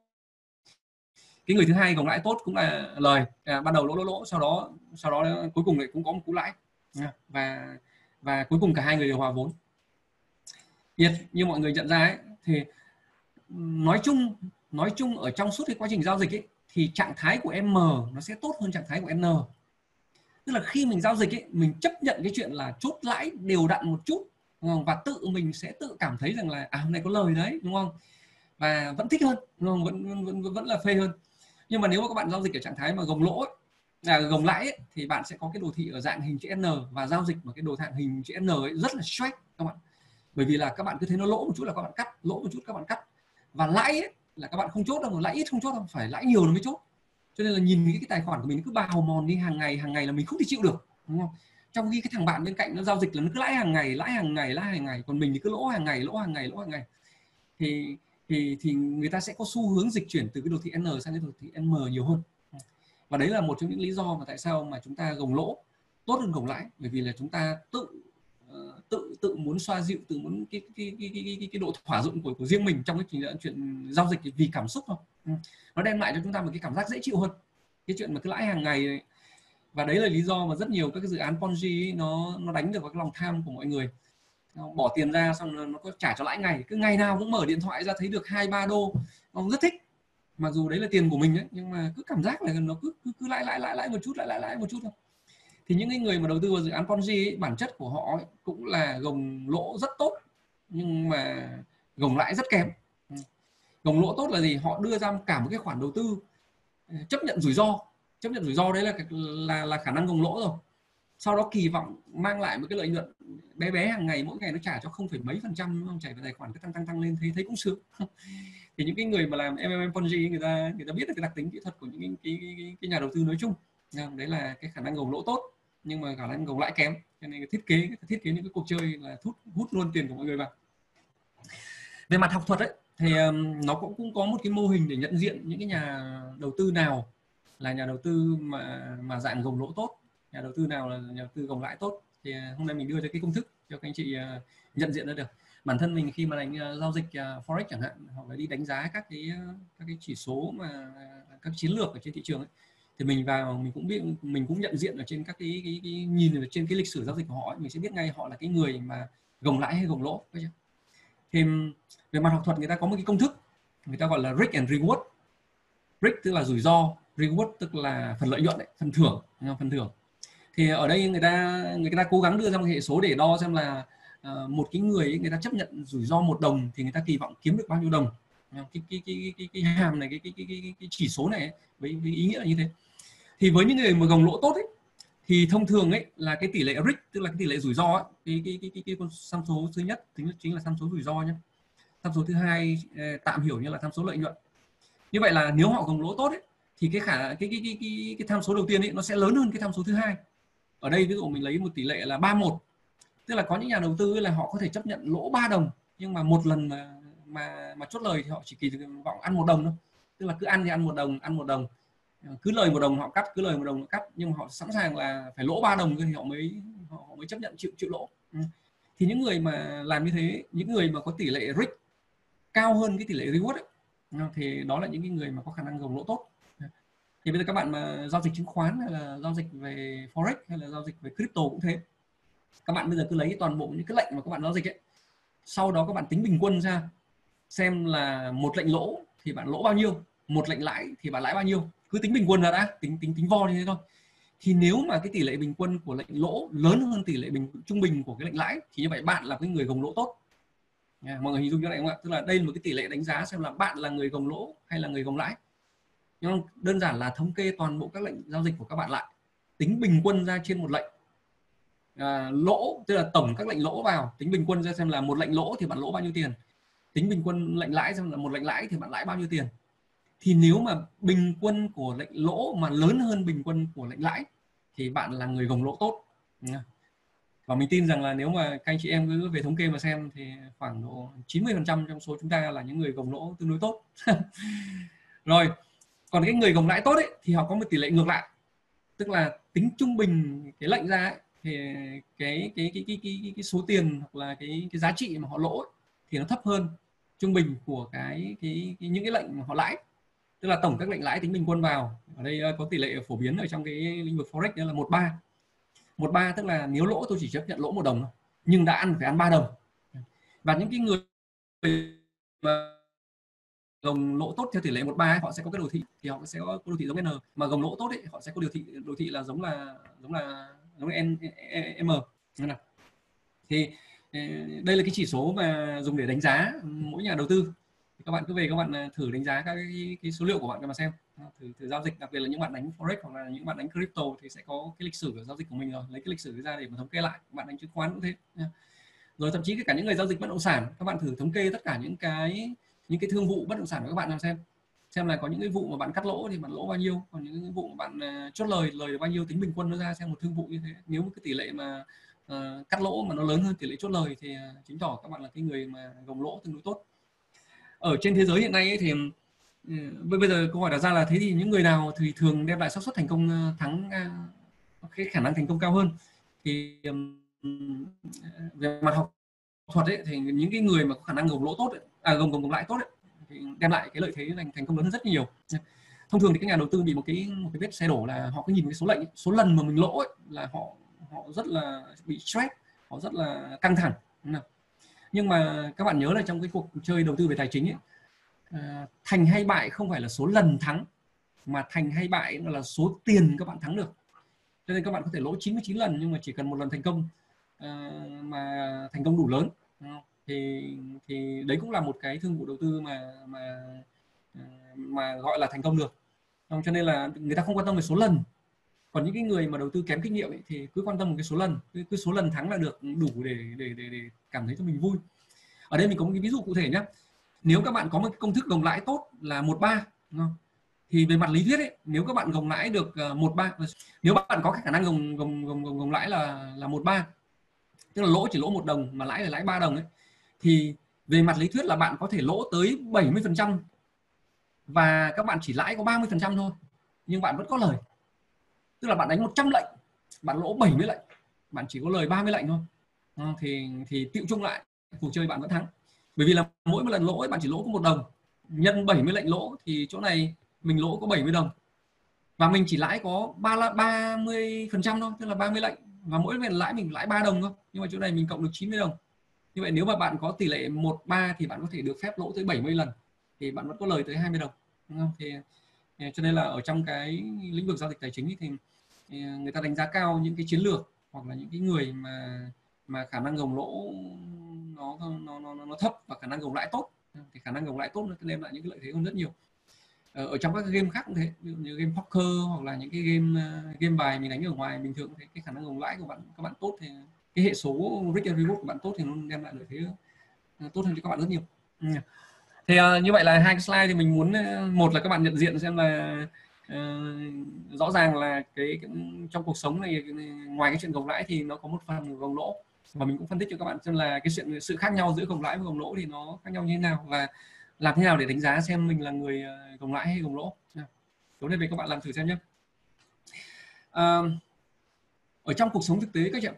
Cái người thứ hai gồng lãi tốt cũng là lời. À, ban đầu lỗ lỗ lỗ. Sau đó sau đó cuối cùng lại cũng có một cú lãi. Và và cuối cùng cả hai người đều hòa vốn. Nhiệt như mọi người nhận ra ấy, thì nói chung nói chung ở trong suốt cái quá trình giao dịch ấy, thì trạng thái của M nó sẽ tốt hơn trạng thái của N tức là khi mình giao dịch ấy, mình chấp nhận cái chuyện là chốt lãi đều đặn một chút và tự mình sẽ tự cảm thấy rằng là à hôm nay có lời đấy đúng không? Và vẫn thích hơn đúng không? Vẫn, vẫn vẫn vẫn là phê hơn. Nhưng mà nếu mà các bạn giao dịch ở trạng thái mà gồng lỗ ấy, là gồng lãi ấy, thì bạn sẽ có cái đồ thị ở dạng hình chữ N và giao dịch một cái đồ dạng hình chữ N ấy rất là stress các bạn. Bởi vì là các bạn cứ thấy nó lỗ một chút là các bạn cắt lỗ một chút các bạn cắt. Và lãi ấy, là các bạn không chốt đâu lãi ít không chốt đâu phải lãi nhiều nó mới chốt cho nên là nhìn cái, cái tài khoản của mình cứ bào mòn đi hàng ngày hàng ngày là mình không thể chịu được đúng không? Trong khi cái thằng bạn bên cạnh nó giao dịch là nó cứ lãi hàng ngày lãi hàng ngày lãi hàng ngày còn mình thì cứ lỗ hàng ngày lỗ hàng ngày lỗ hàng ngày. Thì thì thì người ta sẽ có xu hướng dịch chuyển từ cái đồ thị n sang cái đồ thị m nhiều hơn. Và đấy là một trong những lý do mà tại sao mà chúng ta gồng lỗ tốt hơn gồng lãi. Bởi vì là chúng ta tự ờ, tự tự muốn xoa dịu tự muốn cái cái cái cái cái, cái độ thỏa dụng của của riêng mình trong cái chuyện, chuyện giao dịch vì cảm xúc thôi. Ừ. nó đem lại cho chúng ta một cái cảm giác dễ chịu hơn. Cái chuyện mà cứ lãi hàng ngày và đấy là lý do mà rất nhiều các cái dự án Ponzi nó nó đánh được vào cái lòng tham của mọi người. Nó bỏ tiền ra xong nó, có trả cho lãi ngày. Cứ ngày nào cũng mở điện thoại ra thấy được hai ba đô. Nó rất thích. Mặc dù đấy là tiền của mình đấy nhưng mà cứ cảm giác là nó cứ cứ, cứ lãi lãi lãi lãi một chút lãi lãi lãi một chút thôi. Thì những cái người mà đầu tư vào dự án Ponzi ấy, bản chất của họ ấy, cũng là gồng lỗ rất tốt nhưng mà gồng lãi rất kém gồng lỗ tốt là gì? Họ đưa ra cả một cái khoản đầu tư ờ, chấp nhận rủi ro. Chấp nhận rủi ro đấy là là là khả năng gồng lỗ rồi. Sau đó kỳ vọng mang lại một cái lợi nhuận bé bé hàng ngày mỗi ngày nó trả cho không phải mấy phần trăm không? Chảy vào tài khoản cứ tăng tăng tăng lên thấy thấy cũng sướng. (laughs) Thì những cái người mà làm MMM Ponzi người ta người ta biết được cái đặc tính kỹ thuật của những cái, cái, cái, cái nhà đầu tư nói chung. Đấy là cái khả năng gồng lỗ tốt nhưng mà khả năng gồng lãi kém. Cho nên thiết kế thiết kế những cái cuộc chơi là hút hút luôn tiền của mọi người vào. Về mặt học thuật ấy thì um, nó cũng cũng có một cái mô hình để nhận diện những cái nhà đầu tư nào là nhà đầu tư mà mà dạng gồng lỗ tốt nhà đầu tư nào là nhà đầu tư gồng lãi tốt. Thì à, hôm nay mình đưa ra cái công thức cho các anh chị uh, nhận diện ra được. Bản thân mình khi mà đánh uh, giao dịch uh, forex chẳng hạn hoặc là đi đánh giá các cái các cái chỉ số mà các chiến lược ở trên thị trường ấy, thì mình vào mình cũng biết mình cũng nhận diện ở trên các cái, cái, cái nhìn ở trên cái lịch sử giao dịch của họ ấy, mình sẽ biết ngay họ là cái người mà gồng lãi hay gồng lỗ thì về mặt học thuật người ta có một cái công thức người ta gọi là risk and reward. Risk tức là rủi ro reward tức là phần lợi nhuận đấy, phần thưởng phần thưởng. Thì ở đây người ta người ta cố gắng đưa ra một hệ số để đo xem là ờ, một cái người ấy, người ta chấp nhận rủi ro một đồng thì người ta kỳ vọng kiếm được bao nhiêu đồng. Cái cái cái cái, cái, cái hàm này cái cái, cái, cái, cái chỉ số này ấy, với, với ý nghĩa là như thế. Thì với những người mà gồng lỗ tốt ấy thì thông thường ấy là cái tỷ lệ risk tức là cái tỷ lệ rủi ro ấy, cái cái cái cái, cái con tham số thứ nhất tính chính là tham số rủi ro nhé tham số thứ hai ờ, tạm hiểu như là tham số lợi nhuận. Như vậy là nếu họ gồng lỗ tốt ấy, thì cái khả cái cái cái cái, cái tham số đầu tiên ấy nó sẽ lớn hơn cái tham số thứ hai. Ở đây ví dụ mình lấy một tỷ lệ là 31 tức là có những nhà đầu tư là họ có thể chấp nhận lỗ 3 đồng nhưng mà một lần mà mà mà chốt lời thì họ chỉ kỳ vọng ăn một đồng thôi. Tức là cứ ăn thì ăn một đồng ăn một đồng. Ờ, cứ lời một đồng họ cắt cứ lời một đồng họ cắt nhưng mà họ sẵn sàng là phải lỗ ba đồng thì họ mới họ mới chấp nhận chịu chịu lỗ. Ừ. Thì những người mà làm như thế những người mà có tỷ lệ risk cao hơn cái tỷ lệ reward ấy, ờ, thì đó là những cái người mà có khả năng gồng lỗ tốt. Ờ. Thì bây giờ các bạn mà giao dịch chứng khoán hay là giao dịch về forex hay là giao dịch về crypto cũng thế. Các bạn bây giờ cứ lấy toàn bộ những cái lệnh mà các bạn giao dịch ấy. Sau đó các bạn tính bình quân ra xem là một lệnh lỗ thì bạn lỗ bao nhiêu một lệnh lãi thì bạn lãi bao nhiêu cứ tính bình quân ra đã tính tính tính vo như thế thôi. Thì nếu mà cái tỷ lệ bình quân của lệnh lỗ lớn hơn tỷ lệ bình trung bình của cái lệnh lãi thì như vậy bạn là cái người gồng lỗ tốt. À, mọi người hình dung như này không ạ? Tức là đây là một cái tỷ lệ đánh giá xem là bạn là người gồng lỗ hay là người gồng lãi. Nhưng đơn giản là thống kê toàn bộ các lệnh giao dịch của các bạn lại. Tính bình quân ra trên một lệnh. À, lỗ tức là tổng các lệnh lỗ vào tính bình quân ra xem là một lệnh lỗ thì bạn lỗ bao nhiêu tiền? Tính bình quân lệnh lãi xem là một lệnh lãi thì bạn lãi bao nhiêu tiền? Thì nếu mà bình quân của lệnh lỗ mà lớn hơn bình quân của lệnh lãi thì bạn là người gồng lỗ tốt. Và mình tin rằng là nếu mà các anh chị em cứ về thống kê mà xem thì khoảng độ 90% trong số chúng ta là những người gồng lỗ tương đối tốt. (laughs) Rồi còn cái người gồng lãi tốt ấy thì họ có một tỷ lệ ngược lại. Tức là tính trung bình cái lệnh ra ấy, thì cái cái cái cái cái, cái, cái số tiền hoặc là cái cái giá trị mà họ lỗ ấy, thì nó thấp hơn trung bình của cái, cái, cái những cái lệnh mà họ lãi tức là tổng các lệnh lãi tính bình quân vào. Ở đây ờ, có tỷ lệ phổ biến ở trong cái lĩnh vực forex đó là một ba. Một ba tức là nếu lỗ tôi chỉ chấp nhận lỗ một đồng thôi nhưng đã ăn phải ăn ba đồng. Và những cái người mà gồng lỗ tốt theo tỷ lệ một ba họ sẽ có cái đồ thị thì họ sẽ có đồ thị giống n. Mà gồng lỗ tốt ấy, họ sẽ có đồ thị đồ thị là giống là giống là giống là n m. Thì ờ, đây là cái chỉ số mà dùng để đánh giá mỗi nhà đầu tư các bạn cứ về các bạn ờ, thử đánh giá các cái, cái số liệu của bạn cho mà xem. Ờ, thử, thử giao dịch đặc biệt là những bạn đánh forex hoặc là những bạn đánh crypto thì sẽ có cái lịch sử của giao dịch của mình rồi. Lấy cái lịch sử ra để mà thống kê lại bạn đánh chứng khoán cũng thế rồi thậm chí cả những người giao dịch bất động sản các bạn thử thống kê tất cả những cái những cái thương vụ bất động sản của các bạn làm xem. Xem là có những cái vụ mà bạn cắt lỗ thì bạn lỗ bao nhiêu còn những cái vụ mà bạn uh, chốt lời lời bao nhiêu tính bình quân nó ra xem một thương vụ như thế. Nếu một cái tỷ lệ mà uh, cắt lỗ mà nó lớn hơn tỷ lệ chốt lời thì uh, chứng tỏ các bạn là cái người mà gồng lỗ tương đối tốt ở trên thế giới hiện nay ấy thì ừ, bây giờ câu hỏi đặt ra là thế thì những người nào thì thường đem lại xác suất thành công ờ, thắng ờ, cái khả năng thành công cao hơn? Thì về mặt học thuật ấy thì những cái người mà có khả năng gồng lỗ tốt ấy, à gồng gồng gồng lại tốt ấy, thì đem lại cái lợi thế thành thành công lớn hơn rất nhiều. Thông thường thì các nhà đầu tư bị một cái một cái vết xe đổ là họ cứ nhìn cái số lệnh số lần mà mình lỗ ấy, là họ họ rất là bị stress họ rất là căng thẳng nhưng mà các bạn nhớ là trong cái cuộc chơi đầu tư về tài chính ấy, à, thành hay bại không phải là số lần thắng mà thành hay bại là số tiền các bạn thắng được. Cho nên các bạn có thể lỗ 99 lần nhưng mà chỉ cần một lần thành công à, mà thành công đủ lớn. Thì thì đấy cũng là một cái thương vụ đầu tư mà mà ờ, mà gọi là thành công được. Cho nên là người ta không quan tâm về số lần. Còn những cái người mà đầu tư kém kinh nghiệm ấy, thì cứ quan tâm một cái số lần cứ, cứ số lần thắng là được đủ để để để, để cảm thấy cho mình vui. Ở đây mình có một cái ví dụ cụ thể nhé nếu các bạn có một công thức gồng lãi tốt là một ba thì về mặt lý thuyết ấy, nếu các bạn gồng lãi được ờ, một ba nếu bạn có khả năng gồng gồng gồng gồng, gồng lãi là là một ba tức là lỗ chỉ lỗ một đồng mà lãi là lãi ba đồng ấy thì về mặt lý thuyết là bạn có thể lỗ tới 70% và các bạn chỉ lãi có 30% thôi nhưng bạn vẫn có lời. Tức là bạn đánh 100 lệnh bạn lỗ 70 lệnh bạn chỉ có lời 30 lệnh thôi. Ờ, thì thì tiệu chung lại, cuộc chơi bạn vẫn thắng. Bởi vì là mỗi một lần lỗ bạn chỉ lỗ có một đồng. Nhân 70 lệnh lỗ thì chỗ này mình lỗ có 70 đồng. Và mình chỉ lãi có ba ba mươi phần trăm thôi, tức là 30 lệnh. Và mỗi lần lãi mình lãi 3 đồng thôi, nhưng mà chỗ này mình cộng được 90 đồng. Như vậy nếu mà bạn có tỷ lệ 1 3 thì bạn có thể được phép lỗ tới 70 lần, thì bạn vẫn có lời tới 20 đồng. Đúng không? thì cho nên là ở trong cái lĩnh vực giao dịch tài chính thì người ta đánh giá cao những cái chiến lược hoặc là những cái người mà mà khả năng gồng lỗ nó nó nó, nó thấp và khả năng gồng lãi tốt. Thì khả năng gồng lãi tốt nó đem lại những cái lợi thế hơn rất nhiều. Ờ, ở trong các game khác cũng thế ví dụ như game poker hoặc là những cái game ờ, game bài mình đánh ở ngoài bình thường thì cái khả năng gồng lãi của bạn các bạn tốt thì cái hệ số risk and reward của bạn tốt thì nó đem lại lợi thế ờ, tốt hơn cho các bạn rất nhiều. Ừ. Thì uh, như vậy là hai cái slide thì mình muốn một là các bạn nhận diện xem là uh, rõ ràng là cái, cái trong cuộc sống này ngoài cái chuyện gồng lãi thì nó có một phần gồng lỗ và mình cũng phân tích cho các bạn xem là cái sự sự khác nhau giữa gồng lãi và gồng lỗ thì nó khác nhau như thế nào và làm thế nào để đánh giá xem mình là người ờ, gồng lãi hay gồng lỗ. Tối nay về các bạn làm thử xem nhé. À, ở trong cuộc sống thực tế các bạn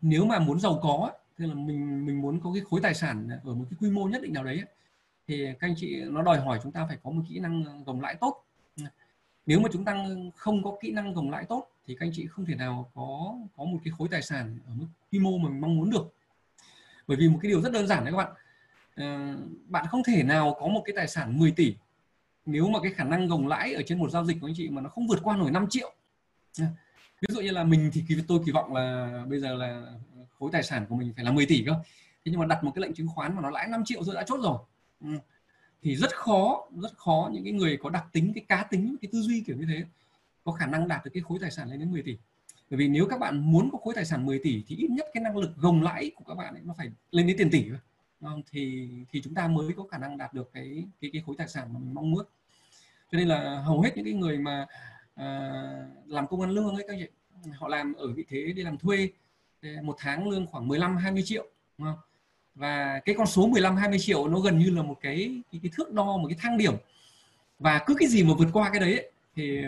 nếu mà muốn giàu có tức là mình mình muốn có cái khối tài sản ở một cái quy mô nhất định nào đấy thì các anh chị nó đòi hỏi chúng ta phải có một kỹ năng ờ, gồng lãi tốt. Nếu mà chúng ta không có kỹ năng gồng lãi tốt thì các anh chị không thể nào có có một cái khối tài sản ở mức quy mô mà mình mong muốn được. Bởi vì một cái điều rất đơn giản đấy các bạn. À, bạn không thể nào có một cái tài sản 10 tỷ nếu mà cái khả năng gồng lãi ở trên một giao dịch của anh chị mà nó không vượt qua nổi 5 triệu. Ví dụ như là mình thì tôi kỳ vọng là bây giờ là khối tài sản của mình phải là 10 tỷ cơ. Thế nhưng mà đặt một cái lệnh chứng khoán mà nó lãi 5 triệu rồi đã chốt rồi. Ừ. Thì rất khó rất khó những cái người có đặc tính cái cá tính cái tư duy kiểu như thế có khả năng đạt được cái khối tài sản lên đến 10 tỷ bởi vì nếu các bạn muốn có khối tài sản 10 tỷ thì ít nhất cái năng lực gồng lãi của các bạn ấy nó phải lên đến tiền tỷ không? thì thì chúng ta mới có khả năng đạt được cái cái cái khối tài sản mà mình mong muốn cho nên là hầu hết những cái người mà à, làm công ăn lương ấy các chị họ làm ở vị thế đi làm thuê một tháng lương khoảng 15 20 triệu đúng không? và cái con số 15 20 triệu nó gần như là một cái cái, cái thước đo một cái thang điểm và cứ cái gì mà vượt qua cái đấy ấy, thì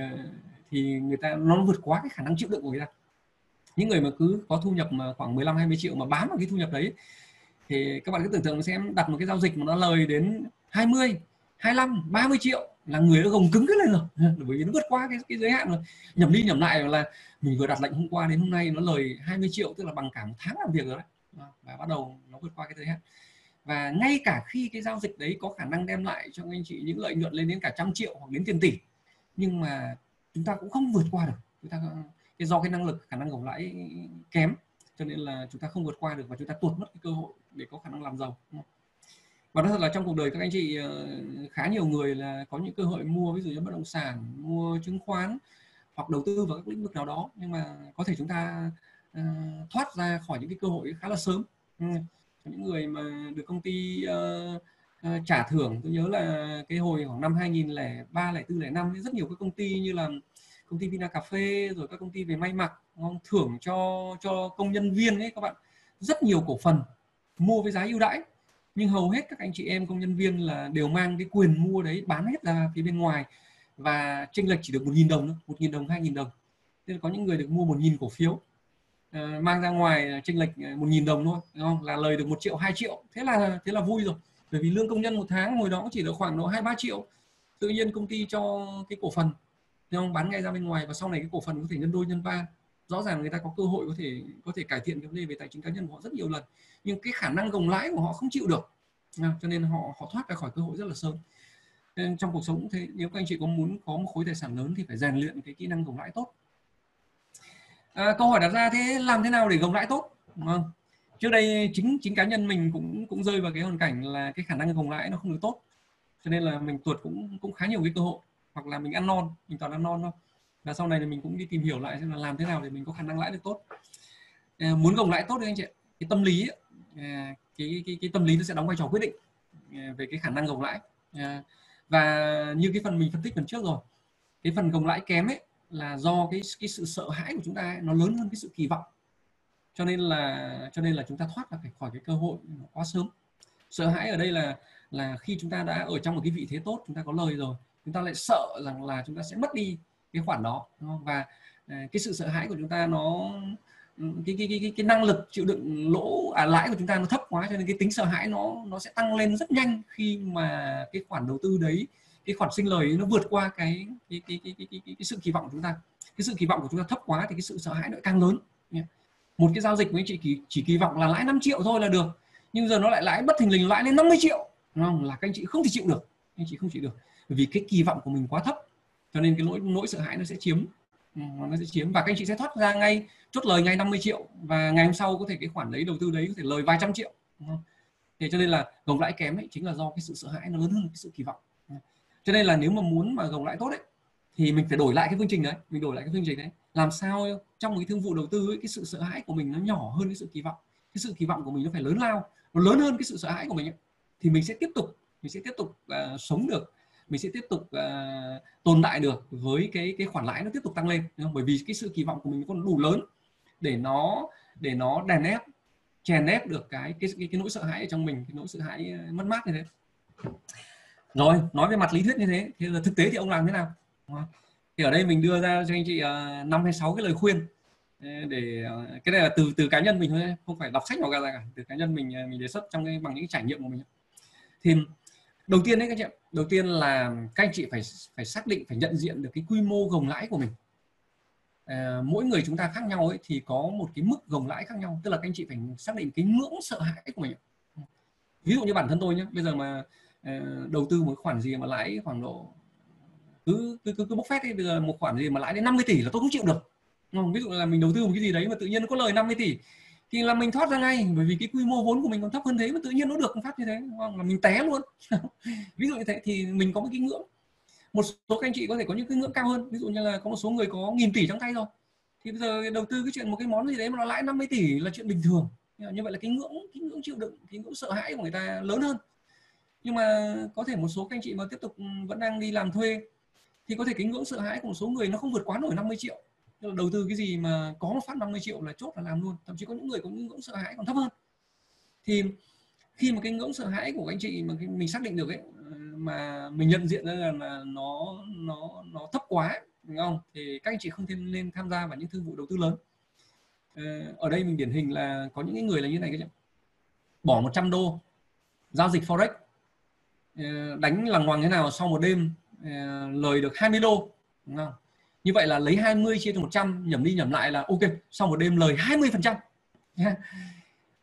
thì người ta nó vượt quá cái khả năng chịu đựng của người ta. Những người mà cứ có thu nhập mà khoảng 15 20 triệu mà bám vào cái thu nhập đấy thì các bạn cứ tưởng tượng xem đặt một cái giao dịch mà nó lời đến 20 25 30 triệu là người nó gồng cứng cái lên rồi. (laughs) Bởi vì nó vượt qua cái, cái giới hạn rồi. Nhầm đi nhầm lại là mình vừa đặt lệnh hôm qua đến hôm nay nó lời 20 triệu tức là bằng cả một tháng làm việc rồi đấy. Và bắt đầu nó vượt qua cái giới hạn. Và ngay cả khi cái giao dịch đấy có khả năng đem lại cho anh chị những lợi nhuận lên đến cả trăm triệu hoặc đến tiền tỷ nhưng mà chúng ta cũng không vượt qua được chúng ta cái do cái năng lực khả năng gồng lãi kém cho nên là chúng ta không vượt qua được và chúng ta tuột mất cái cơ hội để có khả năng làm giàu và nói thật là trong cuộc đời các anh chị ờ, khá nhiều người là có những cơ hội mua ví dụ như bất động sản mua chứng khoán hoặc đầu tư vào các lĩnh vực nào đó nhưng mà có thể chúng ta uh, thoát ra khỏi những cái cơ hội khá là sớm ừ. những người mà được công ty uh, Ờ, trả thưởng tôi nhớ là cái hồi khoảng năm 2003 2004 năm rất nhiều các công ty như là công ty Vina Cà phê rồi các công ty về may mặc ngon thưởng cho cho công nhân viên ấy các bạn. Rất nhiều cổ phần mua với giá ưu đãi. Nhưng hầu hết các anh chị em công nhân viên là đều mang cái quyền mua đấy bán hết ra phía bên ngoài. Và chênh lệch chỉ được một nghìn đồng thôi một nghìn đồng hai nghìn đồng. Nên có những người được mua một nghìn cổ phiếu. À, mang ra ngoài chênh lệch ờ, một nghìn đồng thôi đúng không? Là lời được một triệu hai triệu. Thế là thế là vui rồi bởi vì lương công nhân một tháng hồi đó chỉ được khoảng độ hai ba triệu tự nhiên công ty cho cái cổ phần. Không bán ngay ra bên ngoài và sau này cái cổ phần có thể nhân đôi nhân ba. Rõ ràng người ta có cơ hội có thể có thể cải thiện cái vấn đề về tài chính cá nhân của họ rất nhiều lần. Nhưng cái khả năng gồng lãi của họ không chịu được. À, cho nên họ họ thoát ra khỏi cơ hội rất là sớm. Nên trong cuộc sống cũng thế. Nếu các anh chị có muốn có một khối tài sản lớn thì phải rèn luyện cái kỹ năng gồng lãi tốt. À, câu hỏi đặt ra thế làm thế nào để gồng lãi tốt? Đúng không? Trước đây chính chính cá nhân mình cũng cũng rơi vào cái hoàn cảnh là cái khả năng gồng lãi nó không được tốt. Cho nên là mình tuột cũng cũng khá nhiều cái cơ hội. Hoặc là mình ăn non mình toàn ăn non thôi. Và sau này thì mình cũng đi tìm hiểu lại xem là làm thế nào để mình có khả năng lãi được tốt. À, muốn gồng lãi tốt đấy anh chị cái tâm lý à, cái, cái cái tâm lý nó sẽ đóng vai trò quyết định à, về cái khả năng gồng lãi. À, và như cái phần mình phân tích phần trước rồi cái phần gồng lãi kém ấy là do cái cái sự sợ hãi của chúng ta ấy, nó lớn hơn cái sự kỳ vọng cho nên là cho nên là chúng ta thoát ra khỏi cái cơ hội quá sớm. Sợ hãi ở đây là là khi chúng ta đã ở trong một cái vị thế tốt chúng ta có lời rồi chúng ta lại sợ rằng là chúng ta sẽ mất đi cái khoản đó đúng không? và à, cái sự sợ hãi của chúng ta nó cái cái cái cái năng lực chịu đựng lỗ à, lãi của chúng ta nó thấp quá cho nên cái tính sợ hãi nó nó sẽ tăng lên rất nhanh khi mà cái khoản đầu tư đấy cái khoản sinh lời nó vượt qua cái cái cái cái cái, cái, cái, cái sự kỳ vọng của chúng ta. Cái sự kỳ vọng của chúng ta thấp quá thì cái sự sợ hãi nó càng lớn một cái giao dịch với chị chỉ, chỉ kỳ vọng là lãi 5 triệu thôi là được. Nhưng giờ nó lại lãi bất thình lình lãi lên 50 triệu. Đúng không? Là các anh chị không thể chịu được. Anh chị không chịu được. Bởi vì cái kỳ vọng của mình quá thấp. Cho nên cái nỗi nỗi sợ hãi nó sẽ chiếm. Ừ, nó sẽ chiếm. Và các anh chị sẽ thoát ra ngay chốt lời ngay 50 triệu. Và ngày hôm sau có thể cái khoản đấy đầu tư đấy có thể lời vài trăm triệu. Không? thế cho nên là gồng lãi kém ấy chính là do cái sự sợ hãi nó lớn hơn cái sự kỳ vọng. Ừ. Cho nên là nếu mà muốn mà gồng lãi tốt ấy thì mình phải đổi lại cái phương trình đấy. Mình đổi lại cái phương trình đấy. Làm sao trong cái thương vụ đầu tư ấy, cái sự sợ hãi của mình nó nhỏ hơn cái sự kỳ vọng. Cái sự kỳ vọng của mình nó phải lớn lao nó lớn hơn cái sự sợ hãi của mình ấy. thì mình sẽ tiếp tục mình sẽ tiếp tục uh, sống được mình sẽ tiếp tục uh, tồn tại được với cái cái khoản lãi nó tiếp tục tăng lên đúng không? bởi vì cái sự kỳ vọng của mình còn đủ lớn để nó để nó đè ép chèn ép được cái cái cái, cái nỗi sợ hãi ở trong mình cái nỗi sợ hãi à, mất mát như thế. Rồi nói về mặt lý thuyết như thế thì là thực tế thì ông làm thế nào? Thì ở đây mình đưa ra cho anh chị năm uh, hay sáu cái lời khuyên để ờ, cái này là từ từ cá nhân mình thôi không phải đọc sách nào ra cả. Từ cá nhân mình ờ, mình đề xuất trong cái bằng những trải nghiệm của mình thì đầu tiên đấy các chị đầu tiên là các anh chị phải phải xác định phải nhận diện được cái quy mô gồng lãi của mình. À, mỗi người chúng ta khác nhau ấy thì có một cái mức gồng lãi khác nhau. Tức là các anh chị phải xác định cái ngưỡng sợ hãi của mình ví dụ như bản thân tôi nhé bây giờ mà uh, đầu tư một khoản gì mà lãi khoảng độ cứ cứ cứ, cứ bốc phét đi bây giờ một khoản gì mà lãi đến 50 tỷ là tôi không chịu được ví dụ là mình đầu tư một cái gì đấy mà tự nhiên nó có lời 50 tỷ, thì là mình thoát ra ngay, bởi vì cái quy mô vốn của mình còn thấp hơn thế mà tự nhiên nó được phát như thế. Đúng không? là mình té luôn. (laughs) Ví dụ như thế thì mình có một cái ngưỡng. Một số các anh chị có thể có những cái ngưỡng cao hơn. Ví dụ như là có một số người có nghìn tỷ trong tay rồi. Thì bây giờ đầu tư cái chuyện một cái món gì đấy mà nó lãi 50 tỷ là chuyện bình thường. Như vậy là cái ngưỡng cái ngưỡng chịu đựng, cái ngưỡng sợ hãi của người ta lớn hơn. Nhưng mà có thể một số các anh chị mà tiếp tục ừ, vẫn đang đi làm thuê, thì có thể cái ngưỡng sợ hãi của một số người nó không vượt quá nổi 50 triệu đầu tư cái gì mà có một phát 50 triệu là chốt là làm luôn. Thậm chí có những người có những ngưỡng sợ hãi còn thấp hơn. Thì khi mà cái ngưỡng sợ hãi của anh chị mà mình xác định được ấy mà mình nhận diện ra là, là nó nó nó thấp quá đúng không? Thì các anh chị không thêm nên tham gia vào những thương vụ đầu tư lớn. Ờ, ở đây mình điển hình là có những người là như này cái bỏ 100 đô giao dịch forex. Ờ, đánh lằng ngoằng thế nào sau một đêm ờ, lời được 20 đô đúng không? Như vậy là lấy 20 chia cho 100 nhầm đi nhầm lại là ok sau một đêm lời 20 phần trăm.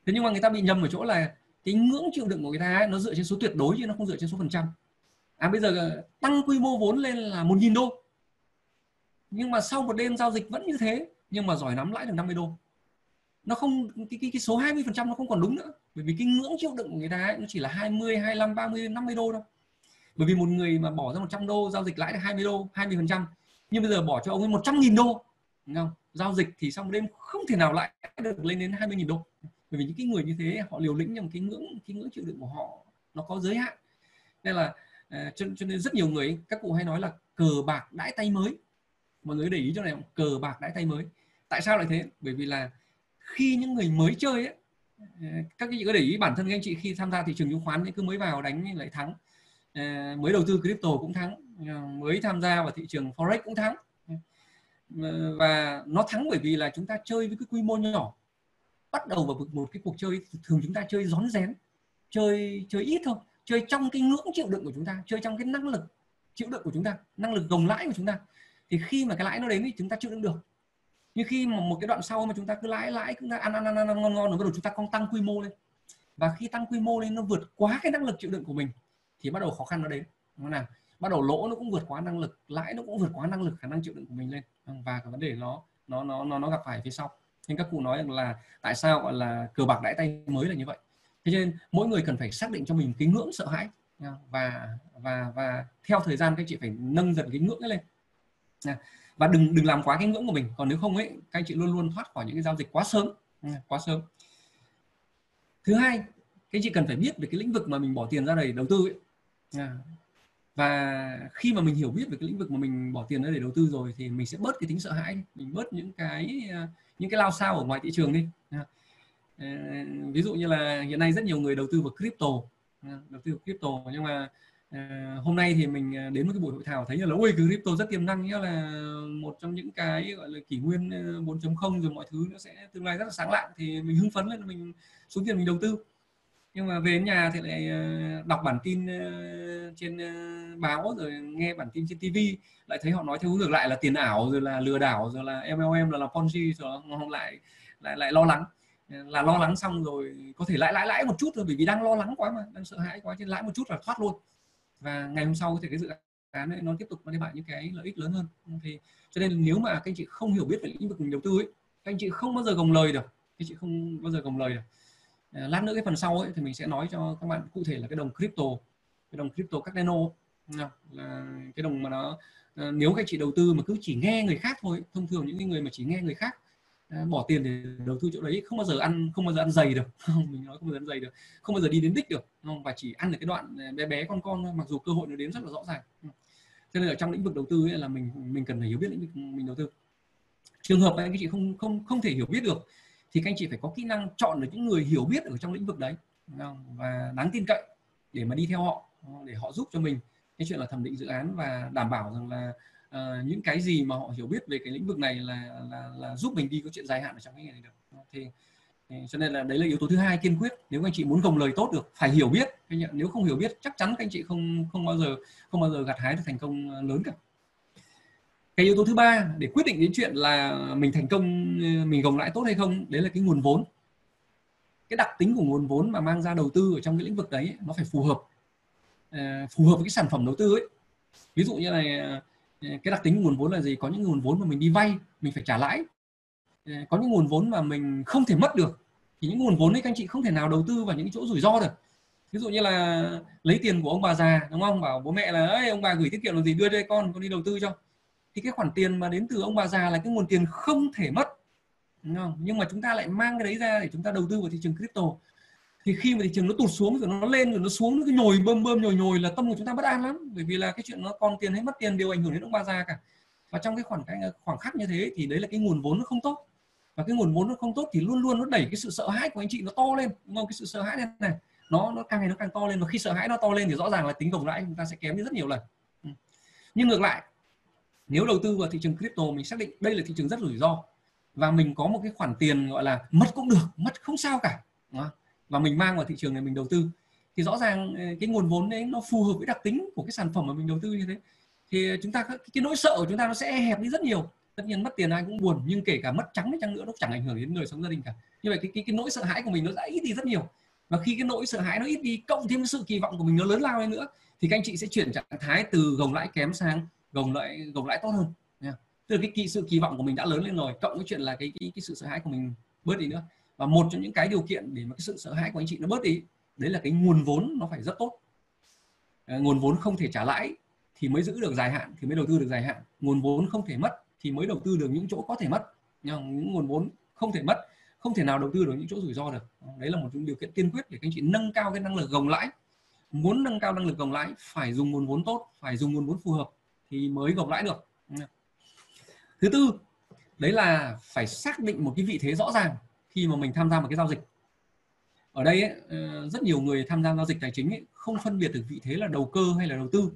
Thế nhưng mà người ta bị nhầm ở chỗ là cái ngưỡng chịu đựng của người ta ấy, nó dựa trên số tuyệt đối chứ nó không dựa trên số phần trăm. À bây giờ ờ, tăng quy mô vốn lên là 1.000 đô. Nhưng mà sau một đêm giao dịch vẫn như thế nhưng mà giỏi nắm lãi được 50 đô. Nó không cái, cái, cái số 20 phần trăm nó không còn đúng nữa. Bởi vì cái ngưỡng chịu đựng của người ta ấy, nó chỉ là 20 25 30 50 đô thôi. Bởi vì một người mà bỏ ra 100 đô giao dịch lãi được 20 đô 20 phần trăm nhưng bây giờ bỏ cho ông ấy 100 nghìn đô không? Giao dịch thì xong đêm không thể nào lại được lên đến 20 nghìn đô. Bởi vì những cái người như thế họ liều lĩnh trong cái ngưỡng cái ngưỡng chịu đựng của họ nó có giới hạn. Nên là à, cho, cho nên rất nhiều người các cụ hay nói là cờ bạc đãi tay mới. Mọi người để ý cho này cờ bạc đãi tay mới. Tại sao lại thế? Bởi vì là khi những người mới chơi ấy, à, các các chị có để ý bản thân các anh chị khi tham gia thị trường chứng khoán thì cứ mới vào đánh lại thắng. À, mới đầu tư crypto cũng thắng. Ờ, mới tham gia vào thị trường forex cũng thắng. Ờ, và nó thắng bởi vì là chúng ta chơi với cái quy mô nhỏ. Bắt đầu vào một cái cuộc chơi thường chúng ta chơi rón rén chơi chơi ít thôi chơi trong cái ngưỡng chịu đựng của chúng ta chơi trong cái năng lực chịu đựng của chúng ta năng lực gồng lãi của chúng ta. Thì khi mà cái lãi nó đến thì chúng ta chịu đựng được. Nhưng khi mà một cái đoạn sau mà chúng ta cứ lãi lãi chúng ta ăn ăn ăn, ăn ngon ngon rồi bắt đầu chúng ta con tăng quy mô lên. Và khi tăng quy mô lên nó vượt quá cái năng lực chịu đựng của mình thì bắt đầu khó khăn nó đến. Nó nào? Bắt đầu lỗ nó cũng vượt quá năng lực, lãi nó cũng vượt quá năng lực khả năng chịu đựng của mình lên. Vâng, và cái vấn đề nó nó nó nó nó gặp phải phía sau. Nên các cụ nói rằng là tại sao gọi là cờ bạc đãi tay mới là như vậy? Thế nên mỗi người cần phải xác định cho mình cái ngưỡng sợ hãi. Và và và theo thời gian các chị phải nâng dần cái ngưỡng ấy lên. Và đừng đừng làm quá cái ngưỡng của mình. Còn nếu không ấy, các anh chị luôn luôn thoát khỏi những cái giao dịch quá sớm. Quá sớm. Thứ hai các anh chị cần phải biết về cái lĩnh vực mà mình bỏ tiền ra để đầu tư ấy và khi mà mình hiểu biết về cái lĩnh vực mà mình bỏ tiền ra để đầu tư rồi thì mình sẽ bớt cái tính sợ hãi mình bớt những cái ờ, những cái lao sao ở ngoài thị trường đi. Ờ, ví dụ như là hiện nay rất nhiều người đầu tư vào crypto đầu tư vào crypto. Nhưng mà ờ, hôm nay thì mình đến một cái buổi hội thảo thấy là, ôi crypto rất tiềm năng, nghĩa là một trong những cái, gọi là, kỷ nguyên 4.0 rồi mọi thứ nó sẽ tương lai rất là sáng lạng. Thì mình hưng phấn lên, mình xuống tiền mình đầu tư nhưng mà về đến nhà thì lại ờ, đọc bản tin ờ, trên ờ, báo rồi nghe bản tin trên TV lại thấy họ nói theo hướng ngược lại là tiền ảo rồi là lừa đảo rồi là MLM là là Ponzi rồi họ lại lại lại lo lắng. Là lo lắng xong rồi có thể lãi lãi lãi một chút thôi bởi vì đang lo lắng quá mà đang sợ hãi quá trên lãi một chút là thoát luôn. Và ngày hôm sau thì cái dự án ấy, nó tiếp tục nó đem lại những cái lợi ích lớn hơn. Thì cho nên nếu mà các anh chị không hiểu biết về lĩnh vực đầu tư ấy các anh chị không bao giờ gồng lời được. Các anh chị không bao giờ gồng lời được. Ờ, lát nữa cái phần sau ấy thì mình sẽ nói cho các bạn, cụ thể là cái đồng crypto, cái đồng crypto Cardano là cái đồng mà nó ờ, nếu các chị đầu tư mà cứ chỉ nghe người khác thôi, thông thường những người mà chỉ nghe người khác ờ, bỏ tiền để đầu tư chỗ đấy, không bao giờ ăn, không bao giờ ăn dày được. (laughs) Mình nói không bao giờ ăn dày được, không bao giờ đi đến đích được không? Và chỉ ăn được cái đoạn bé bé con con mặc dù cơ hội nó đến rất là rõ ràng cho nên ở trong lĩnh vực đầu tư ấy là mình mình cần phải hiểu biết lĩnh vực mình đầu tư. Trường hợp mà anh chị không không không thể hiểu biết được thì các anh chị phải có kỹ năng chọn được những người hiểu biết ở trong lĩnh vực đấy và đáng tin cậy để mà đi theo họ để họ giúp cho mình. Cái chuyện là thẩm định dự án và đảm bảo rằng là uh, những cái gì mà họ hiểu biết về cái lĩnh vực này là là, là giúp mình đi có chuyện dài hạn ở trong cái nghề này được thì, thì cho nên là đấy là yếu tố thứ hai kiên quyết. Nếu anh chị muốn gồng lời tốt được phải hiểu biết nếu không hiểu biết chắc chắn các anh chị không không bao giờ không bao giờ gặt hái được thành công lớn cả cái yếu tố thứ ba để quyết định đến chuyện là mình thành công ờ, mình gồng lãi tốt hay không, đấy là cái nguồn vốn. Cái đặc tính của nguồn vốn mà mang ra đầu tư ở trong cái lĩnh vực đấy, nó phải phù hợp ờ, phù hợp với cái sản phẩm đầu tư ấy. Ví dụ như này ờ, cái đặc tính của nguồn vốn là gì? Có những nguồn vốn mà mình đi vay, mình phải trả lãi. Có những nguồn vốn mà mình không thể mất được, thì những nguồn vốn ấy các anh chị không thể nào đầu tư vào những chỗ rủi ro được. Ví dụ như là lấy tiền của ông bà già, đúng không? Bảo bố mẹ là ấy ông bà gửi tiết kiệm làm gì? Đưa đây con con đi đầu tư cho thì cái khoản tiền mà đến từ ông bà già là cái nguồn tiền không thể mất. Đúng không? nhưng mà chúng ta lại mang cái đấy ra để chúng ta đầu tư vào thị trường crypto. Thì khi mà thị trường nó tụt xuống, rồi nó lên, rồi nó xuống, nó cứ nhồi bơm bơm, nhồi nhồi là tâm của chúng ta bất an lắm. Bởi vì là cái chuyện nó còn tiền hay mất tiền đều ảnh hưởng đến ông bà già cả. Và trong cái khoảng khoảng khắc như thế thì đấy là cái nguồn vốn nó không tốt. Và cái nguồn vốn nó không tốt thì luôn luôn nó đẩy cái sự sợ hãi của anh chị nó to lên. Đúng không? Cái sự sợ hãi này này, nó nó càng ngày nó càng to lên. Và khi sợ hãi nó to lên thì rõ ràng là tính gồng lãi chúng ta sẽ kém đi rất nhiều lần. Ừ. Nhưng ngược lại nếu đầu tư vào thị trường crypto mình xác định đây là thị trường rất rủi ro. Và mình có một cái khoản tiền gọi là mất cũng được mất không sao cả. Và mình mang vào thị trường này mình đầu tư. Thì rõ ràng ờ, cái nguồn vốn đấy nó phù hợp với đặc tính của cái sản phẩm mà mình đầu tư như thế. Thì chúng ta cái nỗi sợ của chúng ta nó sẽ hẹp đi rất nhiều. Tất nhiên mất tiền ai cũng buồn nhưng kể cả mất trắng đi chăng nữa nó chẳng ảnh hưởng đến đời sống gia đình cả. Như vậy cái cái, cái nỗi sợ hãi của mình nó đã ít đi rất nhiều. Và khi cái nỗi sợ hãi nó ít đi cộng thêm cái sự kỳ vọng của mình nó lớn lao lên nữa thì các anh chị sẽ chuyển trạng thái từ gồng lãi kém sang gồng lãi gồng lãi tốt hơn nha. Từ cái kỳ, sự kỳ vọng của mình đã lớn lên rồi cộng với chuyện là cái cái, cái sự sợ hãi của mình bớt đi nữa. Và một trong những cái điều kiện để mà cái sự sợ hãi của anh chị nó bớt đi đấy là cái nguồn vốn nó phải rất tốt. À, nguồn vốn không thể trả lãi thì mới giữ được dài hạn thì mới đầu tư được dài hạn. Nguồn vốn không thể mất thì mới đầu tư được những chỗ có thể mất. Nhưng những nguồn vốn không thể mất không thể nào đầu tư được những chỗ rủi ro được. Đấy là một trong điều kiện tiên quyết để các anh chị nâng cao cái năng lực gồng lãi. Muốn nâng cao năng lực gồng lãi phải dùng nguồn vốn tốt phải dùng nguồn vốn phù hợp thì mới gồng lãi được. Thứ tư đấy là phải xác định một cái vị thế rõ ràng khi mà mình tham gia một cái giao dịch. Ở đây ấy, rất nhiều người tham gia giao dịch tài chính ấy, không phân biệt được vị thế là đầu cơ hay là đầu tư.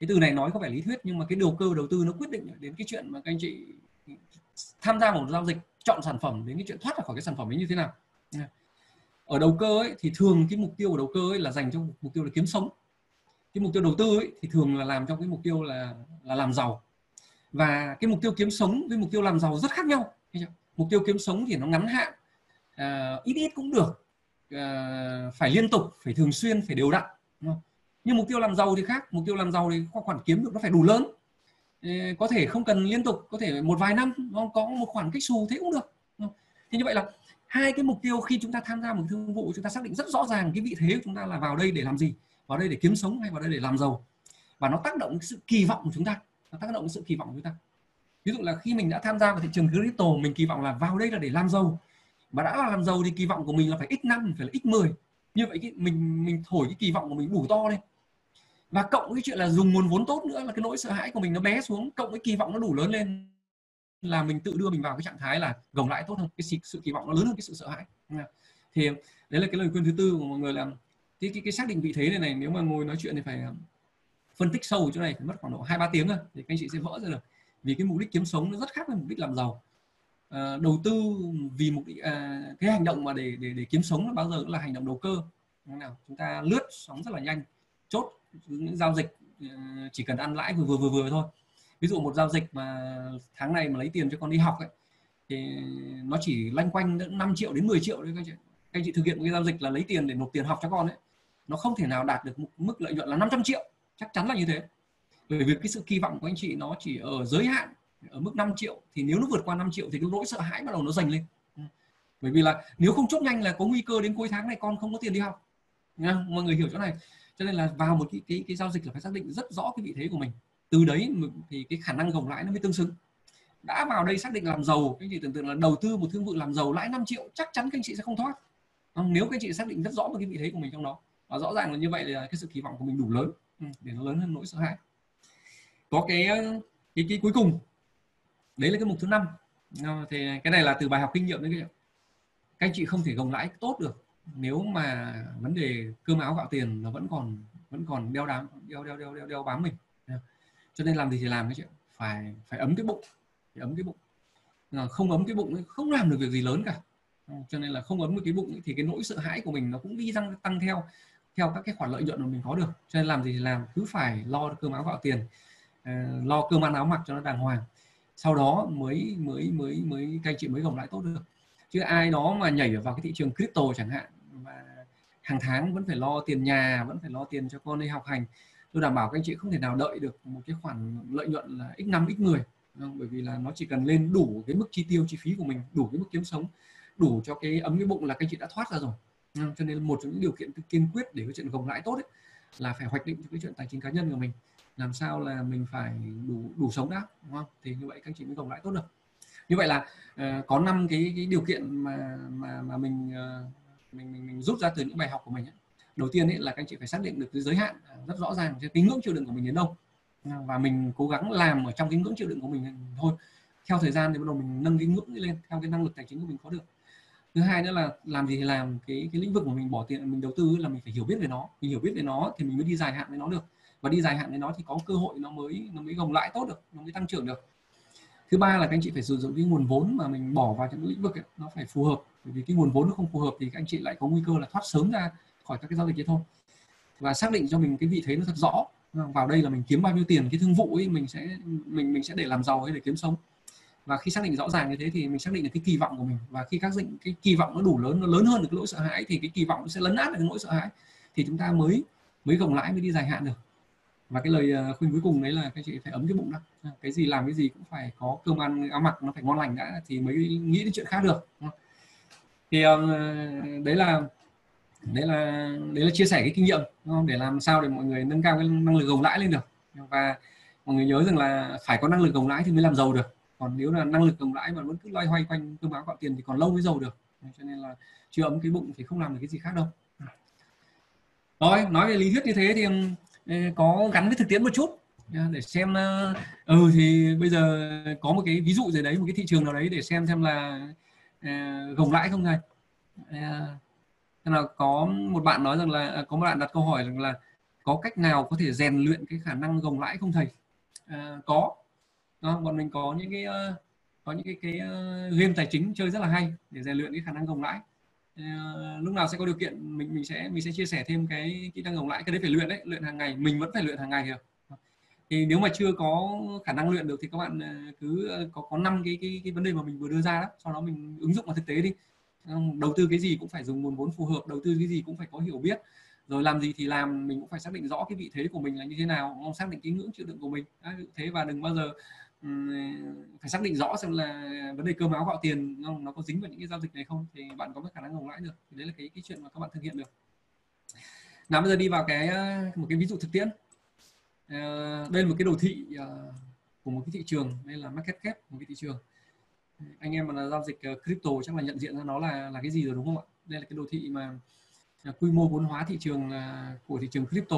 Cái từ này nói có vẻ lý thuyết nhưng mà cái đầu cơ đầu tư nó quyết định đến cái chuyện mà các anh chị tham gia một giao dịch chọn sản phẩm đến cái chuyện thoát ra khỏi cái sản phẩm ấy như thế nào. Ở đầu cơ ấy, thì thường cái mục tiêu của đầu cơ ấy là dành cho mục tiêu là kiếm sống cái mục tiêu đầu tư ấy, thì thường là làm trong cái mục tiêu là là làm giàu. Và cái mục tiêu kiếm sống với mục tiêu làm giàu rất khác nhau. Mục tiêu kiếm sống thì nó ngắn hạn à, ít ít cũng được à, phải liên tục phải thường xuyên phải đều đặn đúng không? nhưng mục tiêu làm giàu thì khác. Mục tiêu làm giàu thì khoản kiếm được nó phải đủ lớn. Có thể không cần liên tục có thể một vài năm nó có một khoản cách xù thế cũng được thì như vậy là hai cái mục tiêu khi chúng ta tham gia một thương vụ chúng ta xác định rất rõ ràng cái vị thế của chúng ta là vào đây để làm gì vào đây để kiếm sống hay vào đây để làm giàu. Và nó tác động sự kỳ vọng của chúng ta. Nó tác động sự kỳ vọng của chúng ta. Ví dụ là khi mình đã tham gia vào thị trường crypto mình kỳ vọng là vào đây là để làm giàu. Mà đã là làm giàu thì kỳ vọng của mình là phải x năm phải là x 10 như vậy cái mình mình thổi cái kỳ vọng của mình đủ to lên và cộng cái chuyện là dùng nguồn vốn tốt nữa là cái nỗi sợ hãi của mình nó bé xuống cộng cái kỳ vọng nó đủ lớn lên là mình tự đưa mình vào cái trạng thái là gồng lãi tốt hơn. Cái sự, sự kỳ vọng nó lớn hơn cái sự sợ hãi. Thì đấy là cái lời khuyên thứ tư của mọi người là cái, cái, cái xác định vị thế này này nếu mà ngồi nói chuyện thì phải um, phân tích sâu chỗ này phải mất khoảng độ hai ba tiếng thôi thì các anh chị sẽ vỡ ra được. Vì cái mục đích kiếm sống nó rất khác với mục đích làm giàu. À, đầu tư vì mục đích à, cái hành động mà để để để kiếm sống nó bao giờ cũng là hành động đầu cơ. Nào? Chúng ta lướt sóng rất là nhanh chốt những giao dịch ờ, chỉ cần ăn lãi vừa vừa vừa vừa thôi. Ví dụ một giao dịch mà tháng này mà lấy tiền cho con đi học ấy thì nó chỉ lanh quanh 5 triệu đến 10 triệu đấy các chị. Các anh chị thực hiện một cái giao dịch là lấy tiền để nộp tiền học cho con ấy nó không thể nào đạt được mức lợi nhuận là 500 triệu. Chắc chắn là như thế. Bởi vì cái sự kỳ vọng của anh chị nó chỉ ở giới hạn, ở mức 5 triệu. Thì nếu nó vượt qua 5 triệu thì cái nỗi sợ hãi bắt đầu nó dành lên. Bởi vì là nếu không chốt nhanh là có nguy cơ đến cuối tháng này con không có tiền đi học. Nha, mọi người hiểu chỗ này. Cho nên là vào một cái cái cái giao dịch là phải xác định rất rõ cái vị thế của mình. Từ đấy thì cái khả năng gồng lãi nó mới tương xứng. Đã vào đây xác định làm giàu, anh chị tưởng tượng là đầu tư một thương vụ làm giàu lãi 5 triệu, chắc chắn các anh chị sẽ không thoát. Nếu các anh chị xác định rất rõ một cái vị thế của mình trong đó và rõ ràng là như vậy là cái sự kỳ vọng của mình đủ lớn. Ừ, để nó lớn hơn nỗi sợ hãi. Có cái cái, cái cuối cùng. Đấy là cái mục thứ năm. Ờ, thì cái này là từ bài học kinh nghiệm đấy các anh chị không thể gồng lãi tốt được nếu mà vấn đề cơm áo gạo tiền nó vẫn còn vẫn còn đeo đám đeo đeo đeo đeo, đeo bám mình. Cho nên làm gì thì làm cái chuyện phải phải ấm cái bụng. Phải ấm cái bụng. Ờ, không ấm cái bụng không làm được việc gì lớn cả. Ờ, cho nên là không ấm được cái bụng thì cái nỗi sợ hãi của mình nó cũng đi tăng tăng theo theo các cái khoản lợi nhuận mà mình có được. Cho nên làm gì thì làm cứ phải lo cơm áo gạo tiền uh, lo cơm ăn áo mặc cho nó đàng hoàng. Sau đó mới mới mới mới các anh chị mới gồng lại tốt được. Chứ ai đó mà nhảy vào cái thị trường crypto chẳng hạn và hàng tháng vẫn phải lo tiền nhà vẫn phải lo tiền cho con đi học hành tôi đảm bảo các anh chị không thể nào đợi được một cái khoản lợi nhuận là x5 x10 bởi vì là nó chỉ cần lên đủ cái mức chi tiêu chi phí của mình đủ cái mức kiếm sống đủ cho cái ấm cái bụng là các anh chị đã thoát ra rồi cho nên một trong những điều kiện kiên quyết để cái chuyện gồng lãi tốt ấy, là phải hoạch định cái chuyện tài chính cá nhân của mình. Làm sao là mình phải đủ đủ sống đã đúng không? Thì như vậy các anh chị mới gồng lãi tốt được. Như vậy là uh, có năm cái cái điều kiện mà mà mà mình uh, mình, mình mình rút ra từ những bài học của mình ấy. đầu tiên ấy là các anh chị phải xác định được cái giới hạn à, rất rõ ràng cái ngưỡng chịu đựng của mình đến đâu. Và mình cố gắng làm ở trong cái ngưỡng chịu đựng của mình thôi. Theo thời gian thì bắt đầu mình nâng cái ngưỡng lên theo cái năng lực tài chính của mình có được thứ hai nữa là làm gì thì làm cái cái lĩnh vực mà mình bỏ tiền mình đầu tư là mình phải hiểu biết về nó. Mình hiểu biết về nó thì mình mới đi dài hạn với nó được. Và đi dài hạn với nó thì có cơ hội nó mới nó mới gồng lãi tốt được nó mới tăng trưởng được. Thứ ba là các anh chị phải sử dụng cái nguồn vốn mà mình bỏ vào trong lĩnh vực ấy, nó phải phù hợp. Bởi vì cái nguồn vốn nó không phù hợp thì các anh chị lại có nguy cơ là thoát sớm ra khỏi các cái giao dịch ấy thôi. Và xác định cho mình cái vị thế nó thật rõ. Vào đây là mình kiếm bao nhiêu tiền cái thương vụ ấy mình sẽ mình mình sẽ để làm giàu hay để kiếm sống và khi xác định rõ ràng như thế thì mình xác định được cái kỳ vọng của mình. Và khi các định cái kỳ vọng nó đủ lớn, nó lớn hơn được cái nỗi sợ hãi thì cái kỳ vọng nó sẽ lấn át được cái nỗi sợ hãi. Thì chúng ta mới mới gồng lãi, mới đi dài hạn được. Và cái lời ờ, khuyên cuối cùng đấy là các chị phải ấm cái bụng đã. Ờ, cái gì làm cái gì cũng phải có cơm ăn, áo mặc nó phải ngon lành đã thì mới nghĩ đến chuyện khác được thì ờ, đấy là đấy là đấy là chia sẻ cái kinh nghiệm không? để làm sao để mọi người nâng cao cái năng lực gồng lãi lên được. Và mọi người nhớ rằng là phải có năng lực gồng lãi thì mới làm giàu được còn nếu là năng lực đồng lãi mà vẫn cứ loay hoay quanh cơm áo gạo tiền thì còn lâu mới giàu được. Cho nên là chưa ấm cái bụng thì không làm được cái gì khác đâu. Rồi nói về lý thuyết như thế thì có gắn với thực tiễn một chút. Để xem ờ, ừ thì bây giờ có một cái ví dụ gì đấy một cái thị trường nào đấy để xem xem là uh, gồng lãi không thầy uh, là có một bạn nói rằng là à, có một bạn đặt câu hỏi rằng là có cách nào có thể rèn luyện cái khả năng gồng lãi không thầy? Uh, có đó, bọn mình có những cái uh, có những cái cái uh, game tài chính chơi rất là hay để rèn luyện cái khả năng gồng lãi. Uh, lúc nào sẽ có điều kiện mình mình sẽ mình sẽ chia sẻ thêm cái kỹ năng gồng lãi cái đấy phải luyện đấy luyện hàng ngày mình vẫn phải luyện hàng ngày được thì nếu mà chưa có khả năng luyện được thì các bạn cứ có có năm cái, cái cái vấn đề mà mình vừa đưa ra đó sau đó mình ứng dụng vào thực tế đi. Đầu tư cái gì cũng phải dùng nguồn vốn phù hợp đầu tư cái gì cũng phải có hiểu biết. Rồi làm gì thì làm mình cũng phải xác định rõ cái vị thế của mình là như thế nào xác định cái ngưỡng chịu đựng của mình. Thế và đừng bao giờ phải xác định rõ xem là vấn đề cơm áo gạo tiền nó, nó có dính vào những cái giao dịch này không thì bạn có cái khả năng gồng lãi được. Thì đấy là cái cái chuyện mà các bạn thực hiện được. Nào bây giờ đi vào cái ờ, một cái ví dụ thực tiễn. À, đây là một cái đồ thị ờ, của một cái thị trường đây là market cap một cái thị trường. Anh em mà là giao dịch crypto chắc là nhận diện ra nó là là cái gì rồi đúng không ạ? Đây là cái đồ thị mà quy mô vốn hóa thị trường của thị trường crypto.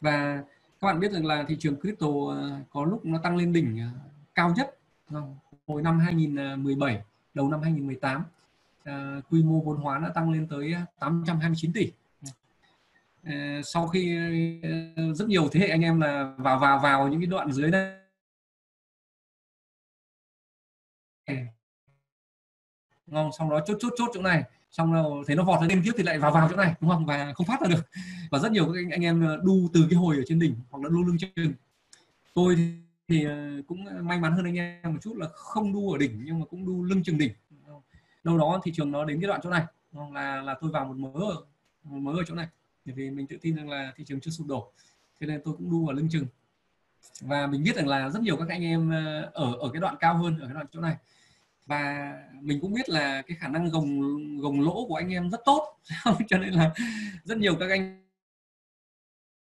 Và các bạn biết rằng là thị trường crypto ờ, có lúc nó tăng lên đỉnh ờ, cao nhất ờ, hồi năm 2017 đầu năm 2018 quy mô vốn hóa đã tăng lên tới 829 tỷ. Sau khi rất nhiều thế hệ anh em là vào vào vào những cái đoạn dưới đây. Ngon, xong đó chốt chốt chốt chỗ này xong rồi ờ, thấy nó vọt lên tiếp thì lại vào vào chỗ này đúng không? Và không phát ra được. Và rất nhiều các anh, anh em ờ, đu từ cái hồi ở trên đỉnh hoặc là đu lưng chừng tôi thì, thì ờ, cũng may mắn hơn anh em một chút là không đu ở đỉnh nhưng mà cũng đu lưng chừng đỉnh. Đâu đó thị trường nó đến cái đoạn chỗ này là là tôi vào một mớ ở, một mớ ở chỗ này. Bởi vì mình tự tin rằng là thị trường chưa sụp đổ cho nên tôi cũng đu ở lưng chừng. Và mình biết rằng là rất nhiều các anh em ở ở cái đoạn cao hơn ở cái đoạn chỗ này và mình cũng biết là cái khả năng gồng gồng lỗ của anh em rất tốt. (laughs) Cho nên là rất nhiều các anh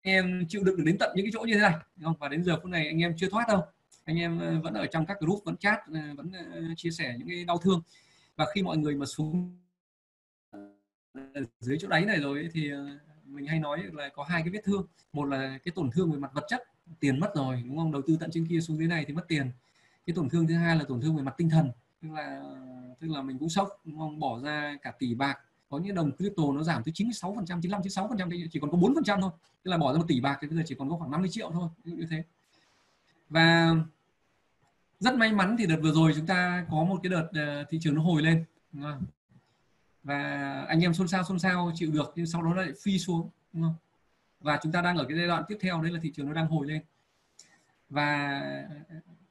em chịu đựng được đến tận những cái chỗ như thế này không? Và đến giờ phút này anh em chưa thoát đâu. Anh em ờ, vẫn ở trong các group, vẫn chat ờ, vẫn ờ, chia sẻ những cái đau thương. Và khi mọi người mà xuống dưới chỗ đáy này rồi thì mình hay nói là có hai cái vết thương. Một là cái tổn thương về mặt vật chất, tiền mất rồi, đúng không? Đầu tư tận trên kia xuống dưới này thì mất tiền. Cái tổn thương thứ hai là tổn thương về mặt tinh thần tức là tức là mình cũng sốc, đúng không? Bỏ ra cả tỷ bạc. Có những đồng crypto nó giảm tới 96 phần trăm 95 96 phần trăm chỉ còn có 4 phần trăm thôi. Tức là bỏ ra một tỷ bạc thì bây giờ chỉ còn có khoảng 50 triệu thôi, như thế. Và rất may mắn thì đợt vừa rồi chúng ta có một cái đợt ờ, thị trường nó hồi lên. Và anh em xôn xao xôn xao, chịu được, nhưng sau đó lại phi xuống, đúng không? và chúng ta đang ở cái giai đoạn tiếp theo, đấy là thị trường nó đang hồi lên. Và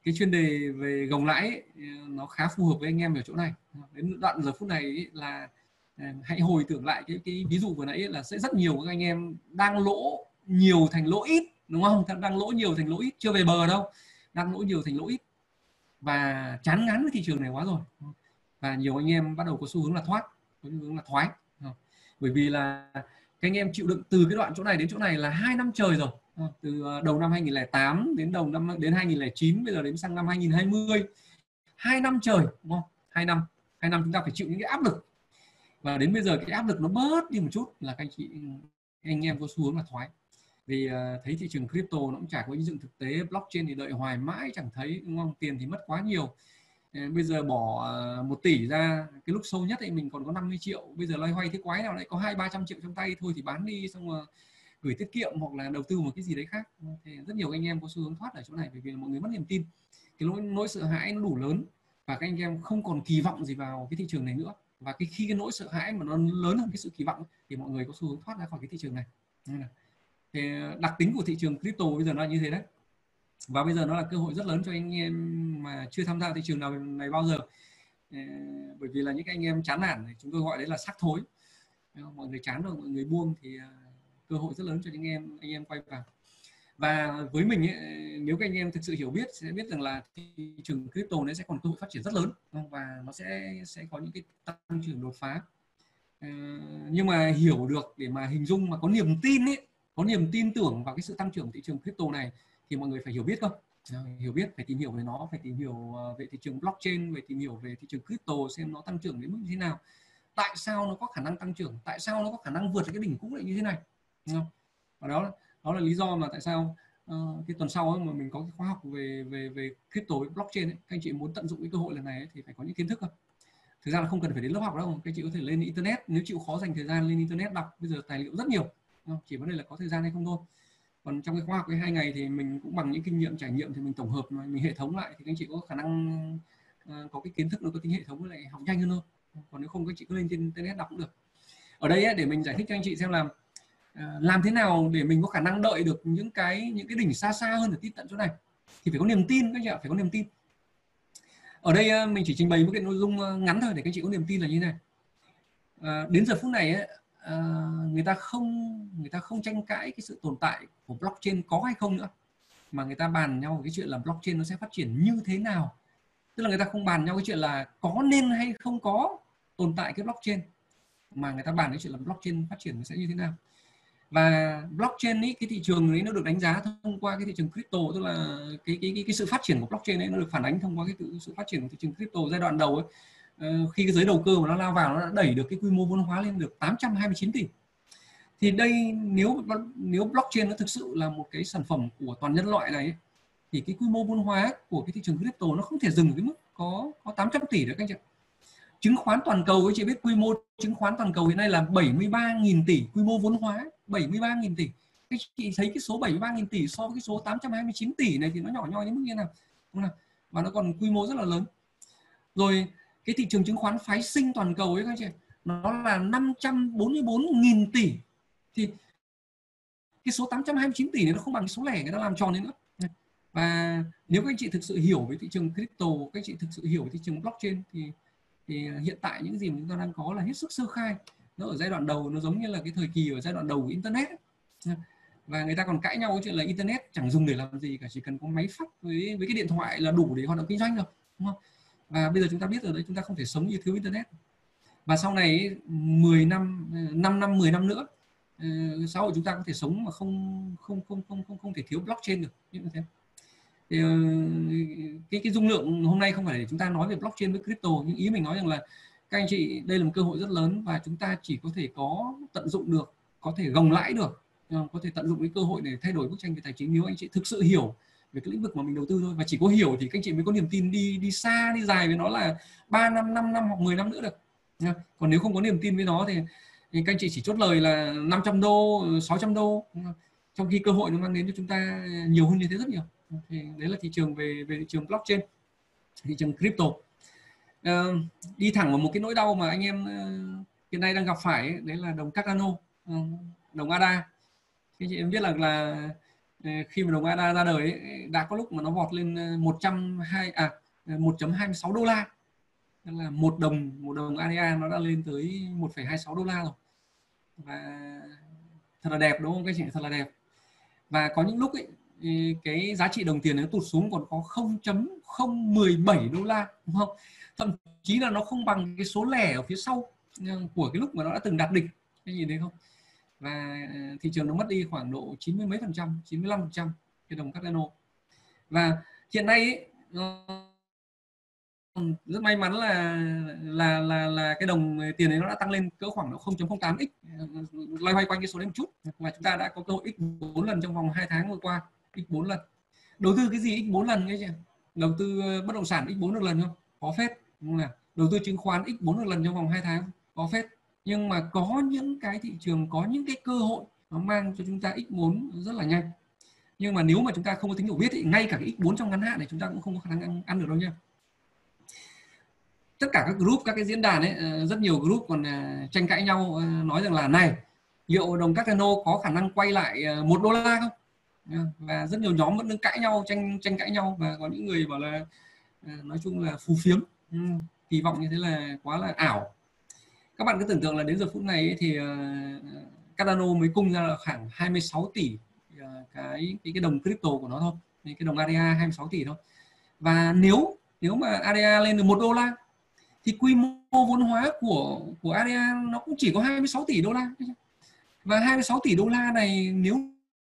cái chuyên đề về gồng lãi ấy, nó khá phù hợp với anh em ở chỗ này. Đến đoạn giờ phút này ấy là à, hãy hồi tưởng lại cái cái ví dụ vừa nãy là sẽ rất nhiều các anh em đang lỗ nhiều thành lỗ ít đúng không? Đang lỗ nhiều thành lỗ ít chưa về bờ đâu. Đang lỗ nhiều thành lỗ ít. Và chán ngán với thị trường này quá rồi. Và nhiều anh em bắt đầu có xu hướng là thoát có xu hướng là thoái. Bởi vì là các anh em chịu đựng từ cái đoạn chỗ này đến chỗ này là hai năm trời rồi từ ờ, đầu năm 2008 đến đầu năm, đến 2009 bây giờ đến sang năm 2020 hai năm trời, đúng không? Hai năm hai năm chúng ta phải chịu những cái áp lực. Và đến bây giờ cái áp lực nó bớt đi một chút là các anh chị, anh em có xu hướng là thoái. Vì ờ, thấy thị trường crypto nó cũng chả có ứng dụng thực tế, blockchain thì đợi hoài mãi chẳng thấy, đúng không? Tiền thì mất quá nhiều. Ờ, bây giờ bỏ một tỷ ra, cái lúc sâu nhất thì mình còn có 50 triệu. Bây giờ loay hoay thế quái nào lại có hai, ba trăm triệu trong tay thôi thì bán đi, xong rồi gửi tiết kiệm hoặc là đầu tư một cái gì đấy khác. Thì rất nhiều anh em có xu hướng thoát ở chỗ này bởi vì mọi người mất niềm tin. Cái nỗi nỗi sợ hãi nó đủ lớn và các anh em không còn kỳ vọng gì vào cái thị trường này nữa. Và cái, khi cái nỗi sợ hãi mà nó lớn hơn cái sự kỳ vọng thì mọi người có xu hướng thoát ra khỏi cái thị trường này. Thì đặc tính của thị trường crypto bây giờ nó là như thế đấy. Và bây giờ nó là cơ hội rất lớn cho anh em mà chưa tham gia thị trường nào này bao giờ. Ờ, bởi vì là những anh em chán nản chúng tôi gọi đấy là sắc thối. Mọi người chán rồi, mọi người buông thì ờ, cơ hội rất lớn cho những em anh em quay vào. Và với mình ấy, nếu các anh em thực sự hiểu biết sẽ biết rằng là thị trường crypto nó sẽ còn cơ hội phát triển rất lớn và nó sẽ sẽ có những cái tăng trưởng đột phá. À, nhưng mà hiểu được để mà hình dung mà có niềm tin ấy có niềm tin tưởng vào cái sự tăng trưởng thị trường crypto này thì mọi người phải hiểu biết không hiểu biết phải tìm hiểu về nó phải tìm hiểu à, về thị trường blockchain về tìm hiểu về thị trường crypto xem nó tăng trưởng đến mức như thế nào. Tại sao nó có khả năng tăng trưởng? Tại sao nó có khả năng vượt cái đỉnh cũ lại như thế này? Không? và đó đó là lý do mà tại sao uh, cái tuần sau ấy, mà mình có cái khóa học về về về crypto với blockchain ấy, các anh chị muốn tận dụng cái cơ hội lần này ấy, thì phải có những kiến thức không thực ra là không cần phải đến lớp học đâu các anh chị có thể lên internet nếu chịu khó dành thời gian lên internet đọc bây giờ tài liệu rất nhiều không? chỉ vấn đề là có thời gian hay không thôi còn trong cái khóa học cái hai ngày thì mình cũng bằng những kinh nghiệm trải nghiệm thì mình tổng hợp mình hệ thống lại thì các anh chị có khả năng uh, có cái kiến thức nó có tính hệ thống với lại học nhanh hơn thôi còn nếu không các anh chị cứ lên trên internet đọc cũng được ở đây ấy, để mình giải thích cho anh chị xem là Ờ, làm thế nào để mình có khả năng đợi được những cái những cái đỉnh xa xa hơn để tiếp cận chỗ này? Thì phải có niềm tin các chị ạ phải có niềm tin. Ở đây ờ, mình chỉ trình bày một cái nội dung ờ, ngắn thôi để các chị có niềm tin là như này. À, đến giờ phút này ấy, à, người ta không người ta không tranh cãi cái sự tồn tại của blockchain có hay không nữa mà người ta bàn nhau cái chuyện là blockchain nó sẽ phát triển như thế nào. Tức là người ta không bàn nhau cái chuyện là có nên hay không có tồn tại cái blockchain mà người ta bàn cái chuyện là blockchain phát triển nó sẽ như thế nào và blockchain ấy cái thị trường ấy nó được đánh giá thông qua cái thị trường crypto tức là cái cái cái, cái sự phát triển của blockchain ấy nó được phản ánh thông qua cái sự phát triển của thị trường crypto giai đoạn đầu ấy. Uh, khi cái giới đầu cơ mà nó lao vào nó đã đẩy được cái quy mô vốn hóa lên được 829 tỷ. Thì đây nếu nếu blockchain nó thực sự là một cái sản phẩm của toàn nhân loại này ấy, thì cái quy mô vốn hóa của cái thị trường crypto nó không thể dừng ở cái mức có có 800 tỷ được các anh chị chứng khoán toàn cầu các chị biết quy mô chứng khoán toàn cầu hiện nay là 73.000 tỷ quy mô vốn hóa. 73.000 tỷ. Các chị thấy cái số 73.000 tỷ so với cái số 829 tỷ này thì nó nhỏ nhoi đến mức như nào? Không nào? Và nó còn quy mô rất là lớn. Rồi, cái thị trường chứng khoán phái sinh toàn cầu ấy các chị nó là 544.000 tỷ. Thì cái số 829 tỷ này nó không bằng cái số lẻ người ta làm tròn lên nữa và nếu các anh chị thực sự hiểu về thị trường crypto, các anh chị thực sự hiểu về thị trường blockchain thì thì hiện tại những gì mà chúng ta đang có là hết sức sơ khai nó ở giai đoạn đầu, nó giống như là cái thời kỳ ở giai đoạn đầu của internet và người ta còn cãi nhau chuyện là internet chẳng dùng để làm gì cả, chỉ cần có máy phát với với cái điện thoại là đủ để hoạt động kinh doanh rồi, đúng không? Và bây giờ chúng ta biết rồi đấy, chúng ta không thể sống như thiếu internet. Và sau này 10 năm 5 năm 10 năm nữa ờ, xã hội chúng ta có thể sống mà không không không không không không thể thiếu blockchain được, như thế. Thì ờ, cái cái dung lượng hôm nay không phải để chúng ta nói về blockchain với crypto, nhưng ý mình nói rằng là các anh chị đây là một cơ hội rất lớn và chúng ta chỉ có thể có tận dụng được có thể gồng lãi được. Ờ, có thể tận dụng cái cơ hội để thay đổi bức tranh về tài chính nếu anh chị thực sự hiểu về cái lĩnh vực mà mình đầu tư thôi. Và chỉ có hiểu thì các anh chị mới có niềm tin đi đi xa đi dài với nó là 3 năm 5 năm hoặc 10 năm nữa được. Còn nếu không có niềm tin với nó thì, thì các anh chị chỉ chốt lời là 500 đô 600 đô. Trong khi cơ hội nó mang đến cho chúng ta nhiều hơn như thế rất nhiều. Thì đấy là thị trường về về thị trường blockchain thị trường crypto uh, đi thẳng vào một cái nỗi đau mà anh em uh, hiện nay đang gặp phải ấy, đấy là đồng Cardano uh, ờ, đồng ADA. Thì chị em biết là là khi mà đồng ADA ra đời ấy, đã có lúc mà nó vọt lên 120 à 1.26 đô la. Tức là một đồng một đồng ADA nó đã lên tới 1,26 đô la rồi. Và thật là đẹp đúng không? Các chị thật là đẹp. Và có những lúc ấy, cái giá trị đồng tiền nó tụt xuống còn có 0.017 đô la đúng không? Thậm chí là nó không bằng cái số lẻ ở phía sau ờ, của cái lúc mà nó đã từng đạt đỉnh. Cái nhìn thấy không? Và ờ, thị trường nó mất đi khoảng độ 90 mấy phần trăm 95 phần trăm cái đồng Cardano. Và hiện nay ấy, rất may mắn là là là là cái đồng tiền đấy nó đã tăng lên cỡ khoảng độ 0.08 x ờ, loay hoay quanh cái số đấy một chút. Và chúng ta đã có cơ hội x 4 lần trong vòng 2 tháng vừa qua x 4 lần. Đầu tư cái gì x 4 lần nghe chưa đầu tư bất động sản x 4 được lần không? Có phép đúng là đầu tư chứng khoán x 4 lần trong vòng 2 tháng có phép. Nhưng mà có những cái thị trường có những cái cơ hội nó mang cho chúng ta x4 rất là nhanh. Nhưng mà nếu mà chúng ta không có tính hiểu biết thì ngay cả cái x4 trong ngắn hạn này chúng ta cũng không có khả năng ăn, ăn được đâu nha. Tất cả các group các cái diễn đàn ấy ờ, rất nhiều group còn ờ, tranh cãi nhau ờ, nói rằng là này liệu đồng Cardano có khả năng quay lại một đô la không? Và rất nhiều nhóm vẫn đang cãi nhau tranh tranh cãi nhau và có những người bảo là nói chung là phù phiếm ừ, kỳ vọng như thế là quá là ảo. Các bạn cứ tưởng tượng là đến giờ phút này thì ờ, Cardano mới cung ra là khoảng 26 tỷ ờ, cái cái cái đồng crypto của nó thôi cái đồng ADA 26 tỷ thôi. Và nếu nếu mà ADA lên được một đô la thì quy mô vốn hóa của của ADA nó cũng chỉ có 26 tỷ đô la. Và 26 tỷ đô la này nếu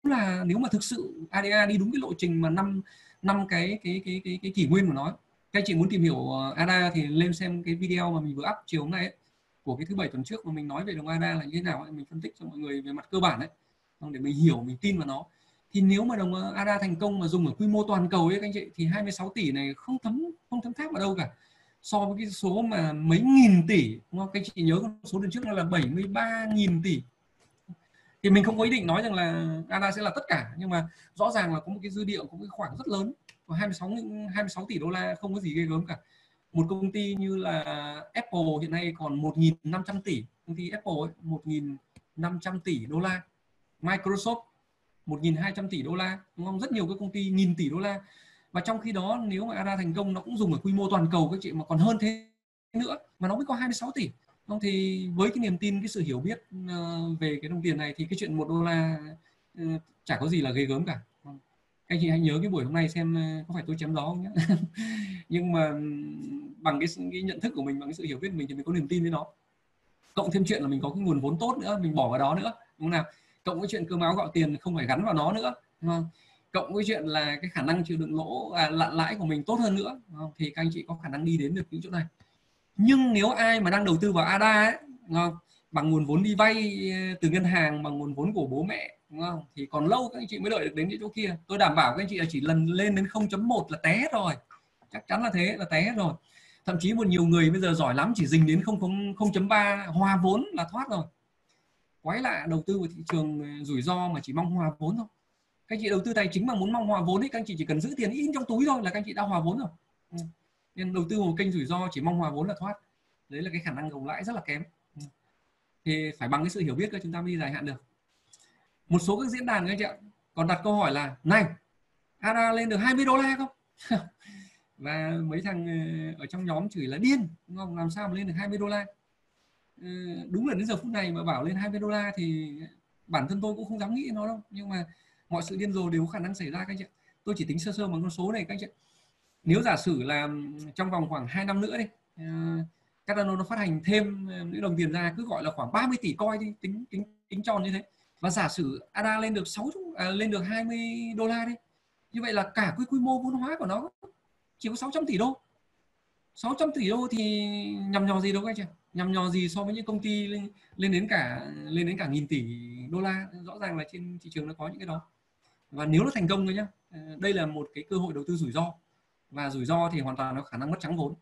là nếu mà thực sự ADA đi đúng cái lộ trình mà năm năm cái cái cái cái cái kỷ nguyên của nó các chị muốn tìm hiểu ờ, ADA thì lên xem cái video mà mình vừa up chiều hôm nay ấy, của cái thứ bảy tuần trước mà mình nói về đồng ADA là như thế nào ấy, mình phân tích cho mọi người về mặt cơ bản đấy để mình hiểu mình tin vào nó. Thì nếu mà đồng ờ, ADA thành công mà dùng ở quy mô toàn cầu ấy các anh chị thì 26 tỷ này không thấm không thấm tháp vào đâu cả. So với cái số mà mấy nghìn tỷ đúng không? Các chị nhớ số lần trước là 73 nghìn tỷ. Thì mình không có ý định nói rằng là ADA sẽ là tất cả nhưng mà rõ ràng là có một cái dư địa có một cái khoảng rất lớn có 26 26 tỷ đô la không có gì ghê gớm cả. Một công ty như là Apple hiện nay còn 1.500 tỷ công ty Apple ấy, 1.500 tỷ đô la. Microsoft 1.200 tỷ đô la. Đúng không? Rất nhiều các công ty nghìn tỷ đô la. Và trong khi đó nếu mà ADA thành công nó cũng dùng ở quy mô toàn cầu các chị mà còn hơn thế nữa mà nó mới có 26 tỷ. Không? Thì với cái niềm tin cái sự hiểu biết ờ, về cái đồng tiền này thì cái chuyện một đô la ờ, chả có gì là ghê gớm cả anh chị hãy nhớ cái buổi hôm nay xem ờ, có phải tôi chém gió không nhé (laughs) nhưng mà bằng cái, cái nhận thức của mình bằng cái sự hiểu biết của mình thì mình có niềm tin với nó cộng thêm chuyện là mình có cái nguồn vốn tốt nữa mình bỏ vào đó nữa đúng không nào cộng với chuyện cơm áo gạo tiền không phải gắn vào nó nữa đúng không? cộng với chuyện là cái khả năng chịu đựng lỗ à, lặn lãi của mình tốt hơn nữa không? thì các anh chị có khả năng đi đến được những chỗ này nhưng nếu ai mà đang đầu tư vào ADA ấy, không? bằng nguồn vốn đi vay ờ, từ ngân hàng bằng nguồn vốn của bố mẹ đúng không? Thì còn lâu các anh chị mới đợi được đến những chỗ kia. Tôi đảm bảo các anh chị là chỉ lần lên đến 0.1 là té rồi. Chắc chắn là thế, là té rồi. Thậm chí một nhiều người bây giờ giỏi lắm, chỉ dình đến 0.3 hòa vốn là thoát rồi. Quái lạ đầu tư vào thị trường ờ, rủi ro mà chỉ mong hòa vốn thôi. Các anh chị đầu tư tài chính mà muốn mong hòa vốn thì các anh chị chỉ cần giữ tiền in trong túi thôi là các anh chị đã hòa vốn rồi. Ừ. Nên đầu tư một kênh rủi ro chỉ mong hòa vốn là thoát. Đấy là cái khả năng gồng lãi rất là kém. Ừ. Thì phải bằng cái sự hiểu biết cơ, chúng ta mới đi dài hạn được một số các diễn đàn các anh chị ạ. Còn đặt câu hỏi là, này, ADA lên được 20 đô la không? (laughs) Và mấy thằng ờ, ở trong nhóm chửi là điên, đúng không? Làm sao mà lên được 20 đô la? Ờ, đúng là đến giờ phút này mà bảo lên 20 đô la thì bản thân tôi cũng không dám nghĩ nó đâu. Nhưng mà mọi sự điên rồ đều có khả năng xảy ra các anh chị tôi chỉ tính sơ sơ bằng con số này các anh chị nếu giả sử là trong vòng khoảng 2 năm nữa đi ờ, Cardano nó phát hành thêm những đồng tiền ra cứ gọi là khoảng 30 tỷ coi đi, tính tính tính tròn như thế và giả sử ADA lên được 6 à, lên được 20 đô la đi như vậy là cả quy quy mô vốn hóa của nó chỉ có 600 tỷ đô. 600 tỷ đô thì nhằm nhò gì đâu các anh chị nhằm nhò gì so với những công ty lên, lên đến cả lên đến cả nghìn tỷ đô la? Rõ ràng là trên thị trường nó có những cái đó. Và nếu nó thành công rồi nhá ờ, đây là một cái cơ hội đầu tư rủi ro. Và rủi ro thì hoàn toàn nó khả năng mất trắng vốn.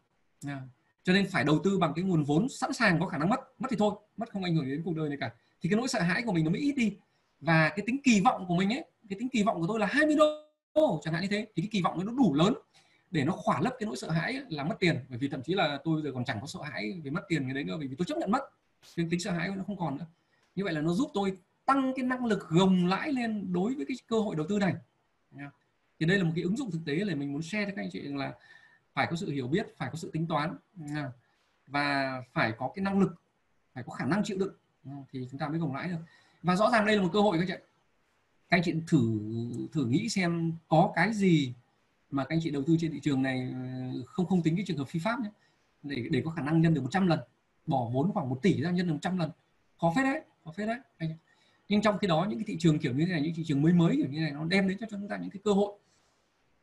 Cho nên phải đầu tư bằng cái nguồn vốn sẵn sàng có khả năng mất mất thì thôi mất không ảnh hưởng đến cuộc đời này cả thì cái nỗi sợ hãi của mình nó mới ít đi. Và cái tính kỳ vọng của mình ấy cái tính kỳ vọng của tôi là 20 đô chẳng hạn như thế thì cái kỳ vọng nó đủ lớn để nó khỏa lấp cái nỗi sợ hãi ấy, là mất tiền. Bởi vì thậm chí là tôi bây giờ còn chẳng có sợ hãi về mất tiền cái đấy nữa bởi vì tôi chấp nhận mất nên tính sợ hãi nó không còn nữa. Như vậy là nó giúp tôi tăng cái năng lực gồng lãi lên đối với cái cơ hội đầu tư này. Thì đây là một cái ứng dụng thực tế là mình muốn share cho các anh chị là phải có sự hiểu biết phải có sự tính toán. Và phải có cái năng lực phải có khả năng chịu đựng thì chúng ta mới gồng lãi được. Và rõ ràng đây là một cơ hội các chị các anh chị thử thử nghĩ xem có cái gì mà các anh chị đầu tư trên thị trường này ờ, không không tính cái trường hợp phi pháp nhé. Để để có khả năng nhân được 100 lần, bỏ vốn khoảng 1 tỷ ra nhân được 100 lần. Khó phết đấy, khó phết đấy nhưng trong khi đó, những cái thị trường kiểu như thế này, những thị trường mới mới kiểu như này, nó đem đến cho chúng ta những cái cơ hội.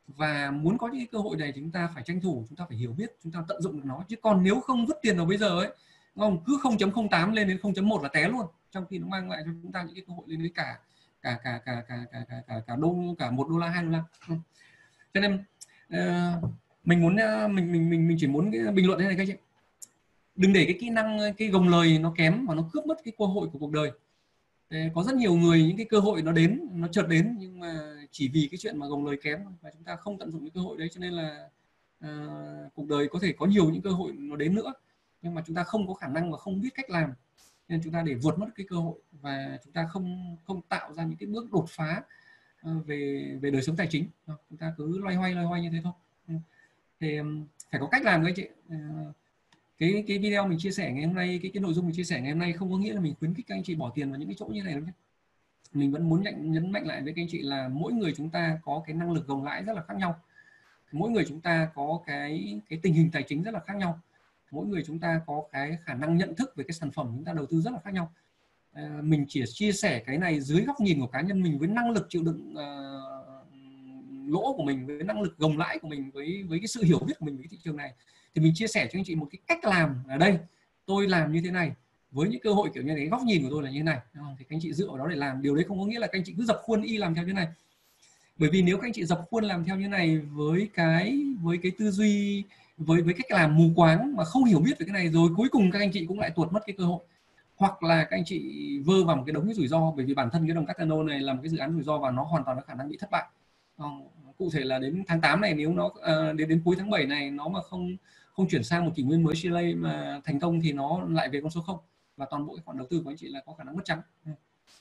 Và muốn có những cái cơ hội này thì chúng ta phải tranh thủ, chúng ta phải hiểu biết, chúng ta tận dụng được nó. Chứ còn nếu không vứt tiền vào bây giờ ấy không cứ 0.08 lên đến 0.1 là té luôn. Trong khi nó mang lại cho chúng ta những cái cơ hội lên đến cả cả cả cả cả cả cả cả, cả đô cả một đô la hai đô la cho nên uh, mình muốn uh, mình mình mình mình chỉ muốn cái bình luận thế này các chị. Đừng để cái kỹ năng cái gồng lời nó kém và nó cướp mất cái cơ hội của cuộc đời. Có rất nhiều người những cái cơ hội nó đến nó chợt đến nhưng mà chỉ vì cái chuyện mà gồng lời kém và chúng ta không tận dụng cái cơ hội đấy cho nên là uh, cuộc đời có thể có nhiều những cơ hội nó đến nữa nhưng mà chúng ta không có khả năng và không biết cách làm. Nên chúng ta để vượt mất cái cơ hội và chúng ta không không tạo ra những cái bước đột phá ờ, về về đời sống tài chính. Chúng ta cứ loay hoay loay hoay như thế thôi. Ừ. Thì phải có cách làm đấy chị. Ờ, cái cái video mình chia sẻ ngày hôm nay, cái cái nội dung mình chia sẻ ngày hôm nay không có nghĩa là mình khuyến khích các anh chị bỏ tiền vào những cái chỗ như này đâu nhé. Mình vẫn muốn nhấn mạnh lại với các anh chị là mỗi người chúng ta có cái năng lực gồng lãi rất là khác nhau. Mỗi người chúng ta có cái cái tình hình tài chính rất là khác nhau mỗi người chúng ta có cái khả năng nhận thức về cái sản phẩm chúng ta đầu tư rất là khác nhau. À, mình chỉ chia sẻ cái này dưới góc nhìn của cá nhân mình với năng lực chịu đựng uh, lỗ của mình với năng lực gồng lãi của mình với với cái sự hiểu biết của mình về cái thị trường này. Thì mình chia sẻ cho anh chị một cái cách làm ở đây. Tôi làm như thế này. Với những cơ hội kiểu như thế góc nhìn của tôi là như thế này. Thì các anh chị dựa vào đó để làm. Điều đấy không có nghĩa là các anh chị cứ dập khuôn y làm theo như này. Bởi vì nếu các anh chị dập khuôn làm theo như này với cái với cái tư duy với với cách làm mù quáng mà không hiểu biết về cái này rồi cuối cùng các anh chị cũng lại tuột mất cái cơ hội. Hoặc là các anh chị vơ vào một cái đống cái rủi ro, bởi vì bản thân cái đồng Cardano này là một cái dự án rủi ro và nó hoàn toàn có khả năng bị thất bại. Cụ thể là đến tháng 8 này, nếu nó ờ, đến đến cuối tháng 7 này, nó mà không không chuyển sang một kỷ nguyên mới Chile mà thành công thì nó lại về con số không. Và toàn bộ cái khoản đầu tư của anh chị là có khả năng mất trắng.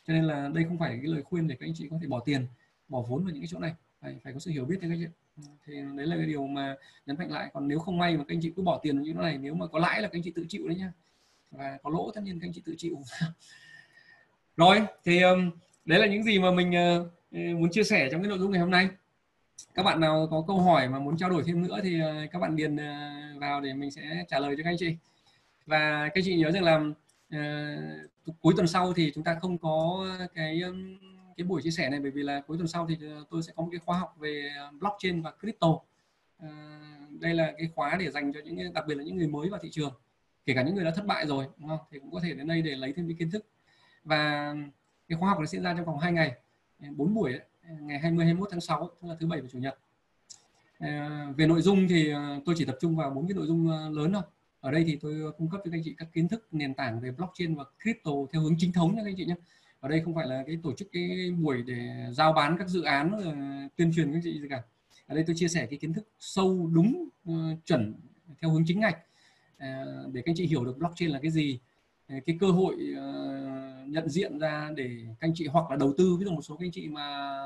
Cho nên là đây không phải cái lời khuyên để các anh chị có thể bỏ tiền, bỏ vốn vào những cái chỗ này phải, phải có sự hiểu biết đấy các anh chị ừ, thì đấy là cái điều mà nhấn mạnh lại. Còn nếu không may mà các anh chị cứ bỏ tiền vào những này nếu mà có lãi là các anh chị tự chịu đấy nhá và có lỗ tất nhiên các anh chị tự chịu. (laughs) Rồi thì um, đấy là những gì mà mình uh, muốn chia sẻ trong cái nội dung ngày hôm nay. Các bạn nào có câu hỏi mà muốn trao đổi thêm nữa thì uh, các bạn điền uh, vào để mình sẽ trả lời cho các anh chị. Và các anh chị nhớ rằng là uh, cuối tuần sau thì chúng ta không có cái cái buổi chia sẻ này bởi vì là cuối tuần sau thì ờ, tôi sẽ có một cái khóa học về ờ, blockchain và crypto. Uh, đây là cái khóa để dành cho những đặc biệt là những người mới vào thị trường kể cả những người đã thất bại rồi đúng không? Thì cũng có thể đến đây để lấy thêm những kiến thức. Và cái khóa học nó diễn ra trong vòng 2 ngày 4 buổi ấy, ngày 20 21 tháng 6 tức là thứ bảy và chủ nhật. À, về nội dung thì tôi chỉ tập trung vào bốn cái nội dung lớn thôi. Ở đây thì tôi cung cấp cho các anh chị các kiến thức nền tảng về blockchain và crypto theo hướng chính thống nha các anh chị nhé ở đây không phải là cái tổ chức cái buổi để giao bán các dự án ờ, tuyên truyền các chị gì cả. Ở đây tôi chia sẻ cái kiến thức sâu đúng ờ, chuẩn theo hướng chính ngạch. Ờ, để các anh chị hiểu được blockchain là cái gì cái cơ hội nhận diện ra để các anh chị hoặc là đầu tư, ví dụ một số các anh chị mà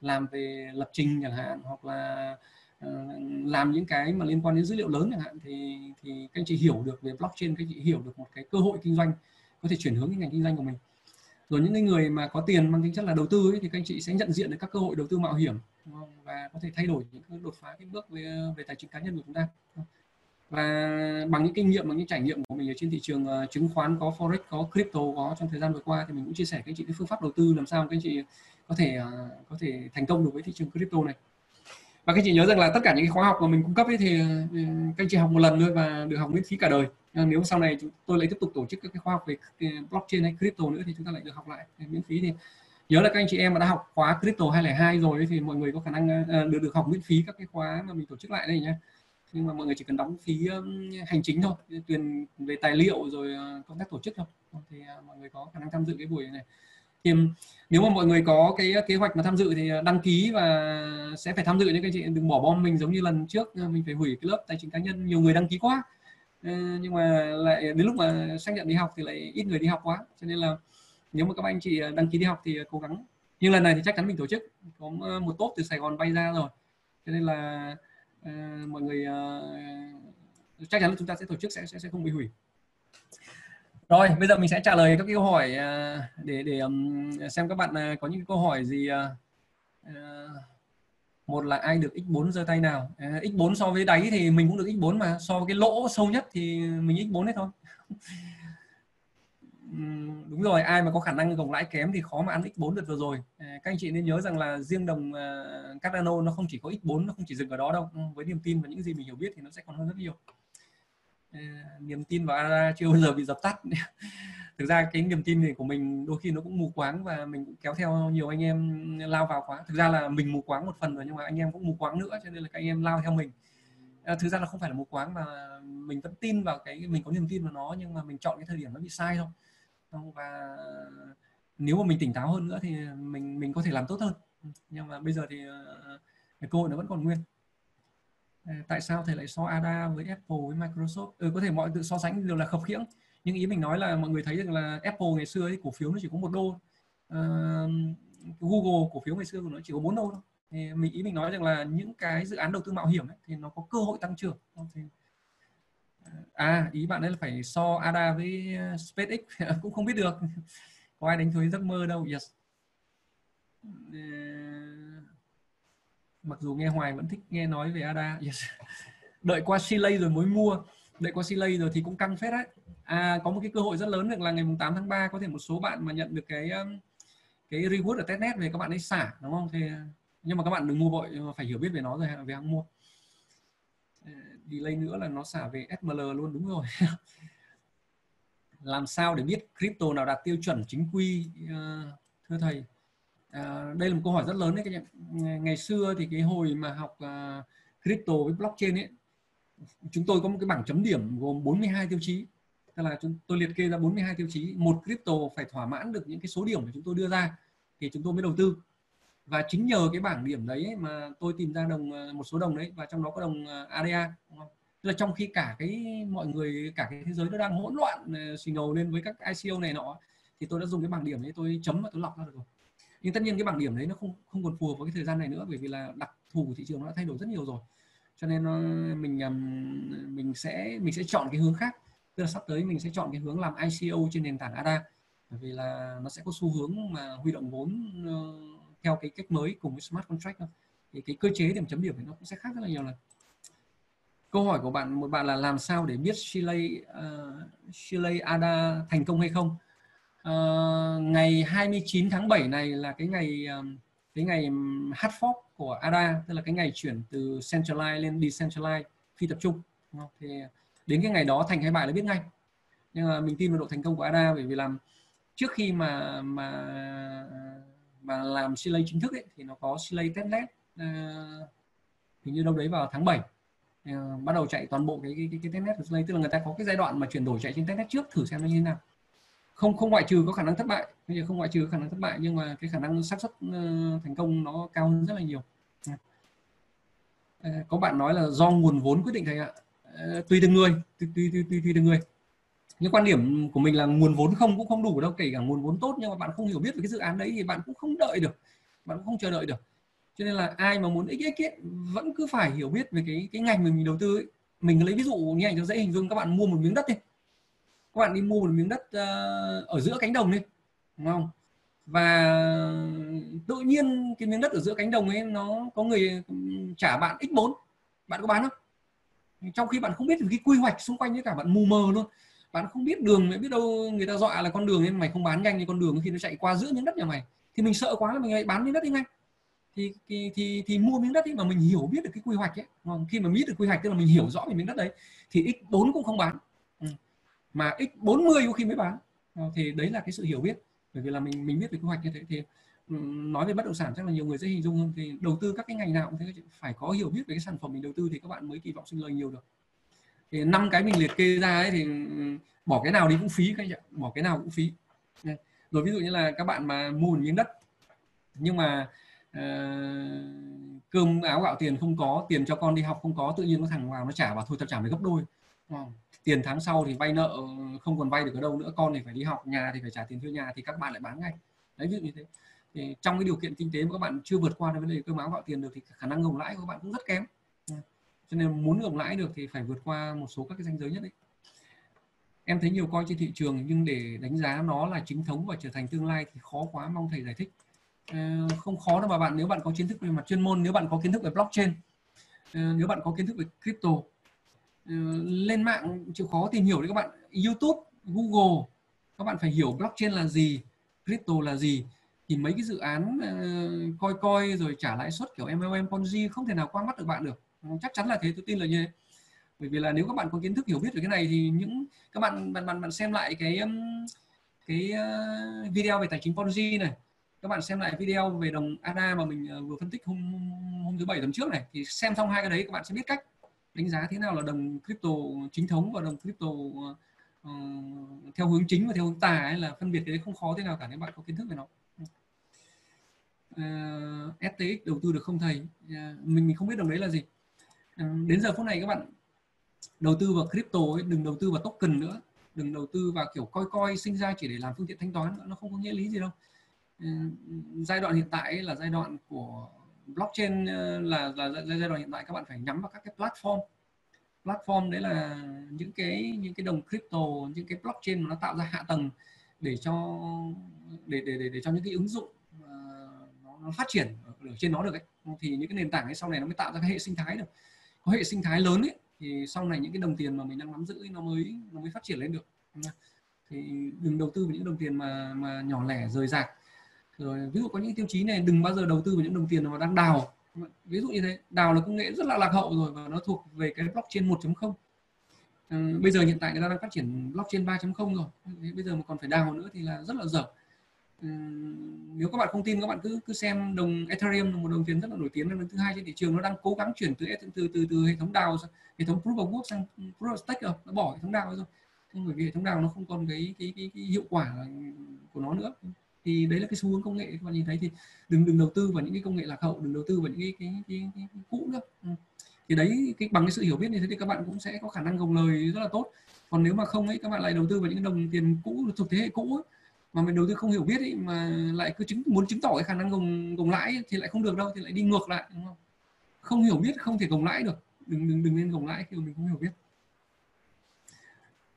làm về lập trình chẳng hạn, hoặc là làm những cái mà liên quan đến dữ liệu lớn chẳng hạn, thì thì các anh chị hiểu được về blockchain, các anh chị hiểu được một cái cơ hội kinh doanh, có thể chuyển hướng cái ngành kinh doanh của mình rồi những người mà có tiền mang tính chất là đầu tư ấy, thì các anh chị sẽ nhận diện được các cơ hội đầu tư mạo hiểm và có thể thay đổi những đột phá cái bước về, về tài chính cá nhân của chúng ta và bằng những kinh nghiệm bằng những trải nghiệm của mình ở trên thị trường uh, chứng khoán có forex có crypto có trong thời gian vừa qua thì mình cũng chia sẻ các anh chị cái phương pháp đầu tư làm sao các anh chị có thể uh, có thể thành công được với thị trường crypto này và các chị nhớ rằng là tất cả những cái khóa học mà mình cung cấp ấy thì ừ, các anh chị học một lần thôi và được học miễn phí cả đời. Ờ, nếu sau này chúng tôi lại tiếp tục tổ chức các cái khóa học về ừ, blockchain hay crypto nữa thì chúng ta lại được học lại ừ, miễn phí. Thì nhớ là các anh chị em mà đã học khóa crypto 202 rồi thì mọi người có khả năng ờ, được được học miễn phí các cái khóa mà mình tổ chức lại đây nhé nhưng mà mọi người chỉ cần đóng phí hành chính thôi, tiền về tài liệu rồi ờ, công tác tổ chức thôi. Thì mọi người có khả năng tham dự cái buổi này thì nếu mà mọi người có cái uh, kế hoạch mà tham dự thì uh, đăng ký và sẽ phải tham dự những cái chị đừng bỏ bom mình giống như lần trước uh, mình phải hủy cái lớp tài chính cá nhân. Nhiều người đăng ký quá. Ờ, nhưng mà lại đến lúc mà xác nhận đi học thì lại ít người đi học quá. Cho nên là nếu mà các anh chị đăng ký đi học thì cố gắng. Nhưng lần này thì chắc chắn mình tổ chức. Có một tốt từ Sài Gòn bay ra rồi. Cho nên là uh, mọi người uh, chắc chắn là chúng ta sẽ tổ chức sẽ sẽ sẽ không bị hủy rồi bây giờ mình sẽ trả lời các câu hỏi à, để để xem các bạn à, có những câu hỏi gì à, một là ai được x4 giơ tay nào? À, x4 so với đáy thì mình cũng được x4 mà so với cái lỗ sâu nhất thì mình x4 hết thôi. (laughs) Đúng rồi ai mà có khả năng gồng lãi kém thì khó mà ăn x4 được vừa rồi. À, các anh chị nên nhớ rằng là riêng đồng uh, Cardano nó không chỉ có x4 nó không chỉ dừng ở đó đâu. Với niềm tin và những gì mình hiểu biết thì nó sẽ còn hơn rất nhiều niềm tin vào ADA chưa bao giờ bị dập tắt. (laughs) Thực ra cái niềm tin này của mình đôi khi nó cũng mù quáng và mình cũng kéo theo nhiều anh em lao vào quá. Thực ra là mình mù quáng một phần rồi nhưng mà anh em cũng mù quáng nữa cho nên là các anh em lao theo mình. À, thực ra là không phải là mù quáng mà mình vẫn tin vào cái mình có niềm tin vào nó nhưng mà mình chọn cái thời điểm nó bị sai thôi. Ờ, và nếu mà mình tỉnh táo hơn nữa thì mình mình có thể làm tốt hơn. Nhưng mà bây giờ thì ờ, cái cơ hội nó vẫn còn nguyên tại sao thầy lại so ADA với Apple với Microsoft? Ừ, có thể mọi tự so sánh đều là khập khiễng. Nhưng ý mình nói là mọi người thấy rằng là Apple ngày xưa ấy, cổ phiếu nó chỉ có một đô. Uh, Google cổ phiếu ngày xưa của nó chỉ có 4 đô thôi. Thì mình ý mình nói rằng là những cái dự án đầu tư mạo hiểm ấy, thì nó có cơ hội tăng trưởng. Thì, à ý bạn ấy là phải so ADA với ờ, SpaceX (laughs) cũng không biết được. (laughs) Có ai đánh thuế giấc mơ đâu? Yes. Uh, mặc dù nghe hoài vẫn thích nghe nói về ADA. Yes. (laughs) đợi qua Chile rồi mới mua. Đợi qua Chile rồi thì cũng căng phết đấy. À có một cái cơ hội rất lớn được là ngày 8 tháng 3 có thể một số bạn mà nhận được cái um, cái reward ở testnet về các bạn ấy xả, đúng không? Thì nhưng mà các bạn đừng mua vội phải hiểu biết về nó rồi, về hàng mua. Ờ, delay nữa là nó xả về SML luôn, đúng rồi. (laughs) Làm sao để biết crypto nào đạt tiêu chuẩn chính quy ờ, thưa thầy? Ờ, đây là một câu hỏi rất lớn đấy các bạn ngày xưa thì cái hồi mà học uh, crypto với blockchain ấy chúng tôi có một cái bảng chấm điểm gồm 42 tiêu chí. Tức là chúng tôi liệt kê ra 42 tiêu chí. Một crypto phải thỏa mãn được những cái số điểm mà chúng tôi đưa ra thì chúng tôi mới đầu tư. Và chính nhờ cái bảng điểm đấy mà tôi tìm ra đồng ờ, một số đồng đấy và trong đó có đồng ADA đúng không? Tức là trong khi cả cái mọi người cả cái thế giới nó đang hỗn loạn xì ngầu lên với các ICO này nọ thì tôi đã dùng cái bảng điểm đấy tôi chấm và tôi lọc ra được rồi nhưng tất nhiên cái bảng điểm đấy nó không không còn phù hợp với cái thời gian này nữa bởi vì là đặc thù của thị trường nó đã thay đổi rất nhiều rồi. Cho nên nó, mình mình sẽ mình sẽ chọn cái hướng khác. Tức là sắp tới mình sẽ chọn cái hướng làm ICO trên nền tảng ADA bởi vì là nó sẽ có xu hướng mà huy động vốn ờ, theo cái cách mới cùng với smart contract thôi. Thì cái cơ chế điểm chấm điểm thì nó cũng sẽ khác rất là nhiều lần. Câu hỏi của bạn một bạn là làm sao để biết Chile uh, Chile Ada thành công hay không? Uh, ngày 29 tháng 7 này là cái ngày um, cái ngày hard fork của ADA tức là cái ngày chuyển từ centralized lên decentralized phi tập trung thì đến cái ngày đó thành hay bại là biết ngay. Nhưng mà mình tin vào độ thành công của ADA bởi vì làm trước khi mà mà mà làm CLA chính thức ấy, thì nó có CLA testnet uh, ờ, hình như đâu đấy vào tháng 7 uh, ờ, bắt đầu chạy toàn bộ cái cái cái, cái testnet của CLA tức là người ta có cái giai đoạn mà chuyển đổi chạy trên testnet trước thử xem nó như thế nào không không ngoại trừ có khả năng thất bại. Bây giờ không ngoại trừ khả năng thất bại nhưng mà cái khả năng xác suất ờ, thành công nó cao hơn rất là nhiều. Ờ, có bạn nói là do nguồn vốn quyết định thầy ạ. Ờ, tùy từng người tùy tùy tùy tùy, tùy từng người. Nhưng quan điểm của mình là nguồn vốn không cũng không đủ đâu kể cả nguồn vốn tốt nhưng mà bạn không hiểu biết về cái dự án đấy thì bạn cũng không đợi được. Bạn cũng không chờ đợi được. Cho nên là ai mà muốn xx ấy, vẫn cứ phải hiểu biết về cái cái ngành mình, mình đầu tư ấy. mình lấy ví dụ như anh cho dễ hình dung các bạn mua một miếng đất đi các bạn đi mua một miếng đất uh, ở giữa cánh đồng đi đúng không? Và tự nhiên cái miếng đất ở giữa cánh đồng ấy nó có người trả bạn x4 bạn có bán không? Trong khi bạn không biết cái quy hoạch xung quanh với cả bạn mù mờ luôn. Bạn không biết đường biết đâu người ta dọa là con đường nên mày không bán nhanh như con đường khi nó chạy qua giữa miếng đất nhà mày. Thì mình sợ quá là mình lại bán miếng đất đi ngay. Thì thì thì, thì mua miếng đất ấy mà mình hiểu biết được cái quy hoạch ấy khi mà biết được quy hoạch tức là mình hiểu rõ về miếng đất đấy thì x 4 cũng không bán mà x 40 có khi mới bán. Ờ, thì đấy là cái sự hiểu biết. Bởi vì là mình mình biết về quy hoạch như thế thì ừ, nói về bất động sản chắc là nhiều người dễ hình dung hơn. Thì đầu tư các cái ngành nào cũng thế phải có hiểu biết về cái sản phẩm mình đầu tư thì các bạn mới kỳ vọng sinh lời nhiều được. Thì năm cái mình liệt kê ra ấy thì ừ, bỏ cái nào đi cũng phí các anh ạ. Bỏ cái nào cũng phí. Rồi ví dụ như là các bạn mà mua một miếng đất nhưng mà uh, cơm áo gạo tiền không có tiền cho con đi học không có tự nhiên nó thằng vào nó trả và thôi tao trả mày gấp đôi tiền tháng sau thì vay nợ không còn vay được ở đâu nữa con thì phải đi học nhà thì phải trả tiền thuê nhà thì các bạn lại bán ngay. Đấy ví dụ như thế. Thì trong cái điều kiện kinh tế mà các bạn chưa vượt qua được vấn đề cơm áo gạo tiền được thì khả năng gồng lãi của các bạn cũng rất kém. Cho nên muốn gồng lãi được thì phải vượt qua một số các cái danh giới nhất định. Em thấy nhiều coi trên thị trường nhưng để đánh giá nó là chính thống và trở thành tương lai thì khó quá mong thầy giải thích. Không khó đâu mà bạn nếu bạn có kiến thức về mặt chuyên môn nếu bạn có kiến thức về blockchain nếu bạn có kiến thức về crypto Ờ, lên mạng chịu khó tìm hiểu đấy các bạn. YouTube Google các bạn phải hiểu blockchain là gì crypto là gì. Thì mấy cái dự án uh, coi coi rồi trả lãi suất kiểu MLM Ponzi không thể nào qua mắt được bạn được. Ừ, chắc chắn là thế tôi tin là như thế. Bởi vì là nếu các bạn có kiến thức hiểu biết về cái này thì những các bạn bạn bạn, bạn xem lại cái cái uh, video về tài chính Ponzi này. Các bạn xem lại video về đồng ADA mà mình vừa phân tích hôm hôm thứ bảy tuần trước này. Thì xem xong hai cái đấy các bạn sẽ biết cách đánh giá thế nào là đồng crypto chính thống và đồng crypto uh, theo hướng chính và theo hướng tà ấy là phân biệt cái đấy không khó thế nào cả nếu bạn có kiến thức về nó? Ờ, uh, STX đầu tư được không thầy? Uh, mình mình không biết đồng đấy là gì. Uh, đến giờ phút này các bạn đầu tư vào crypto ấy, đừng đầu tư vào token nữa. Đừng đầu tư vào kiểu coi coi sinh ra chỉ để làm phương tiện thanh toán nữa. nó không có nghĩa lý gì đâu. Uh, giai đoạn hiện tại ấy là giai đoạn của blockchain ờ, là, là giai đoạn hiện tại các bạn phải nhắm vào các cái platform. Platform đấy là những cái những cái đồng crypto những cái blockchain mà nó tạo ra hạ tầng để cho để để để, để cho những cái ứng dụng ờ, nó phát triển ở trên nó được ấy. Thì những cái nền tảng ấy sau này nó mới tạo ra cái hệ sinh thái được. Có hệ sinh thái lớn ấy thì sau này những cái đồng tiền mà mình đang nắm giữ ấy, nó mới nó mới phát triển lên được. Thì đừng đầu tư vào những đồng tiền mà mà nhỏ lẻ rời rạc rồi ví dụ có những tiêu chí này đừng bao giờ đầu tư vào những đồng tiền mà đang đào. Ví dụ như thế đào là công nghệ rất là lạc hậu rồi và nó thuộc về cái blockchain 1.0 ờ, bây giờ hiện tại người ta đang phát triển blockchain 3.0 rồi. Bây giờ mà còn phải đào nữa thì là rất là dở. Ờ, nếu các bạn không tin các bạn cứ cứ xem đồng Ethereum là một đồng tiền rất là nổi tiếng là thứ hai trên thị trường. Nó đang cố gắng chuyển từ từ từ từ hệ thống đào hệ thống proof of work sang proof of stake rồi. Nó bỏ hệ thống đào rồi. Nhưng bởi vì hệ thống đào nó không còn cái cái cái, cái hiệu quả của nó nữa thì đấy là cái xu hướng công nghệ. Các bạn nhìn thấy thì đừng đừng đầu tư vào những cái công nghệ lạc hậu đừng đầu tư vào những cái cái, cái, cái, cái cũ nữa. Ừ. thì đấy cái bằng cái sự hiểu biết như thế thì các bạn cũng sẽ có khả năng gồng lời rất là tốt. Còn nếu mà không ấy các bạn lại đầu tư vào những đồng tiền cũ thuộc thế hệ cũ ấy, mà mình đầu tư không hiểu biết ấy, mà lại cứ chứng muốn chứng tỏ cái khả năng gồng gồng lãi thì lại không được đâu thì lại đi ngược lại đúng không? Không hiểu biết không thể gồng lãi được. Đừng đừng đừng nên gồng lãi khi mà mình không hiểu biết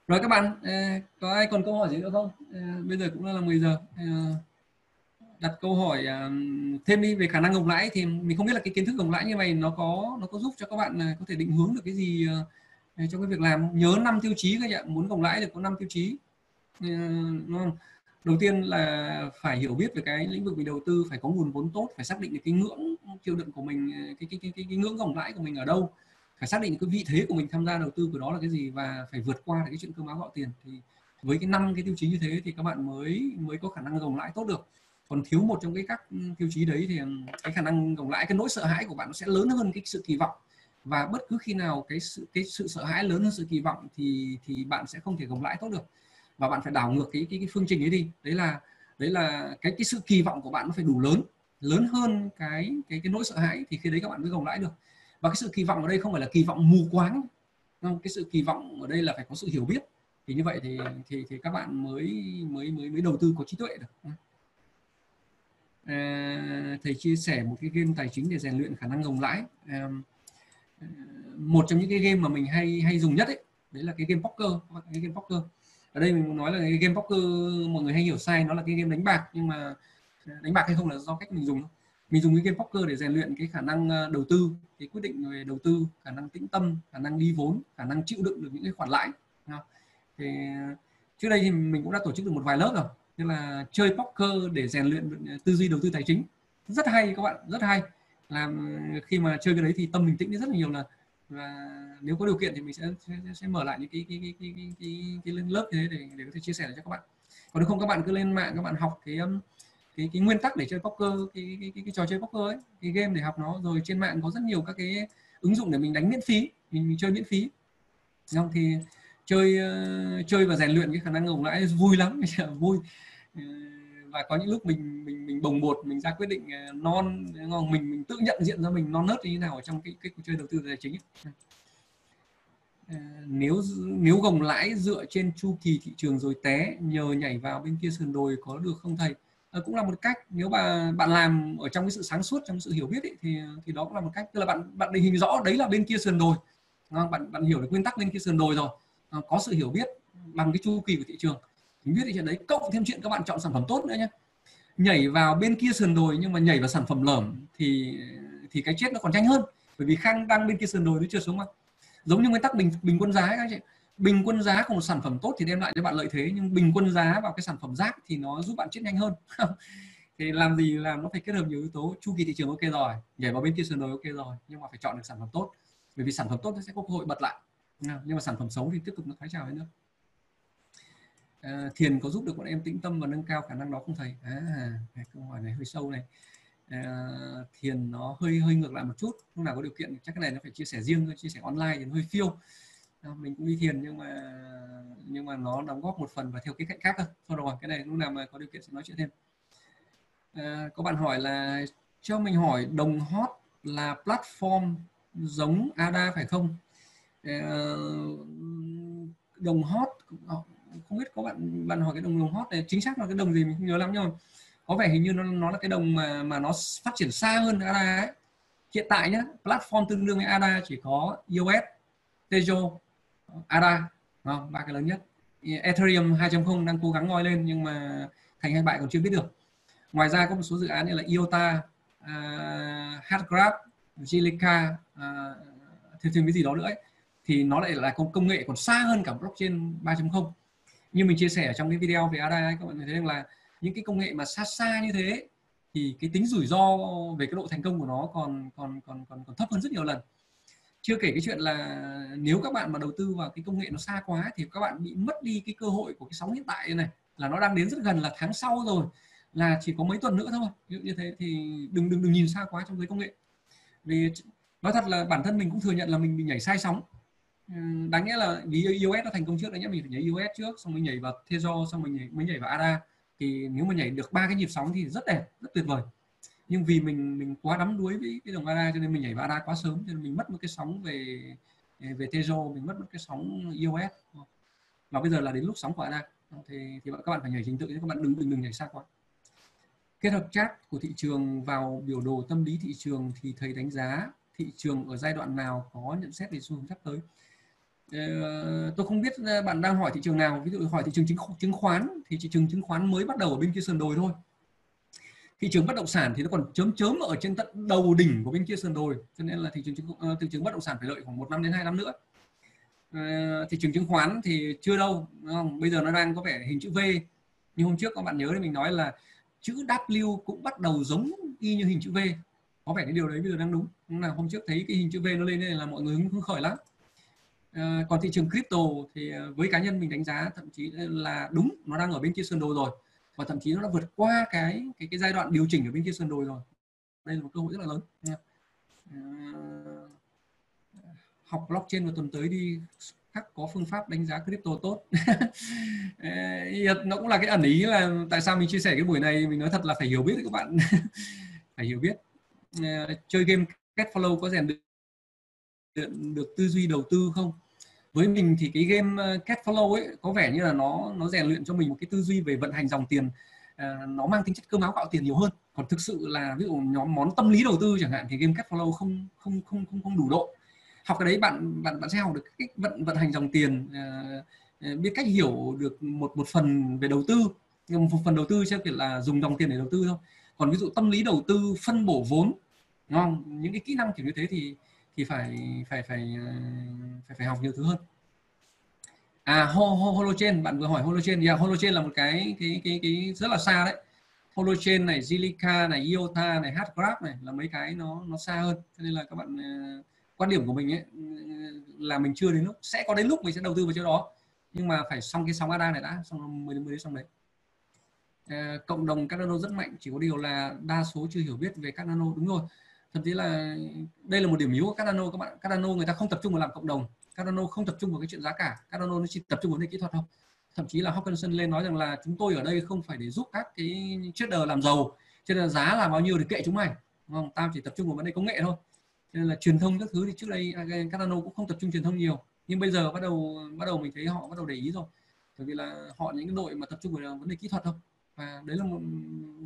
rồi các bạn ờ, có ai còn câu hỏi gì nữa không? Ờ, bây giờ cũng là 10 giờ. Ờ, đặt câu hỏi thêm đi về khả năng gồng lãi thì mình không biết là cái kiến thức gồng lãi như này nó có nó có giúp cho các bạn có thể định hướng được cái gì trong cái việc làm nhớ năm tiêu chí các bạn muốn gồng lãi được có năm tiêu chí. Đúng không? Đầu tiên là phải hiểu biết về cái lĩnh vực mình đầu tư phải có nguồn vốn tốt phải xác định được cái ngưỡng chịu đựng của mình cái cái cái cái, cái ngưỡng gồng lãi của mình ở đâu phải xác định cái vị thế của mình tham gia đầu tư của đó là cái gì và phải vượt qua được cái chuyện cơm áo gạo tiền. Thì với cái năm cái tiêu chí như thế thì các bạn mới mới có khả năng gồng lãi tốt được. Còn thiếu một trong cái các ừ, tiêu chí đấy thì ừ, cái khả năng gồng lãi cái nỗi sợ hãi của bạn nó sẽ lớn hơn cái sự kỳ vọng. Và bất cứ khi nào cái sự cái sự sợ hãi lớn hơn sự kỳ vọng thì thì bạn sẽ không thể gồng lãi tốt được. Và bạn phải đảo ngược cái cái, cái phương trình ấy đi. Đấy là đấy là cái cái sự kỳ vọng của bạn nó phải đủ lớn lớn hơn cái cái cái nỗi sợ hãi thì khi đấy các bạn mới gồng lãi được và cái sự kỳ vọng ở đây không phải là kỳ vọng mù quáng. Không? Cái sự kỳ vọng ở đây là phải có sự hiểu biết. Thì như vậy thì thì thì các bạn mới mới mới mới đầu tư có trí tuệ được. À, thầy chia sẻ một cái game tài chính để rèn luyện khả năng gồng lãi. À, một trong những cái game mà mình hay hay dùng nhất ấy đấy là cái game poker. Cái game poker. Ở đây mình muốn nói là cái game poker mọi người hay hiểu sai nó là cái game đánh bạc. Nhưng mà đánh bạc hay không là do cách mình dùng mình dùng cái game poker để rèn luyện cái khả năng ờ, đầu tư cái quyết định về đầu tư khả năng tĩnh tâm khả năng đi vốn khả năng chịu đựng được những cái khoản lãi thì ờ, trước đây thì mình cũng đã tổ chức được một vài lớp rồi như là chơi poker để rèn luyện ờ, tư duy đầu tư tài chính. Rất hay các bạn rất hay. Làm khi mà chơi cái đấy thì tâm mình tĩnh rất là nhiều là và nếu có điều kiện thì mình sẽ sẽ, sẽ mở lại những cái cái cái cái cái, cái, cái lớp như thế để để có thể chia sẻ cho các bạn. Còn nếu không các bạn cứ lên mạng các bạn học cái cái cái nguyên tắc để chơi poker cái cái, cái, cái trò chơi poker ấy cái game để học nó. Rồi trên mạng có rất nhiều các cái ứng dụng để mình đánh miễn phí mình, mình chơi miễn phí. Xong thì chơi uh, chơi và rèn luyện cái khả năng gồng lãi vui lắm (laughs) vui. Uh, và có những lúc mình mình mình bồng bột mình ra quyết định uh, non ngon mình mình tự nhận diện ra mình non nớt như thế nào ở trong cái cái cuộc chơi đầu tư tài chính ấy. nếu nếu gồng lãi dựa trên chu kỳ thị trường rồi té nhờ nhảy vào bên kia sườn đồi có được không thầy? Ờ, cũng là một cách nếu mà bạn làm ở trong cái sự sáng suốt trong sự hiểu biết ấy, thì thì đó cũng là một cách. Tức là bạn bạn định hình rõ đấy là bên kia sườn đồi. Bạn bạn hiểu được nguyên tắc bên kia sườn đồi rồi. Ờ, có sự hiểu biết bằng cái chu kỳ của thị trường. Mình biết thì chuyện đấy cộng thêm chuyện các bạn chọn sản phẩm tốt nữa nhé nhảy vào bên kia sườn đồi nhưng mà nhảy vào sản phẩm lởm thì thì cái chết nó còn nhanh hơn. Bởi vì khang đang bên kia sườn đồi nó chưa xuống mà. Giống như nguyên tắc bình bình quân giá các chị bình quân giá của một sản phẩm tốt thì đem lại cho bạn lợi thế nhưng bình quân giá vào cái sản phẩm rác thì nó giúp bạn chết nhanh hơn. (laughs) Thì làm gì làm nó phải kết hợp nhiều yếu tố. Chu kỳ thị trường ok rồi nhảy vào bên kia sườn đồi ok rồi nhưng mà phải chọn được sản phẩm tốt. Bởi vì sản phẩm tốt nó sẽ có cơ hội bật lại. Nhưng mà sản phẩm xấu thì tiếp tục nó thoái trào hơn nữa. À, thiền có giúp được bọn em tĩnh tâm và nâng cao khả năng đó không thầy? À câu hỏi này hơi sâu này. À, thiền nó hơi hơi ngược lại một chút. Lúc nào có điều kiện chắc cái này nó phải chia sẻ riêng chia sẻ online thì nó hơi phiêu. Ờ, mình cũng đi thiền nhưng mà nhưng mà nó đóng góp một phần và theo cái cạnh khác thôi thôi rồi cái này lúc nào mà có điều kiện sẽ nói chuyện thêm. À, có bạn hỏi là cho mình hỏi đồng hot là platform giống ADA phải không? À, đồng hot không biết có bạn bạn hỏi cái đồng đồng hot này chính xác là cái đồng gì mình không nhớ lắm nhưng mà có vẻ hình như nó nó là cái đồng mà mà nó phát triển xa hơn ADA ấy. Hiện tại nhá platform tương đương với ADA chỉ có EOS, Tejo, ADA không? ba cái lớn nhất. Ethereum 2.0 đang cố gắng ngoi lên nhưng mà thành hay bại còn chưa biết được. Ngoài ra có một số dự án như là IOTA, uh, Hardgraph, Zilliqa, uh, thêm thêm cái gì đó nữa ấy, thì nó lại là công, công nghệ còn xa hơn cả blockchain 3.0 như mình chia sẻ trong cái video về ADA các bạn thấy rằng là những cái công nghệ mà xa xa như thế thì cái tính rủi ro về cái độ thành công của nó còn còn còn còn còn thấp hơn rất nhiều lần chưa kể cái chuyện là nếu các bạn mà đầu tư vào cái công nghệ nó xa quá thì các bạn bị mất đi cái cơ hội của cái sóng hiện tại này là nó đang đến rất gần là tháng sau rồi là chỉ có mấy tuần nữa thôi. Ví dụ như thế thì đừng đừng đừng nhìn xa quá trong giới công nghệ. Vì nói thật là bản thân mình cũng thừa nhận là mình bị nhảy sai sóng. Ừ, đáng nghĩa là vì iOS nó thành công trước đấy nhá mình phải nhảy iOS trước xong mình nhảy vào Tezo xong mình nhảy, mới nhảy vào ADA. Thì nếu mà nhảy được ba cái nhịp sóng thì rất đẹp rất tuyệt vời nhưng vì mình mình quá đắm đuối với cái đồng ADA cho nên mình nhảy vào ADA quá sớm, cho nên mình mất một cái sóng về về Tezo mình mất một cái sóng iOS. Và bây giờ là đến lúc sóng của ADA thì thì các bạn phải nhảy trình tự chứ các bạn đừng đừng đừng nhảy xa quá. Kết hợp chat của thị trường vào biểu đồ tâm lý thị trường thì thầy đánh giá thị trường ở giai đoạn nào có nhận xét về xu hướng sắp tới. Ờ, tôi không biết ờ, bạn đang hỏi thị trường nào. Ví dụ hỏi thị trường chứng chứng khoán thì thị trường chứng khoán mới bắt đầu ở bên kia sườn đồi thôi thị trường bất động sản thì nó còn chớm chớm ở trên tận đầu đỉnh của bên kia sườn đồi cho nên là thị trường chứng uh, thị trường bất động sản phải đợi khoảng một năm đến hai năm nữa. Uh, thị trường chứng khoán thì chưa đâu đúng không? bây giờ nó đang có vẻ hình chữ V. Như hôm trước các bạn nhớ thì mình nói là chữ W cũng bắt đầu giống y như hình chữ V. Có vẻ cái điều đấy bây giờ đang đúng. Là hôm trước thấy cái hình chữ V nó lên đây là mọi người hứng khởi lắm. Ờ, còn thị trường crypto thì với cá nhân mình đánh giá thậm chí là đúng nó đang ở bên kia sườn đồi rồi và thậm chí nó đã vượt qua cái cái cái giai đoạn điều chỉnh ở bên kia sườn đồi rồi. Đây là một cơ hội rất là lớn uh, học blockchain vào tuần tới đi khắc có phương pháp đánh giá crypto tốt. (laughs) Nó cũng là cái ẩn ý là tại sao mình chia sẻ cái buổi này mình nói thật là phải hiểu biết các bạn. (laughs) Phải hiểu biết. Uh, chơi game cat follow có rèn được được tư duy đầu tư không? Với mình thì cái game ờ, cash flow ấy có vẻ như là nó nó rèn luyện cho mình một cái tư duy về vận hành dòng tiền. À, nó mang tính chất cơm áo gạo tiền nhiều hơn. Còn thực sự là ví dụ nhóm món tâm lý đầu tư chẳng hạn thì game cash flow không không không không không đủ độ. Học cái đấy bạn bạn bạn sẽ học được cách vận vận hành dòng tiền à, biết cách hiểu được một một phần về đầu tư. Nhưng một phần đầu tư sẽ kiểu là dùng dòng tiền để đầu tư thôi. Còn ví dụ tâm lý đầu tư phân bổ vốn đúng không? Những cái kỹ năng kiểu như thế thì thì phải phải phải ờ, phải phải học nhiều thứ hơn. À ho, ho, holochain bạn vừa hỏi holochain yeah, dạ, holochain là một cái cái cái cái rất là xa đấy. Holochain này Zilliqa này IOTA này hgraph này là mấy cái nó nó xa hơn. Cho nên là các bạn ờ, quan điểm của mình ấy là mình chưa đến lúc sẽ có đến lúc mình sẽ đầu tư vào chỗ đó. Nhưng mà phải xong cái sóng ADA này đã xong mới mới đến xong đấy. Ờ, cộng đồng Cardano rất mạnh chỉ có điều là đa số chưa hiểu biết về Cardano đúng rồi thậm chí là đây là một điểm yếu của Cardano các bạn Cardano người ta không tập trung vào làm cộng đồng. Cardano không tập trung vào cái chuyện giá cả. Cardano nó chỉ tập trung vào cái kỹ thuật thôi. Thậm chí là Hawkinson lên nói rằng là chúng tôi ở đây không phải để giúp các cái trader làm giàu. Cho nên là giá là bao nhiêu thì kệ chúng mày. Đúng không? Tao chỉ tập trung vào vấn đề công nghệ thôi. Cho nên là truyền thông các thứ thì trước đây à, Cardano cũng không tập trung truyền thông nhiều. Nhưng bây giờ bắt đầu bắt đầu mình thấy họ bắt đầu để ý rồi. Bởi vì là họ những cái đội mà tập trung vào vấn đề kỹ thuật thôi và đấy là một,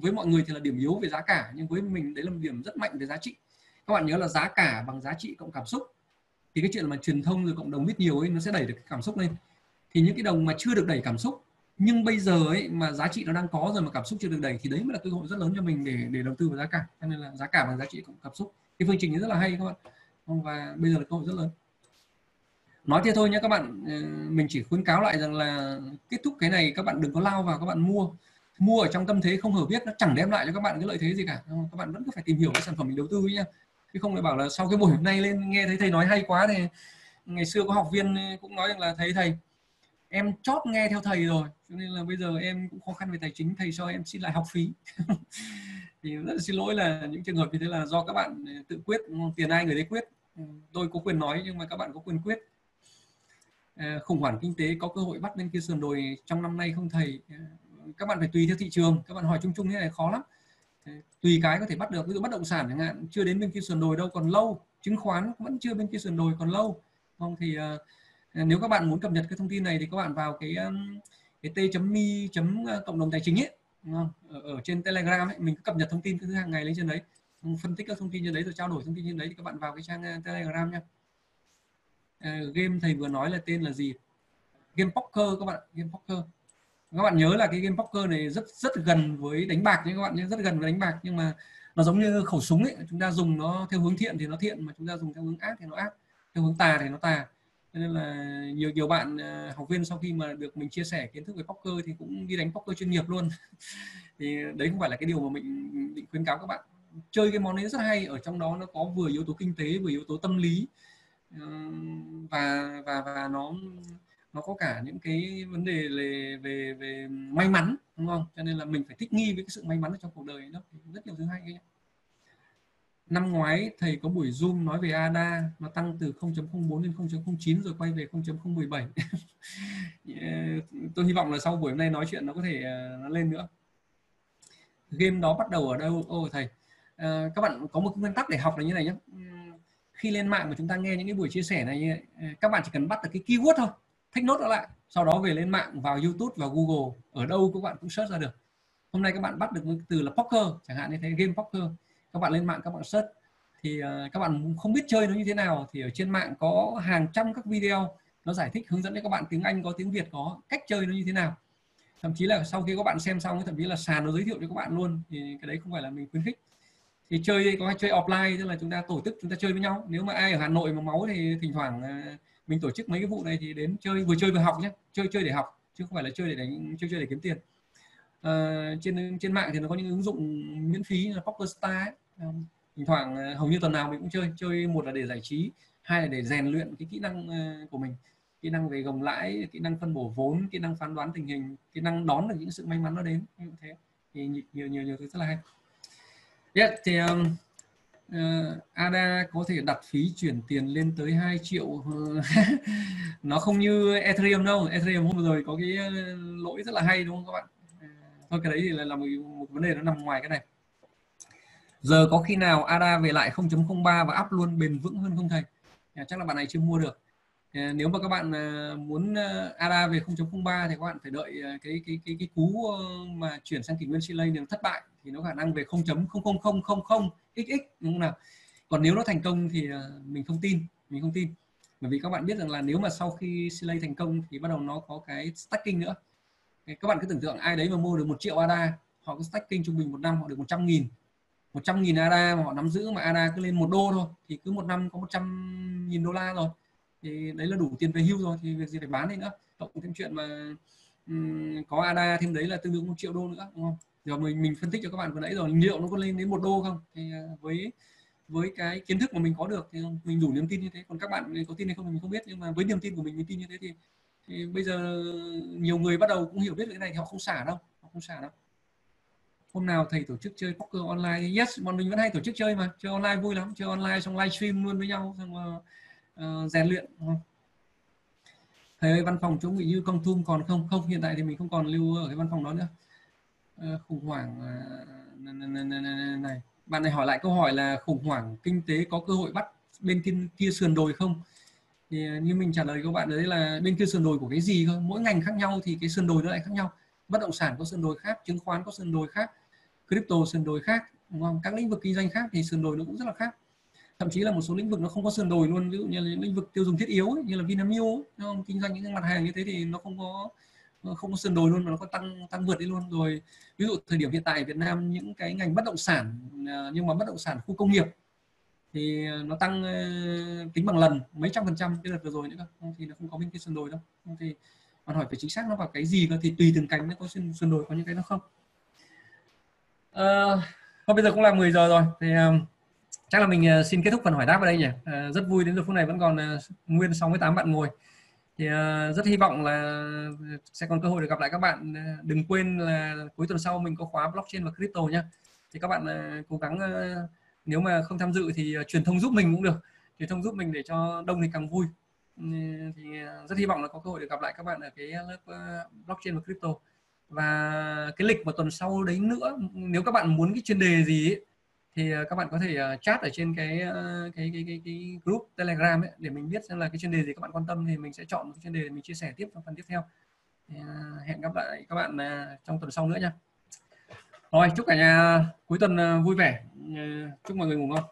với mọi người thì là điểm yếu về giá cả, nhưng với mình đấy là một điểm rất mạnh về giá trị. Các bạn nhớ là giá cả bằng giá trị cộng cảm xúc. Thì cái chuyện mà truyền thông rồi cộng đồng biết nhiều ấy, nó sẽ đẩy được cái cảm xúc lên. Thì những cái đồng mà chưa được đẩy cảm xúc, nhưng bây giờ ấy, mà giá trị nó đang có rồi mà cảm xúc chưa được đẩy, thì đấy mới là cơ hội rất lớn cho mình để để đầu tư vào giá cả. Cho nên là giá cả bằng giá trị cộng cảm xúc. Cái phương trình rất là hay các bạn. Và bây giờ là cơ hội rất lớn. Nói thế thôi nhé các bạn. Ờ, mình chỉ khuyến cáo lại rằng là kết thúc cái này các bạn đừng có lao vào, các bạn mua mua ở trong tâm thế không hiểu biết nó chẳng đem lại cho các bạn cái lợi thế gì cả. Các bạn vẫn cứ phải tìm hiểu cái sản phẩm mình đầu tư nhá. Chứ không lại bảo là sau cái buổi hôm nay lên nghe thấy thầy nói hay quá thì ngày xưa có học viên cũng nói rằng là thấy thầy em chót nghe theo thầy rồi cho nên là bây giờ em cũng khó khăn về tài chính thầy cho em xin lại học phí. (laughs) Thì rất là xin lỗi là những trường hợp như thế là do các bạn tự quyết tiền ai người đấy quyết. Ừ, tôi có quyền nói nhưng mà các bạn có quyền quyết. À, khủng hoảng kinh tế có cơ hội bắt bên kia sườn đồi trong năm nay không thầy? Ờ, các bạn phải tùy theo thị trường. Các bạn hỏi chung chung như này khó lắm. Tùy cái có thể bắt được. Ví dụ bất động sản chẳng hạn chưa đến bên kia sườn đồi đâu còn lâu. Chứng khoán vẫn chưa bên kia sườn đồi còn lâu. Không thì uh, nếu các bạn muốn cập nhật cái thông tin này thì các bạn vào cái um, cái t.mi.chấm ờ, cộng đồng tài chính ấy ở, ở trên telegram ấy mình cập nhật thông tin cứ hàng ngày lên trên đấy. Phân tích các thông tin trên đấy rồi trao đổi thông tin trên đấy thì các bạn vào cái trang ờ, telegram nha uh, game thầy vừa nói là tên là gì? Game poker các bạn game poker các bạn nhớ là cái game poker này rất rất gần với đánh bạc nhé các bạn nhé, rất gần với đánh bạc. Nhưng mà nó giống như khẩu súng ấy, chúng ta dùng nó theo hướng thiện thì nó thiện, mà chúng ta dùng theo hướng ác thì nó ác, theo hướng tà thì nó tà. Cho nên là nhiều nhiều bạn à, học viên sau khi mà được mình chia sẻ kiến thức về poker thì cũng đi đánh poker chuyên nghiệp luôn. (laughs) Thì đấy không phải là cái điều mà mình định khuyến cáo các bạn. Chơi cái món ấy rất hay, ở trong đó nó có vừa yếu tố kinh tế, vừa yếu tố tâm lý. Và và và nó nó có cả những cái vấn đề về về về may mắn đúng không? Cho nên là mình phải thích nghi với cái sự may mắn ở trong cuộc đời đó. Rất nhiều thứ hay ấy. năm ngoái thầy có buổi zoom nói về ADA nó tăng từ 0.04 lên 0.09 rồi quay về 0.017 (laughs) tôi hy vọng là sau buổi hôm nay nói chuyện nó có thể ờ, nó lên nữa. Game đó bắt đầu ở đâu? Ô thầy à, các bạn có một nguyên tắc để học là như này nhé khi lên mạng mà chúng ta nghe những cái buổi chia sẻ này ờ, các bạn chỉ cần bắt được cái keyword thôi thích nốt nó lại sau đó về lên mạng vào YouTube và Google. Ở đâu các bạn cũng search ra được. Hôm nay các bạn bắt được từ là poker chẳng hạn như thế game poker. Các bạn lên mạng các bạn search. Thì ờ, các bạn không biết chơi nó như thế nào thì ở trên mạng có hàng trăm các video nó giải thích hướng dẫn cho các bạn tiếng Anh có tiếng Việt có cách chơi nó như thế nào. Thậm chí là sau khi các bạn xem xong thậm chí là sàn nó giới thiệu cho các bạn luôn thì cái đấy không phải là mình khuyến khích. Thì chơi có chơi offline tức là chúng ta tổ chức chúng ta chơi với nhau. Nếu mà ai ở Hà Nội mà máu thì thỉnh thoảng uh, mình tổ chức mấy cái vụ này thì đến chơi vừa chơi vừa học nhé chơi chơi để học chứ không phải là chơi để đánh chơi chơi để kiếm tiền. À, trên trên mạng thì nó có những ứng dụng miễn phí là Poker Star ấy. Ờ, thỉnh thoảng ờ, hầu như tuần nào mình cũng chơi. Chơi một là để giải trí hai là để rèn luyện cái kỹ năng của mình. Kỹ năng về gồng lãi kỹ năng phân bổ vốn kỹ năng phán đoán tình hình kỹ năng đón được những sự may mắn nó đến. Như thế. Thì nhiều nhiều nhiều thứ rất là hay. Yeah, thì um, Ờ, uh, ADA có thể đặt phí chuyển tiền lên tới 2 triệu. (laughs) Nó không như Ethereum đâu. Ethereum hôm vừa rồi có cái ờ, lỗi rất là hay đúng không các bạn? Ờ, thôi cái đấy thì là, là một, một vấn đề nó nằm ngoài cái này. Giờ có khi nào ADA về lại 0.03 và up luôn bền vững hơn không thầy? À, chắc là bạn này chưa mua được. Ờ, nếu mà các bạn ờ, muốn ờ, ADA về 0.03 thì các bạn phải đợi cái cái cái cái cú mà chuyển sang kỷ nguyên Chile nếu thất bại thì nó khả năng về 0.00000 xx đúng không nào? Còn nếu nó thành công thì mình không tin, mình không tin. Bởi vì các bạn biết rằng là nếu mà sau khi Chile thành công thì bắt đầu nó có cái stacking nữa. Các bạn cứ tưởng tượng ai đấy mà mua được một triệu ADA họ có stacking trung bình một năm họ được 100 nghìn. 100 nghìn ADA mà họ nắm giữ mà ADA cứ lên một đô thôi, thì cứ một năm có 100 nghìn đô la rồi thì đấy là đủ tiền về hưu rồi thì việc gì phải bán đi nữa. Cộng thêm chuyện mà um, có ADA thêm đấy là tương đương một triệu đô nữa đúng không? Giờ mình mình phân tích cho các bạn vừa nãy rồi liệu nó có lên đến một đô không? Thì à, với với cái kiến thức mà mình có được thì mình đủ niềm tin như thế. Còn các bạn có tin hay không thì mình không biết nhưng mà với niềm tin của mình mình tin như thế thì, thì bây giờ nhiều người bắt đầu cũng hiểu biết cái này thì họ không xả đâu họ không xả đâu. Hôm nào thầy tổ chức chơi poker online yes bọn mình vẫn hay tổ chức chơi mà chơi online vui lắm chơi online xong livestream luôn với nhau xong ờ, uh, rèn luyện thầy ơi văn phòng chỗ bị như công thum còn không? Không hiện tại thì mình không còn lưu ở cái văn phòng đó nữa. Uh, khủng hoảng uh, này. Bạn này hỏi lại câu hỏi là khủng hoảng kinh tế có cơ hội bắt bên kia, kia sườn đồi không? Thì à, như mình trả lời các bạn đấy là bên kia sườn đồi của cái gì cơ? Mỗi ngành khác nhau thì cái sườn đồi nó lại khác nhau. Bất động sản có sườn đồi khác chứng khoán có sườn đồi khác crypto sườn đồi khác đúng không? Các lĩnh vực kinh doanh khác thì sườn đồi nó cũng rất là khác thậm chí là một số lĩnh vực nó không có sườn đồi luôn ví dụ như là lĩnh vực tiêu dùng thiết yếu ấy, như là Vinamilk ấy, kinh doanh những mặt hàng như thế thì nó không có nó không có sườn đồi luôn mà nó có tăng tăng vượt đi luôn. Rồi ví dụ thời điểm hiện tại ở Việt Nam những cái ngành bất động sản à, nhưng mà bất động sản khu công nghiệp thì à, nó tăng à, tính bằng lần mấy trăm phần trăm cái đợt vừa rồi nữa thì nó không có bên kia sườn đồi đâu. Thì bạn hỏi phải chính xác nó vào cái gì cơ thì tùy từng cánh nó có sườn, sườn đồi có những cái nó không. À, thôi bây giờ cũng là 10 giờ rồi. Thì chắc là mình ờ, xin kết thúc phần hỏi đáp ở đây nhỉ? Ờ, rất vui đến giờ phút này vẫn còn ờ, nguyên 68 bạn ngồi. Thì rất hy vọng là sẽ còn cơ hội để gặp lại các bạn đừng quên là cuối tuần sau mình có khóa blockchain và crypto nhé thì các bạn cố gắng nếu mà không tham dự thì truyền thông giúp mình cũng được. Truyền thông giúp mình để cho đông thì càng vui. Ừ, thì rất hy vọng là có cơ hội để gặp lại các bạn ở cái lớp blockchain và crypto. Và cái lịch một tuần sau đấy nữa nếu các bạn muốn cái chuyên đề gì ấy, thì ờ, các bạn có thể ờ, chat ở trên cái ờ, cái cái cái, cái group telegram ấy để mình biết xem là cái chuyên đề gì. Các bạn quan tâm thì mình sẽ chọn một cái chuyên đề để mình chia sẻ tiếp trong phần tiếp theo. Hẹn gặp lại các bạn trong tuần sau nữa nha. Rồi chúc cả nhà cuối tuần vui vẻ. Chúc mọi người ngủ ngon.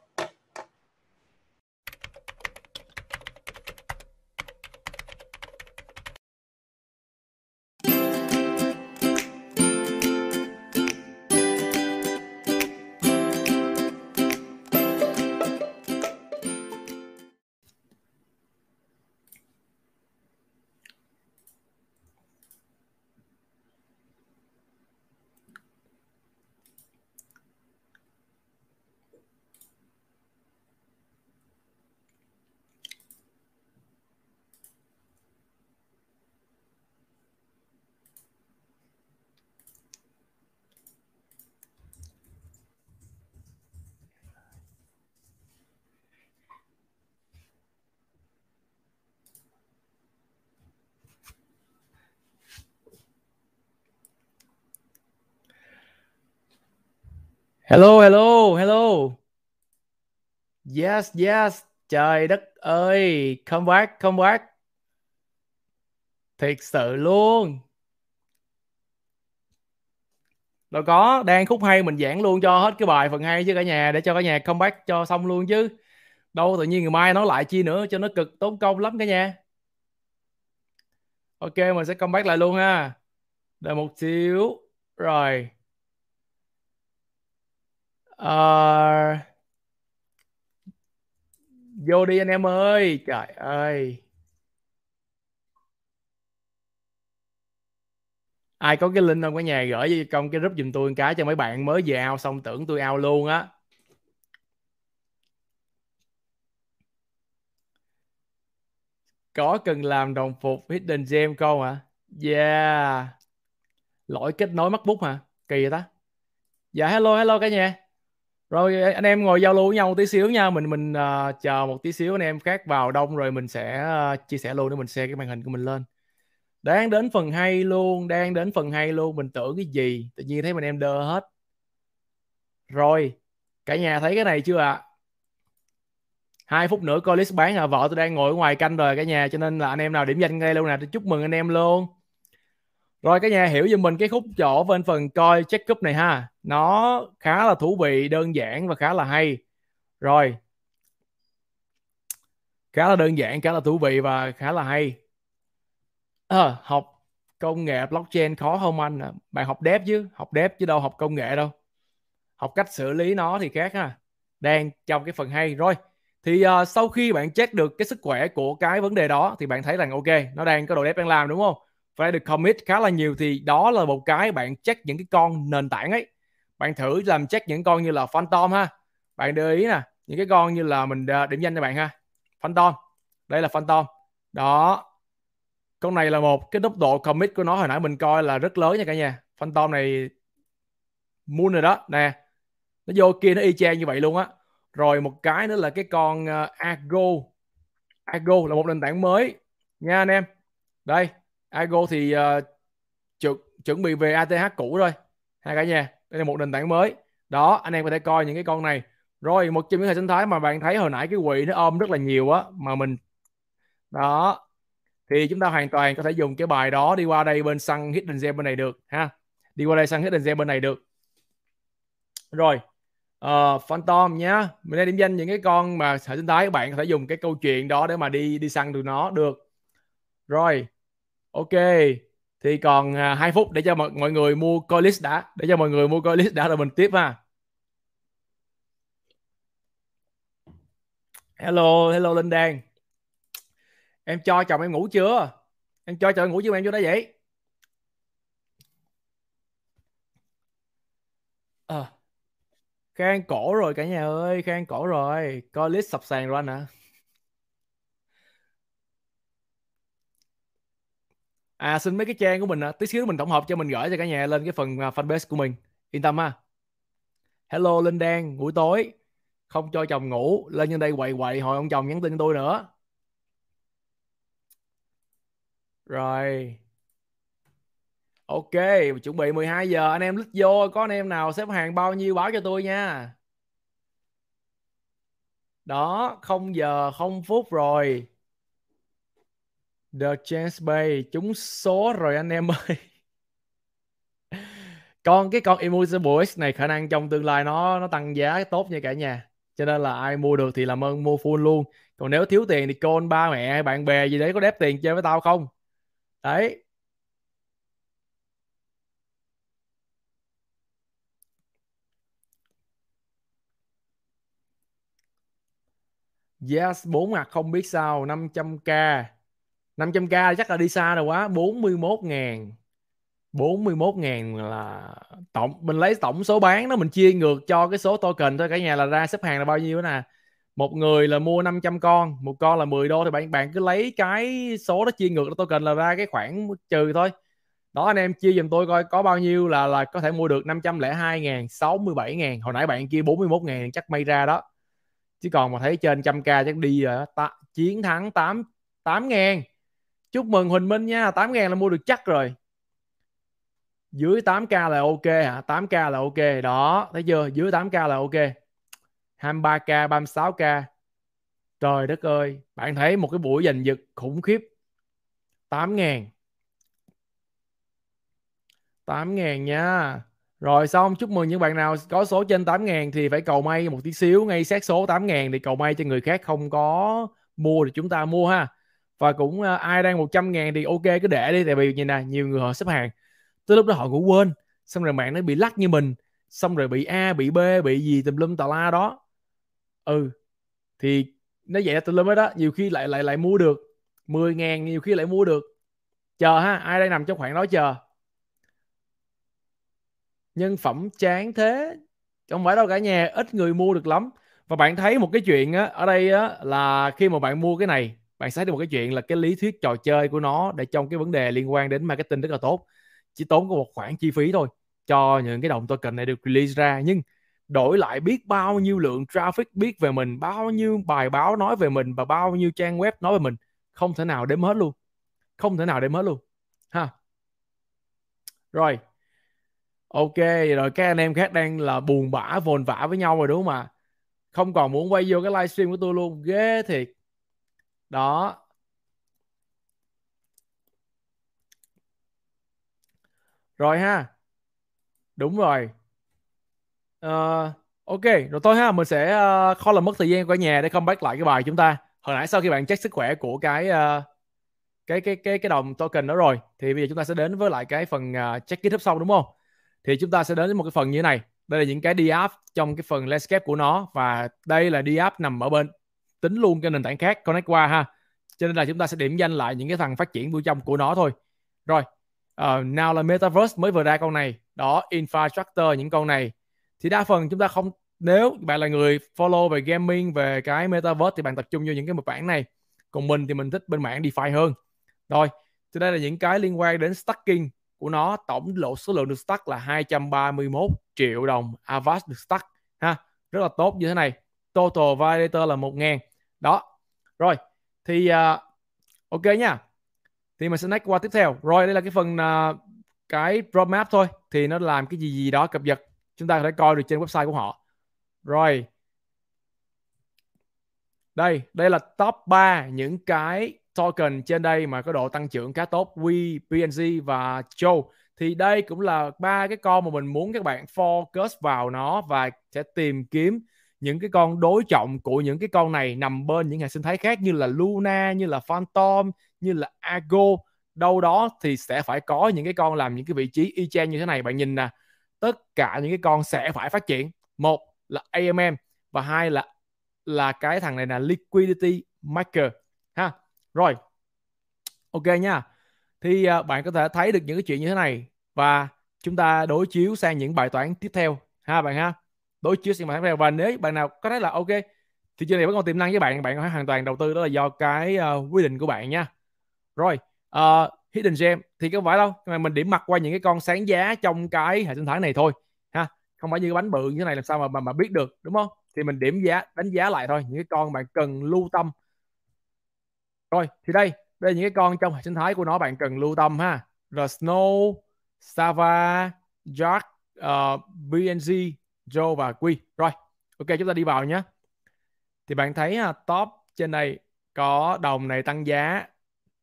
Hello, hello, hello. Yes, yes. Trời đất ơi, come back, come back. Thiệt sự luôn. Đâu có, đang khúc hay mình giảng luôn cho hết cái bài phần hay chứ cả nhà để cho cả nhà come back cho xong luôn chứ. Đâu tự nhiên ngày mai nói lại chi nữa cho nó cực tốn công lắm cả nhà. Ok, mình sẽ come back lại luôn ha. Đợi một xíu. Rồi uh, Vô đi anh em ơi, trời ơi. Ai có cái link không cả nhà gửi công cái group giùm tôi một cái cho mấy bạn mới về ao xong tưởng tôi ao luôn á. Có cần làm đồng phục Hidden Gem không hả? Yeah. Lỗi kết nối MacBook hả? Kỳ vậy ta? Dạ hello hello cả nhà rồi anh em ngồi giao lưu với nhau một tí xíu nha. Mình mình uh, chờ một tí xíu anh em khác vào đông rồi mình sẽ uh, chia sẻ luôn để mình share cái màn hình của mình lên. Đang đến phần hay luôn đang đến phần hay luôn. Mình tưởng cái gì? Tự nhiên thấy mình em đơ hết. Rồi cả nhà thấy cái này chưa ạ? À? hai phút nữa coi list bán à vợ tôi đang ngồi ở ngoài canh rồi cả nhà cho nên là anh em nào điểm danh ngay luôn nè. Chúc mừng anh em luôn rồi cả nhà hiểu giùm mình cái khúc chỗ bên phần coi check up này ha. Nó khá là thú vị, đơn giản và khá là hay. Rồi. Khá là đơn giản, khá là thú vị và khá là hay. À, học công nghệ blockchain khó không anh? Bạn học dev chứ, học dev chứ đâu học công nghệ đâu. Học cách xử lý nó thì khác ha. Đang trong cái phần hay. Rồi. Thì uh, sau khi bạn check được cái sức khỏe của cái vấn đề đó thì bạn thấy rằng ok, nó đang có độ dev đang làm đúng không? Phải được commit khá là nhiều thì đó là một cái bạn check những cái con nền tảng ấy. Bạn thử làm check những con như là phantom ha. Bạn để ý nè những cái con như là mình à, điểm danh cho bạn ha. Phantom đây là phantom. Đó con này là một cái tốc độ commit của nó hồi nãy mình coi là rất lớn nha cả nhà. Phantom này moon rồi đó nè. Nó vô kia nó y chang như vậy luôn á. Rồi một cái nữa là cái con à, uh, Argo Argo là một nền tảng mới. Nha anh em. Đây Argo thì uh, chuẩn, chuẩn bị về ATH cũ rồi hai cả nhà. Đây là một nền tảng mới. Đó anh em có thể coi những cái con này. Rồi một trong những hệ sinh thái mà bạn thấy hồi nãy cái quỷ nó ôm rất là nhiều á mà mình đó. Thì chúng ta hoàn toàn có thể dùng cái bài đó đi qua đây bên săn hidden gem bên này được ha. Đi qua đây săn hidden gem bên này được. Rồi uh, phantom nhá. Mình đang điểm danh những cái con mà hệ sinh thái các bạn có thể dùng cái câu chuyện đó để mà đi đi săn từ nó được. Rồi ok thì còn à, 2 phút để cho mọi, mọi người mua coi list đã. Để cho mọi người mua coi list đã rồi mình tiếp ha. Hello hello linh đan. Em cho chồng em ngủ chưa? Em cho chồng em ngủ chưa em cho đó vậy? À, khang cổ rồi cả nhà ơi khang cổ rồi. Coi list sập sàn rồi anh hả à À, xin mấy cái trang của mình à. tí xíu mình tổng hợp cho mình gửi cho cả nhà lên cái phần à, fanpage của mình. Yên tâm ha. Hello, linh đan, buổi tối. Không cho chồng ngủ, lên trên đây quậy quậy, hồi ông chồng nhắn tin tôi nữa. Rồi. Ok, chuẩn bị 12 giờ, anh em lít vô, có anh em nào xếp hàng bao nhiêu báo cho tôi nha. Đó, không giờ, không phút rồi. The Chance Bay trúng số rồi anh em ơi. Con cái con Immutable X này khả năng trong tương lai nó nó tăng giá tốt nha cả nhà. Cho nên là ai mua được thì làm ơn mua full luôn. Còn nếu thiếu tiền thì con ba mẹ hay bạn bè gì đấy có đép tiền chơi với tao không? Đấy. Yes, bốn mặt không biết sao 500k 500k chắc là đi xa rồi quá 41 ngàn. 41 ngàn là tổng mình lấy tổng số bán đó mình chia ngược cho cái số token thôi. Cả nhà là ra xếp hàng là bao nhiêu nè? Một người là mua 500 con một con là 10 đô. Thì bạn bạn cứ lấy cái số đó chia ngược token là ra cái khoản trừ thôi. Đó anh em chia giùm tôi coi có bao nhiêu là là có thể mua được 502 ngàn 67 ngàn. Hồi nãy bạn kia 41 ngàn chắc may ra đó. Chứ còn mà thấy trên trăm k chắc đi rồi Ta, chiến thắng 8 8 ngàn chúc mừng Huỳnh Minh nha 8 ngàn là mua được chắc rồi. Dưới 8k là ok hả? 8k là ok. Đó, thấy chưa? Dưới 8k là ok. 23k 36k trời đất ơi, bạn thấy một cái buổi giành giật khủng khiếp. 8 ngàn 8 ngàn nha. Rồi xong chúc mừng những bạn nào có số trên 8 ngàn thì phải cầu may một tí xíu, ngay sát số 8 ngàn thì cầu may cho người khác không có mua thì chúng ta mua ha và cũng uh, ai đang 100 ngàn thì ok cứ để đi. Tại vì nhìn nè nhiều người họ xếp hàng. Tới lúc đó họ cũng quên. Xong rồi mạng nó bị lắc như mình. Xong rồi bị a bị b bị gì tùm lum tà la đó. Ừ thì nó vậy tùm lum đó, đó nhiều khi lại lại lại mua được 10 ngàn nhiều khi lại mua được. Chờ ha ai đang nằm trong khoảng đó chờ? Nhân phẩm chán thế. Không phải đâu cả nhà ít người mua được lắm. Và bạn thấy một cái chuyện á, ở đây á, là khi mà bạn mua cái này bạn sẽ thấy được một cái chuyện là cái lý thuyết trò chơi của nó để trong cái vấn đề liên quan đến marketing rất là tốt. Chỉ tốn có một khoản chi phí thôi cho những cái đồng token này được release ra. Nhưng đổi lại biết bao nhiêu lượng traffic biết về mình, bao nhiêu bài báo nói về mình và bao nhiêu trang web nói về mình, không thể nào đếm hết luôn. Không thể nào đếm hết luôn. Ha. Rồi. Ok, rồi các anh em khác đang là buồn bã, vồn vã với nhau rồi đúng không ạ? Không còn muốn quay vô cái livestream của tôi luôn. Ghê thiệt đó. Rồi ha. Đúng rồi. Uh, ok rồi thôi ha mình sẽ uh, khó làm mất thời gian của nhà để comeback lại cái bài chúng ta. Hồi nãy sau khi bạn check sức khỏe của cái uh, cái cái cái cái đồng token đó rồi thì bây giờ chúng ta sẽ đến với lại cái phần uh, check GitHub sau đúng không? Thì chúng ta sẽ đến với một cái phần như thế này. Đây là những cái DApp trong cái phần landscape của nó và đây là DApp nằm ở bên tính luôn cái nền tảng khác connect qua ha. Cho nên là chúng ta sẽ điểm danh lại những cái thằng phát triển bên trong của nó thôi. Rồi uh, nào là metaverse mới vừa ra con này. Đó infrastructure những con này. Thì đa phần chúng ta không nếu bạn là người follow về gaming về cái metaverse thì bạn tập trung vô những cái một bản này. Còn mình thì mình thích bên mảng DeFi hơn. Rồi thì đây là những cái liên quan đến stacking của nó. Tổng lộ số lượng được stack là 231 triệu đồng. Avast được stack ha. Rất là tốt như thế này. Total validator là 1 ngàn đó. Rồi thì uh, ok nha. Thì mình sẽ next qua tiếp theo. Rồi đây là cái phần uh, cái roadmap thôi. Thì nó làm cái gì gì đó cập nhật. Chúng ta có thể coi được trên website của họ. Rồi. Đây đây là top 3 những cái token trên đây mà có độ tăng trưởng khá tốt. We, PNG và Joe. Thì đây cũng là ba cái con mà mình muốn các bạn focus vào nó và sẽ tìm kiếm những cái con đối trọng của những cái con này nằm bên những hệ sinh thái khác như là Luna, như là Phantom, như là Ago đâu đó thì sẽ phải có những cái con làm những cái vị trí y chang như thế này. Bạn nhìn nè tất cả những cái con sẽ phải phát triển. Một là AMM và hai là là cái thằng này là liquidity marker ha. Rồi ok nha. Thì uh, bạn có thể thấy được những cái chuyện như thế này và chúng ta đối chiếu sang những bài toán tiếp theo ha bạn ha đối chiếu sang bài và nếu bạn nào có thấy là ok thị trường này vẫn còn tiềm năng với bạn bạn có thể hoàn toàn đầu tư đó là do cái ờ, uh, quyết định của bạn nha. Rồi uh, hidden gem thì không phải đâu mà mình điểm mặt qua những cái con sáng giá trong cái hệ sinh thái này thôi ha. Không phải như cái bánh bự như thế này làm sao mà mà, mà biết được đúng không? Thì mình điểm giá đánh giá lại thôi những cái con bạn cần lưu tâm. Rồi thì đây đây là những cái con trong hệ sinh thái của nó bạn cần lưu tâm ha. The Snow, Sava, Jack, ờ, uh, BNG, Joe và Quy. Rồi, ok chúng ta đi vào nhé. Thì bạn thấy ha, top trên đây có đồng này tăng giá,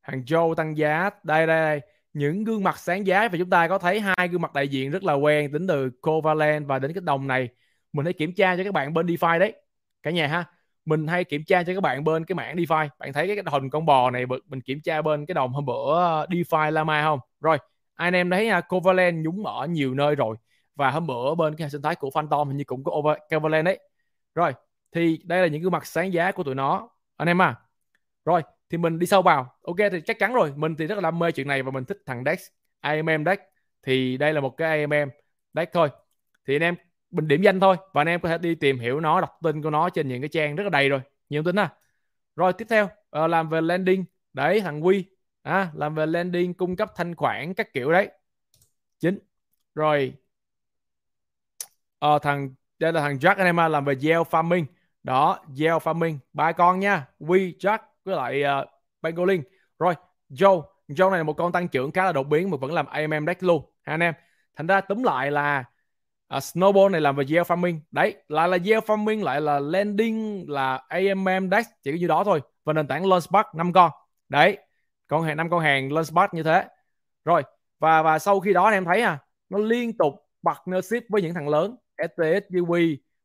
hàng Joe tăng giá. Đây đây đây, những gương mặt sáng giá và chúng ta có thấy hai gương mặt đại diện rất là quen tính từ Covalent và đến cái đồng này. Mình hãy kiểm tra cho các bạn bên DeFi đấy. Cả nhà ha mình hay kiểm tra cho các bạn bên cái mảng DeFi bạn thấy cái hình con bò này mình kiểm tra bên cái đồng hôm bữa ờ, DeFi Lama không rồi anh em thấy uh, Covalent nhúng ở nhiều nơi rồi và hôm bữa bên cái hệ sinh thái của Phantom hình như cũng có over Covalent đấy. Rồi thì đây là những cái mặt sáng giá của tụi nó. Anh em à. Rồi thì mình đi sâu vào. Ok thì chắc chắn rồi. Mình thì rất là đam mê chuyện này và mình thích thằng Dex AMM Dex. Thì đây là một cái AMM Dex thôi. Thì anh em mình điểm danh thôi. Và anh em có thể đi tìm hiểu nó đọc tin của nó trên những cái trang rất là đầy rồi. Nhiều tin ha. Rồi tiếp theo uh, làm về landing. Đấy thằng quy. À, làm về landing cung cấp thanh khoản các kiểu đấy. Chính. Rồi uh, thằng đây là thằng Jack anh em làm về gel farming. Đó gel farming. Ba con nha. We Jack với lại uh, Pangolin. Rồi Joe. Joe này là một con tăng trưởng khá là đột biến mà vẫn làm AMM deck luôn ha anh em? Thành ra túm lại là uh, Snowball này làm về gel farming. Đấy lại là gel farming lại là landing là AMM Dex chỉ có như đó thôi. Và nền tảng Launchpad 5 con. Đấy con hàng năm con hàng Launchpad như thế. Rồi và và sau khi đó anh em thấy à nó liên tục partnership với những thằng lớn. STSUV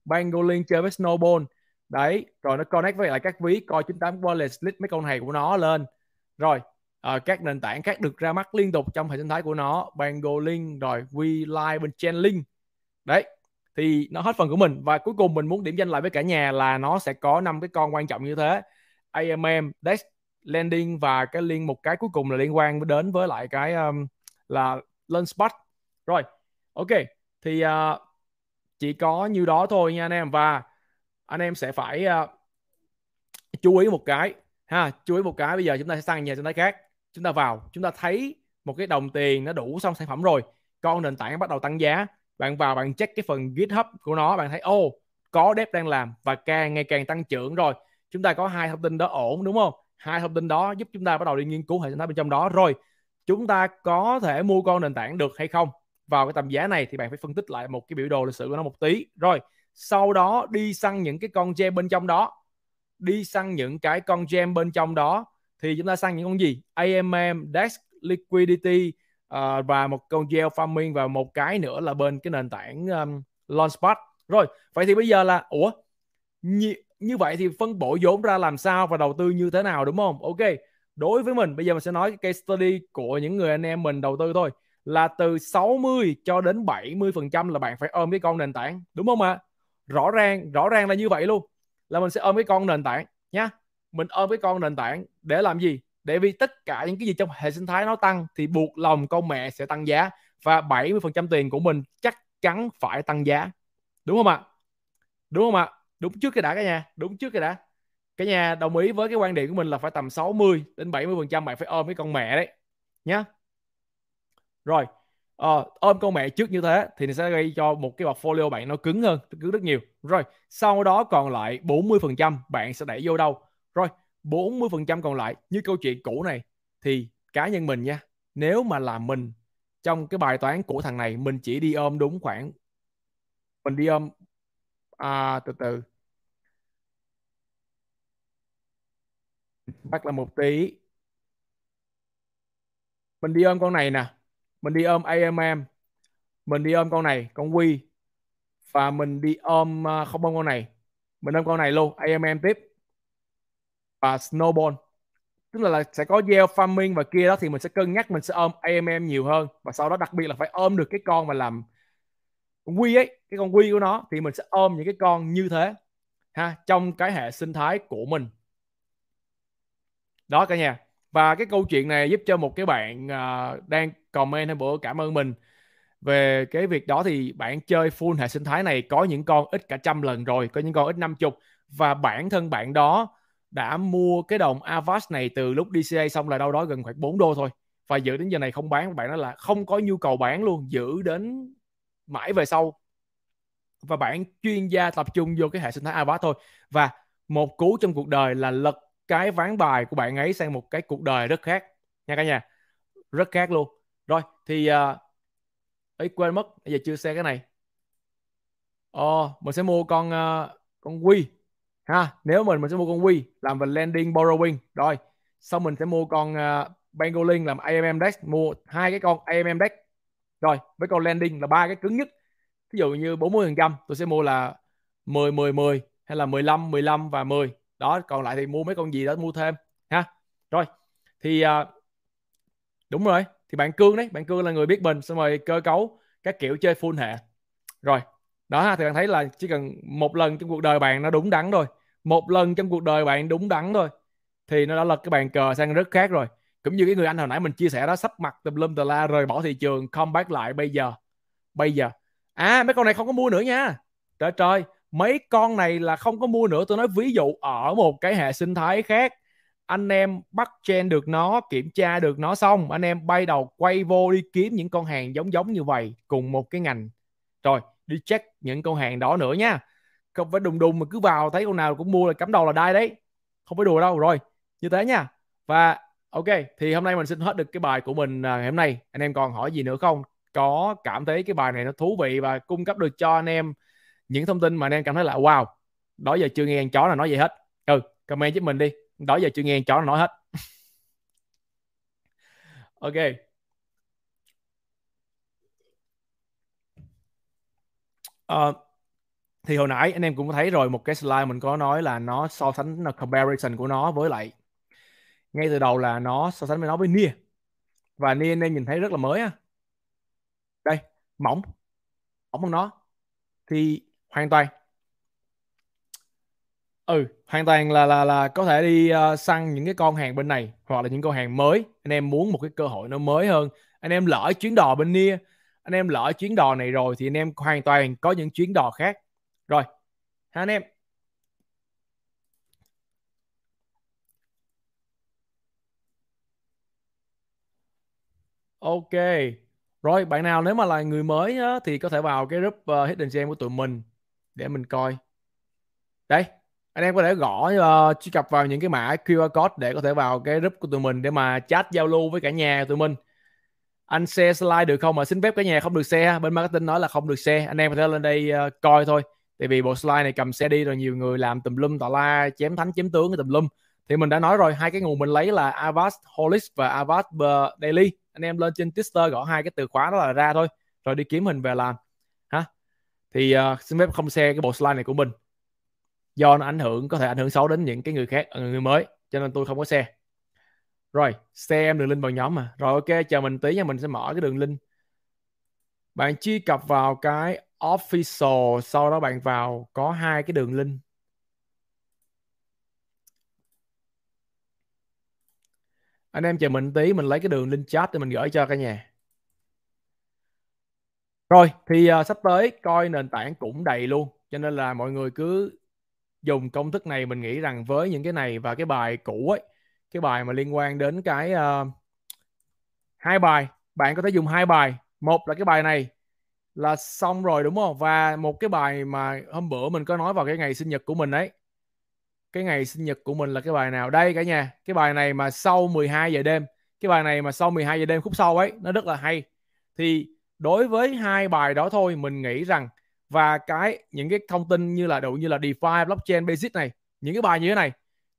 Pangolin chơi với Snowball. Đấy rồi nó connect với lại các ví coi 98 wallet split mấy con này của nó lên. Rồi à, các nền tảng khác được ra mắt liên tục trong hệ sinh thái của nó Pangolin rồi WeLive bên Chainlink. Đấy thì nó hết phần của mình. Và cuối cùng mình muốn điểm danh lại với cả nhà là nó sẽ có năm cái con quan trọng như thế. AMM, Dex, Landing và cái liên một cái cuối cùng là liên quan đến với lại cái um, là Lunchpad rồi ok thì uh, chỉ có như đó thôi nha anh em. Và anh em sẽ phải uh, chú ý một cái ha chú ý một cái bây giờ chúng ta sẽ sang nhà sinh thái khác. Chúng ta vào chúng ta thấy một cái đồng tiền nó đủ xong sản phẩm rồi. Con nền tảng bắt đầu tăng giá. Bạn vào bạn check cái phần GitHub của nó bạn thấy ô oh, có dev đang làm và càng ngày càng tăng trưởng rồi. Chúng ta có hai thông tin đó ổn đúng không? Hai thông tin đó giúp chúng ta bắt đầu đi nghiên cứu hệ sinh thái bên trong đó. Rồi chúng ta có thể mua con nền tảng được hay không? Vào cái tầm giá này thì bạn phải phân tích lại một cái biểu đồ lịch sử của nó một tí. Rồi sau đó đi săn những cái con gem bên trong đó. Đi săn những cái con gem bên trong đó thì chúng ta săn những con gì? AMM, DEX, Liquidity, uh, và một con gel farming và một cái nữa là bên cái nền tảng um, Launchpad rồi vậy thì bây giờ là ủa như, như vậy thì phân bổ vốn ra làm sao và đầu tư như thế nào đúng không? Ok đối với mình bây giờ mình sẽ nói cái case study của những người anh em mình đầu tư thôi là từ 60 cho đến 70 phần trăm là bạn phải ôm cái con nền tảng, đúng không ạ? Rõ ràng rõ ràng là như vậy luôn, là mình sẽ ôm cái con nền tảng nhá. Mình ôm cái con nền tảng để làm gì? Để vì tất cả những cái gì trong hệ sinh thái nó tăng thì buộc lòng con mẹ sẽ tăng giá và 70% tiền của mình chắc chắn phải tăng giá, đúng không ạ? Đúng không ạ? Đúng trước cái đã cả nhà, đúng trước cái đã. Cả nhà đồng ý với cái quan điểm của mình là phải tầm 60 đến 70% bạn phải ôm cái con mẹ đấy nhá rồi ờ, ôm con mẹ trước như thế thì nó sẽ gây cho một cái portfolio bạn nó cứng hơn cứng rất nhiều. Rồi sau đó còn lại 40% bạn sẽ đẩy vô đâu? Rồi 40% còn lại như câu chuyện cũ này thì cá nhân mình nha nếu mà là mình trong cái bài toán của thằng này mình chỉ đi ôm đúng khoảng mình đi ôm à, từ từ. Bắt là một tí. Mình đi ôm con này nè mình đi ôm AMM mình đi ôm con này con Quy. Và mình đi ôm à, không ôm con này. Mình ôm con này luôn AMM tiếp. Và Snowball. Tức là, là sẽ có gieo farming và kia đó thì mình sẽ cân nhắc mình sẽ ôm AMM nhiều hơn. Và sau đó đặc biệt là phải ôm được cái con mà làm con quy ấy cái con quy của nó thì mình sẽ ôm những cái con như thế ha trong cái hệ sinh thái của mình. Đó cả nhà. Và cái câu chuyện này giúp cho một cái bạn uh, đang comment hay bữa cảm ơn mình. Về cái việc đó thì bạn chơi full hệ sinh thái này có những con ít cả trăm lần rồi, có những con ít năm chục. Và bản thân bạn đó đã mua cái đồng Avast này từ lúc DCA xong là đâu đó gần khoảng 4 đô thôi. Và giữ đến giờ này không bán, bạn nói là không có nhu cầu bán luôn, giữ đến mãi về sau. Và bạn chuyên gia tập trung vô cái hệ sinh thái Avast thôi. Và một cú trong cuộc đời là lật cái ván bài của bạn ấy sang một cái cuộc đời rất khác. Nha cả nhà, rất khác luôn rồi thì à, ấy uh, quên mất bây giờ chưa xe cái này. Ờ, uh, mình sẽ mua con uh, con quy ha. Nếu mình mình sẽ mua con quy làm về lending borrowing. Rồi sau mình sẽ mua con à, uh, Bangolin làm AMM Dex. Mua hai cái con AMM Dex. Rồi với con landing là ba cái cứng nhất. Ví dụ như 40 phần trăm tôi sẽ mua là 10 10 10 hay là 15 15 và 10 đó còn lại thì mua mấy con gì đó mua thêm ha. Rồi thì uh, đúng rồi thì bạn cương đấy, bạn cương là người biết bình xong rồi cơ cấu các kiểu chơi full hệ. Rồi, đó thì bạn thấy là chỉ cần một lần trong cuộc đời bạn nó đúng đắn thôi. Một lần trong cuộc đời bạn đúng đắn thôi, thì nó đã lật cái bàn cờ sang rất khác rồi. Cũng như cái người anh hồi nãy mình chia sẻ đó, sắp mặt tùm lum tà la rời bỏ thị trường comeback lại bây giờ. Bây giờ. À mấy con này không có mua nữa nha. Trời trời, mấy con này là không có mua nữa. Tôi nói ví dụ ở một cái hệ sinh thái khác anh em bắt chen được nó, kiểm tra được nó xong, anh em bay đầu quay vô đi kiếm những con hàng giống giống như vậy cùng một cái ngành. Rồi, đi check những con hàng đó nữa nha. Không phải đùng đùng mà cứ vào, thấy con nào cũng mua là cắm đầu là đai đấy. Không phải đùa đâu, rồi, như thế nha. Và, ok, thì hôm nay mình xin hết được cái bài của mình à, ngày hôm nay. Anh em còn hỏi gì nữa không? Có cảm thấy cái bài này nó thú vị và cung cấp được cho anh em những thông tin mà anh em cảm thấy là, wow, đó giờ chưa nghe con chó là nói gì hết. Ừ comment giúp mình đi đó giờ chưa nghe chó nó nói hết. (laughs) Ok. Uh, thì hồi nãy anh em cũng thấy rồi một cái slide mình có nói là nó so sánh là comparison của nó với lại ngay từ đầu là nó so sánh với nó với Nia. Và Nia anh em nhìn thấy rất là mới á. Đây mỏng. Mỏng hơn nó. Thì hoàn toàn ừ hoàn toàn là là là có thể đi uh, săn những cái con hàng bên này hoặc là những con hàng mới. Anh em muốn một cái cơ hội nó mới hơn. Anh em lỡ chuyến đò bên Nia anh em lỡ chuyến đò này rồi thì anh em hoàn toàn có những chuyến đò khác. Rồi ha anh em. Ok. Rồi bạn nào nếu mà là người mới á, thì có thể vào cái group uh, Hidden Gem của tụi mình để mình coi. Đây anh em có thể gõ uh, truy cập vào những cái mã QR code để có thể vào cái group của tụi mình để mà chat giao lưu với cả nhà tụi mình. Anh share slide được không? Mà xin phép cả nhà không được share. Bên marketing nói là không được share. Anh em có thể lên đây uh, coi thôi. Tại vì bộ slide này cầm xe đi rồi nhiều người làm tùm lum tà la chém thánh chém tướng cái tùm lum. Thì mình đã nói rồi hai cái nguồn mình lấy là Avast Holis và Avast Daily. Anh em lên trên Twitter gõ hai cái từ khóa đó là ra thôi rồi đi kiếm hình về làm. Ha thì uh, xin phép không share cái bộ slide này của mình do nó ảnh hưởng có thể ảnh hưởng xấu đến những cái người khác ờ, người mới cho nên tôi không có share rồi share em đường link vào nhóm mà. Rồi ok chờ mình tí nha mình sẽ mở cái đường link. Bạn truy cập vào cái official sau đó bạn vào có hai cái đường link. Anh em chờ mình tí mình lấy cái đường link chat để mình gửi cho cả nhà. Rồi thì uh, sắp tới coi nền tảng cũng đầy luôn cho nên là mọi người cứ dùng công thức này mình nghĩ rằng với những cái này và cái bài cũ ấy cái bài mà liên quan đến cái uh, hai bài bạn có thể dùng hai bài. Một là cái bài này là xong rồi đúng không? Và một cái bài mà hôm bữa mình có nói vào cái ngày sinh nhật của mình ấy. Cái ngày sinh nhật của mình là cái bài nào? Đây cả nhà cái bài này mà sau 12 giờ đêm cái bài này mà sau 12 giờ đêm khúc sau ấy nó rất là hay. Thì đối với hai bài đó thôi mình nghĩ rằng và cái, những cái thông tin như là đủ như là DeFi, blockchain, basic này, những cái bài như thế này,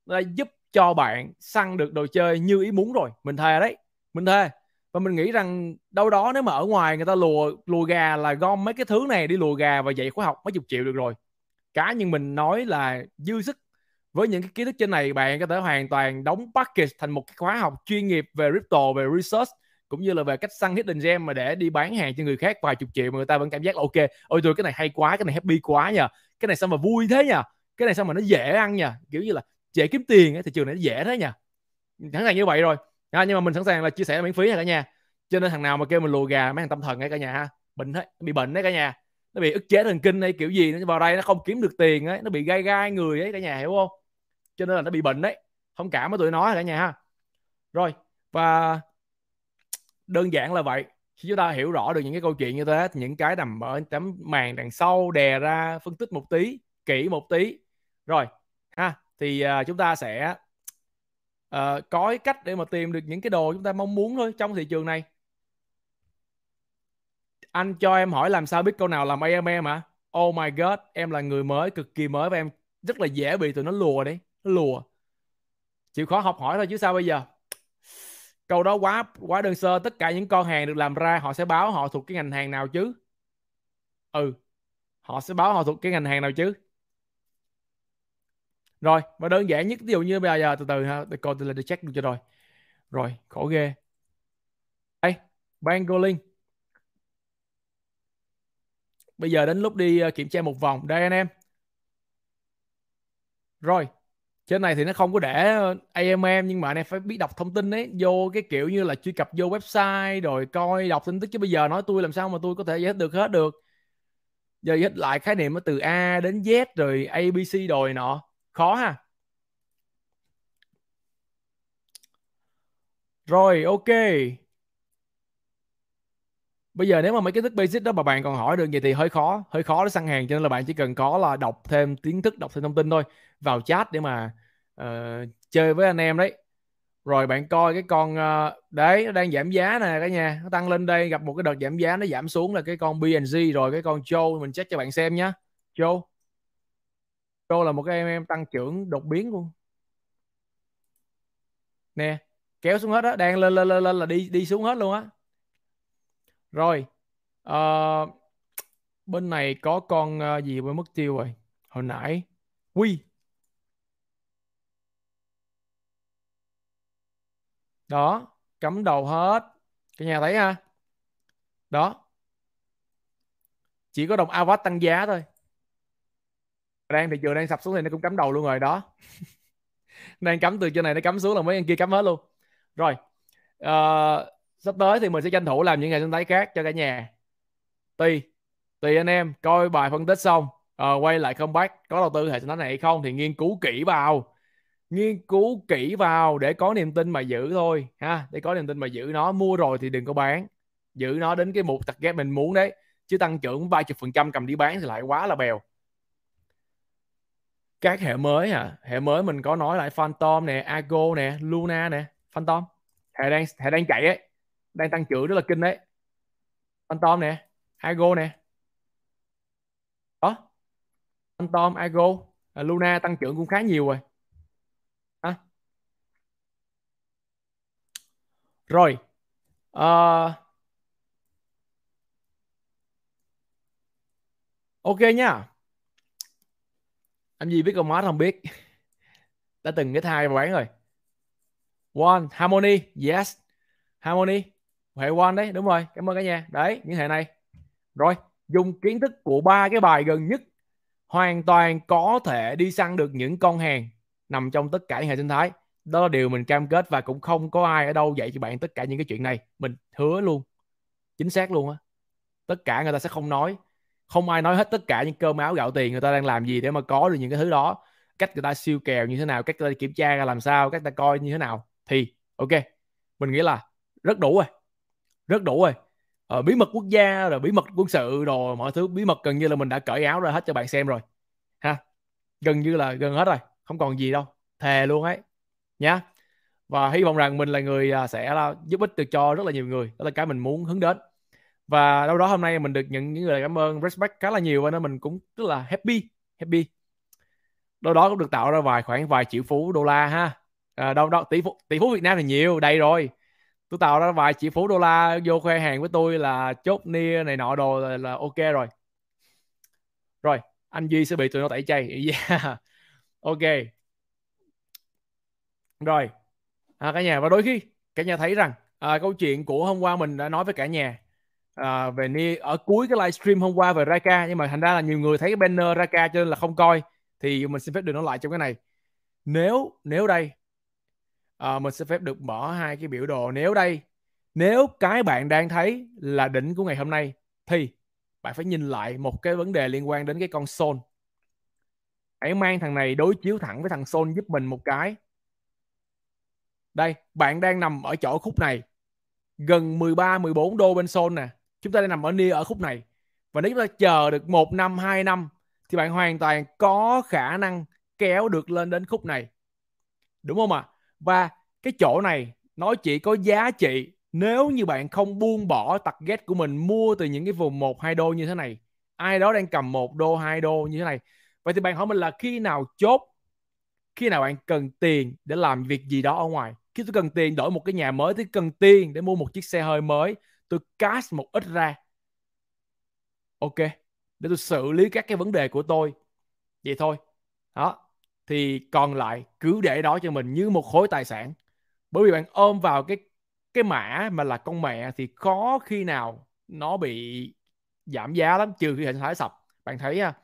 nó giúp cho bạn săn được đồ chơi như ý muốn rồi. Mình thề đấy, mình thề. Và mình nghĩ rằng đâu đó nếu mà ở ngoài người ta lùa lùa gà là gom mấy cái thứ này đi lùa gà và dạy khóa học mấy chục triệu được rồi. Cá nhân mình nói là dư sức với những cái kiến thức trên này, bạn có thể hoàn toàn đóng package thành một cái khóa học chuyên nghiệp về crypto, về research cũng như là về cách săn hidden gem mà để đi bán hàng cho người khác vài chục triệu mà người ta vẫn cảm giác là ok ôi tôi cái này hay quá cái này happy quá nha. Cái này sao mà vui thế nhỉ cái này sao mà nó dễ ăn nha? Kiểu như là dễ kiếm tiền ấy, thị trường này nó dễ thế nha. Sẵn sàng như vậy rồi. À, nhưng mà mình sẵn sàng là chia sẻ miễn phí nha cả nhà. Cho nên thằng nào mà kêu mình lùa gà mấy thằng tâm thần ấy cả nhà ha. Bệnh ấy, bị bệnh đấy cả nhà. Nó bị ức chế thần kinh hay kiểu gì nó vào đây nó không kiếm được tiền ấy nó bị gai gai người ấy cả nhà hiểu không? Cho nên là nó bị bệnh đấy. Thông cảm với tụi nó cả nhà ha. Rồi và đơn giản là vậy. Khi chúng ta hiểu rõ được những cái câu chuyện như thế những cái nằm ở tấm màn đằng sau đè ra phân tích một tí kỹ một tí. Rồi ha thì uh, chúng ta sẽ uh, có cái cách để mà tìm được những cái đồ chúng ta mong muốn thôi trong thị trường này. Anh cho em hỏi làm sao biết câu nào làm AMM hả? Oh my god em là người mới cực kỳ mới và em rất là dễ bị tụi nó lùa đấy nó lùa. Chịu khó học hỏi thôi chứ sao bây giờ? Câu đó quá quá đơn sơ. Tất cả những con hàng được làm ra, họ sẽ báo họ thuộc cái ngành hàng nào chứ? Ừ họ sẽ báo họ thuộc cái ngành hàng nào chứ? Rồi và đơn giản nhất, ví dụ như bây giờ, từ từ ha, để coi từ là để check được cho rồi. Rồi, khổ ghê. Đây Bangolin bây giờ đến lúc đi ờ, kiểm tra một vòng. Đây anh em. Rồi trên này thì nó không có để ờ, AMM nhưng mà anh em phải biết đọc thông tin ấy, vô cái kiểu như là truy cập vô website rồi coi, đọc tin tức. Chứ bây giờ nói tôi làm sao mà tôi có thể giải thích được hết được. Giờ giải thích lại khái niệm từ A đến Z rồi ABC rồi nọ. Khó ha. Rồi, ok bây giờ nếu mà mấy cái thức basic đó mà bạn còn hỏi được gì thì hơi khó hơi khó để săn hàng cho nên là bạn chỉ cần có là đọc thêm kiến thức đọc thêm thông tin thôi vào chat để mà uh, chơi với anh em đấy. Rồi bạn coi cái con uh, đấy nó đang giảm giá nè cả nhà nó tăng lên đây gặp một cái đợt giảm giá nó giảm xuống là cái con BNG rồi cái con Joe mình check cho bạn xem nhá. Joe. Joe là một cái em em tăng trưởng đột biến luôn. Nè kéo xuống hết á đang lên lên lên lên là đi đi xuống hết luôn á rồi uh, bên này có con ờ, gì mới mất tiêu rồi. Hồi nãy quy. Đó cắm đầu hết. Cả nhà thấy ha? Đó. Chỉ có đồng Avat tăng giá thôi. Đang thì vừa đang sập xuống thì nó cũng cắm đầu luôn rồi đó. (laughs) Đang cắm từ trên này nó cắm xuống là mấy anh kia cắm hết luôn. Rồi uh, sắp tới thì mình sẽ tranh thủ làm những ngày sinh thái khác cho cả nhà. Tùy tùy anh em coi bài phân tích xong à, quay lại comeback có đầu tư hệ sinh thái này hay không thì nghiên cứu kỹ vào. Nghiên cứu kỹ vào để có niềm tin mà giữ thôi ha để có niềm tin mà giữ nó. Mua rồi thì đừng có bán giữ nó đến cái mục target mình muốn đấy chứ tăng trưởng ba chục phần trăm cầm đi bán thì lại quá là bèo. Các hệ mới à hệ mới mình có nói lại Phantom nè Ago nè Luna nè. Phantom hệ đang hệ đang chạy ấy đang tăng trưởng rất là kinh đấy. Phantom nè Ago nè. Đó. Phantom Ago à, Luna tăng trưởng cũng khá nhiều rồi. À. rồi uh, ok nha. Anh gì biết con má không biết? Đã từng cái thai và bán rồi. One harmony yes. Harmony hệ quan đấy, đúng rồi, cảm ơn cả nhà. Đấy, những hệ này. Rồi, dùng kiến thức của ba cái bài gần nhất, hoàn toàn có thể đi săn được những con hàng nằm trong tất cả những hệ sinh thái. Đó là điều mình cam kết và cũng không có ai ở đâu dạy cho bạn tất cả những cái chuyện này. Mình hứa luôn, chính xác luôn á. Tất cả người ta sẽ không nói. Không ai nói hết tất cả những cơm áo gạo tiền người ta đang làm gì để mà có được những cái thứ đó. Cách người ta siêu kèo như thế nào, cách người ta kiểm tra ra làm sao, cách người ta coi như thế nào. Thì, ok, mình nghĩ là rất đủ rồi rất đủ rồi. Ờ, bí mật quốc gia rồi bí mật quân sự rồi mọi thứ bí mật gần như là mình đã cởi áo ra hết cho bạn xem rồi. Ha gần như là gần hết rồi không còn gì đâu thề luôn ấy nhá. Và hy vọng rằng mình là người à, sẽ là giúp ích được cho rất là nhiều người đó là cái mình muốn hướng đến. Và đâu đó hôm nay mình được nhận những lời cảm ơn respect khá là nhiều và nên mình cũng rất là happy happy. Đâu đó cũng được tạo ra vài khoảng vài triệu phú đô la ha. À, đâu đó tỷ phú tỷ phú Việt Nam thì nhiều đầy rồi tôi tạo ra vài triệu phú đô la vô khoe hàng với tôi là chốt nia này nọ đồ là, là ok rồi. Rồi anh Duy sẽ bị tụi nó tẩy chay. (laughs) Yeah. ok. Rồi. À, cả nhà và đôi khi cả nhà thấy rằng à, câu chuyện của hôm qua mình đã nói với cả nhà à, về ni ở cuối cái livestream hôm qua về Raka. Nhưng mà thành ra là nhiều người thấy cái banner Raka cho nên là không coi. Thì mình xin phép được nói lại trong cái này. Nếu nếu đây à, mình sẽ phép được mở hai cái biểu đồ. Nếu đây nếu cái bạn đang thấy là đỉnh của ngày hôm nay thì bạn phải nhìn lại một cái vấn đề liên quan đến cái con Sol. Hãy mang thằng này đối chiếu thẳng với thằng Sol giúp mình một cái. Đây bạn đang nằm ở chỗ khúc này gần 13 14 đô bên Sol nè. Chúng ta đang nằm ở nia ở khúc này. Và nếu chúng ta chờ được một năm hai năm thì bạn hoàn toàn có khả năng kéo được lên đến khúc này. Đúng không ạ? à? Và cái chỗ này nó chỉ có giá trị nếu như bạn không buông bỏ target của mình mua từ những cái vùng 1 2 đô như thế này. Ai đó đang cầm 1 đô 2 đô như thế này. Vậy thì bạn hỏi mình là khi nào chốt, khi nào bạn cần tiền để làm việc gì đó ở ngoài? Khi tôi cần tiền, đổi một cái nhà mới tôi cần tiền để mua một chiếc xe hơi mới, tôi cash một ít ra. Ok, để tôi xử lý các cái vấn đề của tôi. Vậy thôi. Đó thì còn lại cứ để đó cho mình như một khối tài sản. Bởi vì bạn ôm vào cái cái mã mà là con mẹ thì khó khi nào nó bị giảm giá lắm trừ khi hệ sinh thái sập. Bạn thấy uh,